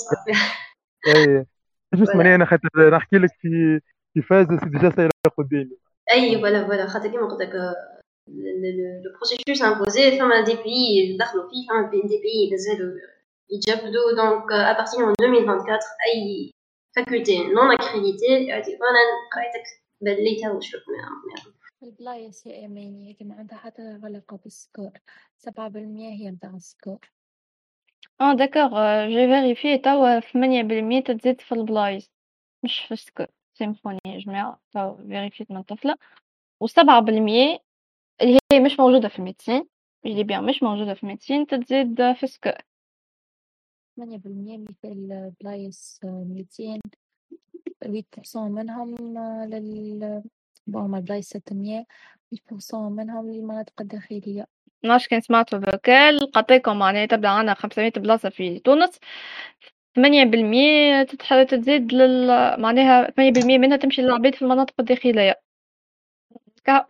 [SPEAKER 5] إي أنا خاطر نحكي لك في في phase c'est déjà صايره قدامي.
[SPEAKER 4] إي voilà voilà. خاطر كيما قلت لك le processus imposé فما des pays دخلوا فيه فما des pays مازالوا يتجبدوا donc à partir من 2024 أي faculté non accréditée يعطي أنا قريتك بليتها وشوف
[SPEAKER 6] البلايص يا أماني هيك ما عندها حتى علاقة بالسكور سبعة بالمية هي متاع السكور
[SPEAKER 3] آه داكوغ جي فيريفي توا ثمانية بالمية تتزيد في البلايص مش في السكور. سيمفوني يا جماعة. توا فيريفيت من طفلة. وسبعة بالمية اللي هي مش موجودة في الميدسين اللي بيان مش موجودة في الميدسين تتزيد في السكور
[SPEAKER 6] ثمانية بالمية مثل البلايص ميتين. ويت بورسون منهم لل بون البلايص ستمية ويت بورسون منهم للمناطق الداخلية
[SPEAKER 3] ناش كان سمعتوا فوكال قطيكم معناها تبدأ عندنا 500 بلاصة في تونس. ثمانية بالمية تتزيد لل معناها ثمانية بالمية منها تمشي للعباد في المناطق الداخلية. كا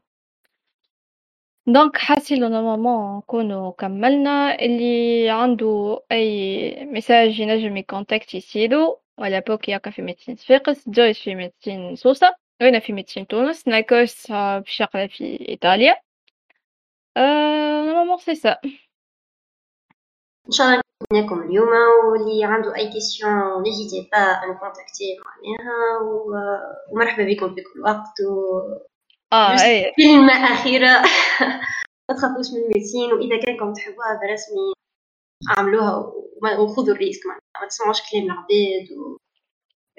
[SPEAKER 3] دونك حاسين نورمالمون نكونو كمّلنا، اللي عنده أي ميساج ينجم يكونتاكتي سيدو ولا بوك ياكا في ميديسين صفاقس، جويس في ميديسين سوسة، وأنا في médecine تونس، نايكوس باش يقرا في إيطاليا، normalement c'est ça.
[SPEAKER 4] إن شاء الله نكون اليوم واللي عنده أي question n'hésitez pas à contacter معناها ومرحبا بكم في كل وقت و
[SPEAKER 3] آه إيه.
[SPEAKER 4] كلمة أخيرة ما تخافوش من ال médecine وإذا كانكم تحبوها برسمي اعملوها وخذوا ال risque معناها ما تسمعوش كلام العباد و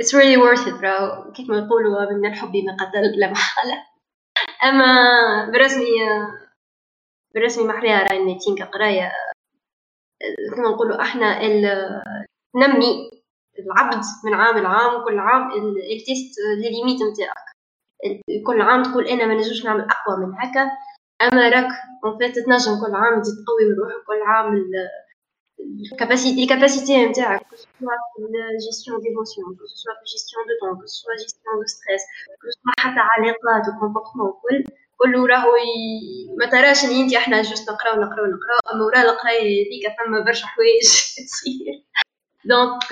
[SPEAKER 4] it's really worth it راهو كيف ما يقولوا من الحب ما قتل لا محالة. أما برسمي برسمي محليها راهي ال médecine كقراية كما نقولوا إحنا نمي العبد من عام لعام وكل عام ت tester les limites نتاعك. كل عام تقول أنا ما نجمش نعمل أقوى من هكا. أما راك اون تنجم كل عام تزيد تقوي من روحك كل عام ال capacité ال capacité نتاعك que ce soit في ال gestion d'émotions que ce soit في الجيستيون دو طون que ce soit gestion de stress que ce soit حتى علاقات و comportement كل كله راهو ي... ما تراش اللي انت إحنا juste نقراو نقراو نقراو اما ورا القرايه هذيك فما برشا حوايج تصير donc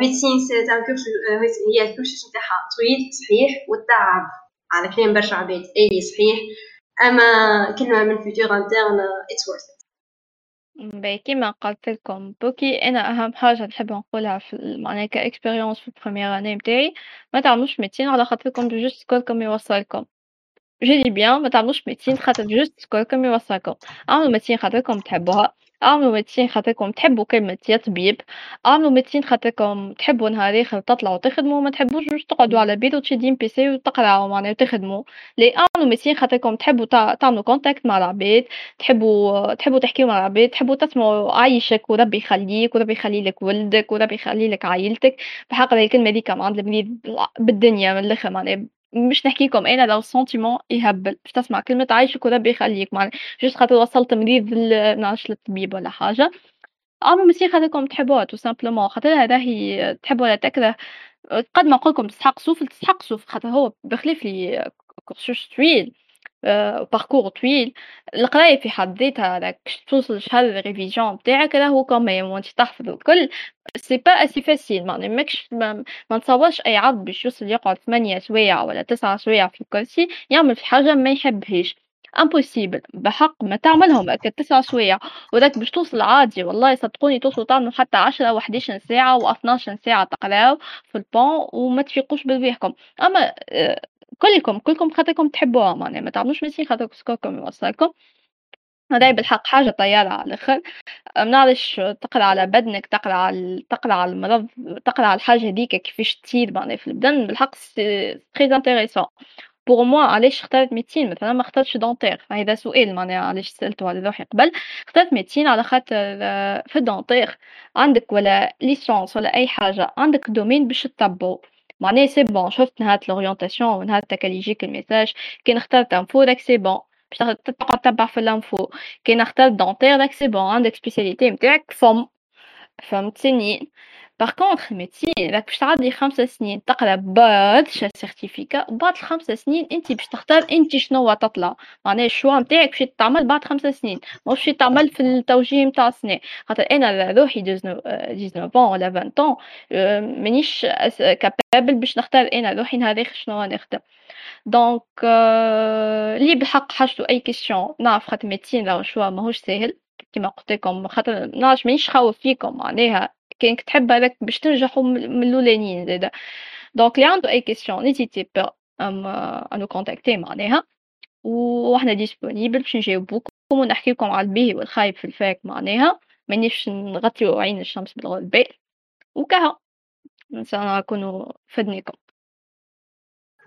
[SPEAKER 4] médecine c'est une course هي ال course نتاعها طويل صحيح والتعب على كلام برشا عباد اي صحيح اما كلمه من futur interne it's worth
[SPEAKER 3] باهي كيما قلت لكم بوكي أنا أهم حاجة نحب نقولها في معناها ك expérience في ال première année متاعي ما تعملوش médecine على خاطركم juste score كم يوصلكم دي بيان ما تعملوش médecine خاطر juste score كم يوصلكم اعملوا médecine خاطركم تحبوها اعملوا médecine خاطركم تحبوا كلمة يا طبيب. اعملوا médecine خاطركم تحبوا نهار آخر تطلعوا تخدموا ما تحبوش juste تقعدوا على البيت وتشدوا un PC وتقراو معناها وتخدموا لي اعملوا médecine خاطركم تحبوا تعملوا contact مع العباد تحبوا تحبوا تحكيو مع العباد تحبوا تسمعوا عايشك وربي يخليك وربي يخلي لك ولدك وربي يخلي لك عائلتك بحق الكلمة هذيك عند بالدنيا من الآخر معناها مش نحكيكم أنا le sentiment يهبل. باش تسمع كلمة عايشك وربي يخليك معناها juste خاطر وصلت مريض منعرفش للطبيب ولا حاجة. اعملوا médecine خاطركم تحبوها tout simplement خاطرها راهي تحب ولا تكره. قد ما نقولكم تستحق souffle تستحق souffle خاطر هو بخلاف le cursus طويل. parcours طويل. القراية في حد ذاتها راك توصل شهادة ال révision نتاعك راهو quand même وانت تحفظ الكل. c'est pas assez facile معني ماكش ما, نتصورش أي عبد باش يوصل يقعد ثمانية سوايع ولا تسعة سوايع في الكرسي يعمل في حاجة ما يحبهاش. impossible بحق ما تعملهم هكا تسع سوايع. وذاك باش توصل عادي والله صدقوني توصلوا تعملوا حتى عشرة وحديش ساعة واثناش ساعة تقراو في البون وما تفيقوش برواحكم أما كلكم كلكم خاطركم تحبوها معناها ما تعملوش médecine خاطر score كم يوصلكم. هذاي بالحق حاجة طيارة على الآخر. منعرفش تقرأ على بدنك تقرأ على تقرأ على المرض تقرأ على الحاجة هذيك كيفاش تصير معناها في البدن بالحق très intéressant pour moi علاش اخترت médecine مثلا ما اخترتش dentaire هذا سؤال معناها علاش سألته على روحي قبل؟ اخترت médecine على خاطر في ال dentaire عندك ولا licence ولا أي حاجة عندك domaine باش تتبعو معناها c'est bon شفت نهار l'orientation ونهار كان يجيك ال message كي نختار info d'acc c'est bon باش تقعد تتبع في ال info كي نختار dentaire d'acc c'est bon عندك spécialité نتاعك فم. فهمت سنين par contre médecine راك باش تعدي خمس سنين تقرا برشا certificats بعد الخمس سنين انت باش تختار انت شنو تطلع معناها ال choix نتاعك باش تعمل بعد خمس سنين مش تعمل في التوجيه نتاع السنة خاطر أنا روحي 19 ولا 20 مانيش capable باش نختار أنا روحي نهار شنو نخدم donc اللي بالحق حاجته اي question نعرف خاطر médecine راهو choix ماهوش ساهل كيما قلت لكم خاطر نعرفش مانيش خاوف فيكم معناها كانك تحب هذاك باش تنجحوا من الأولانيين زاده donc اللي عنده اي question n'hésitez pas à nous contacter معناها. وحنا disponibles باش نجاوبوكم ونحكيكم على الباهي والخايب في ال fac معناها. مانيش نغطيو عين الشمس بالغربال وكها إن شاء نكونوا فدنيكم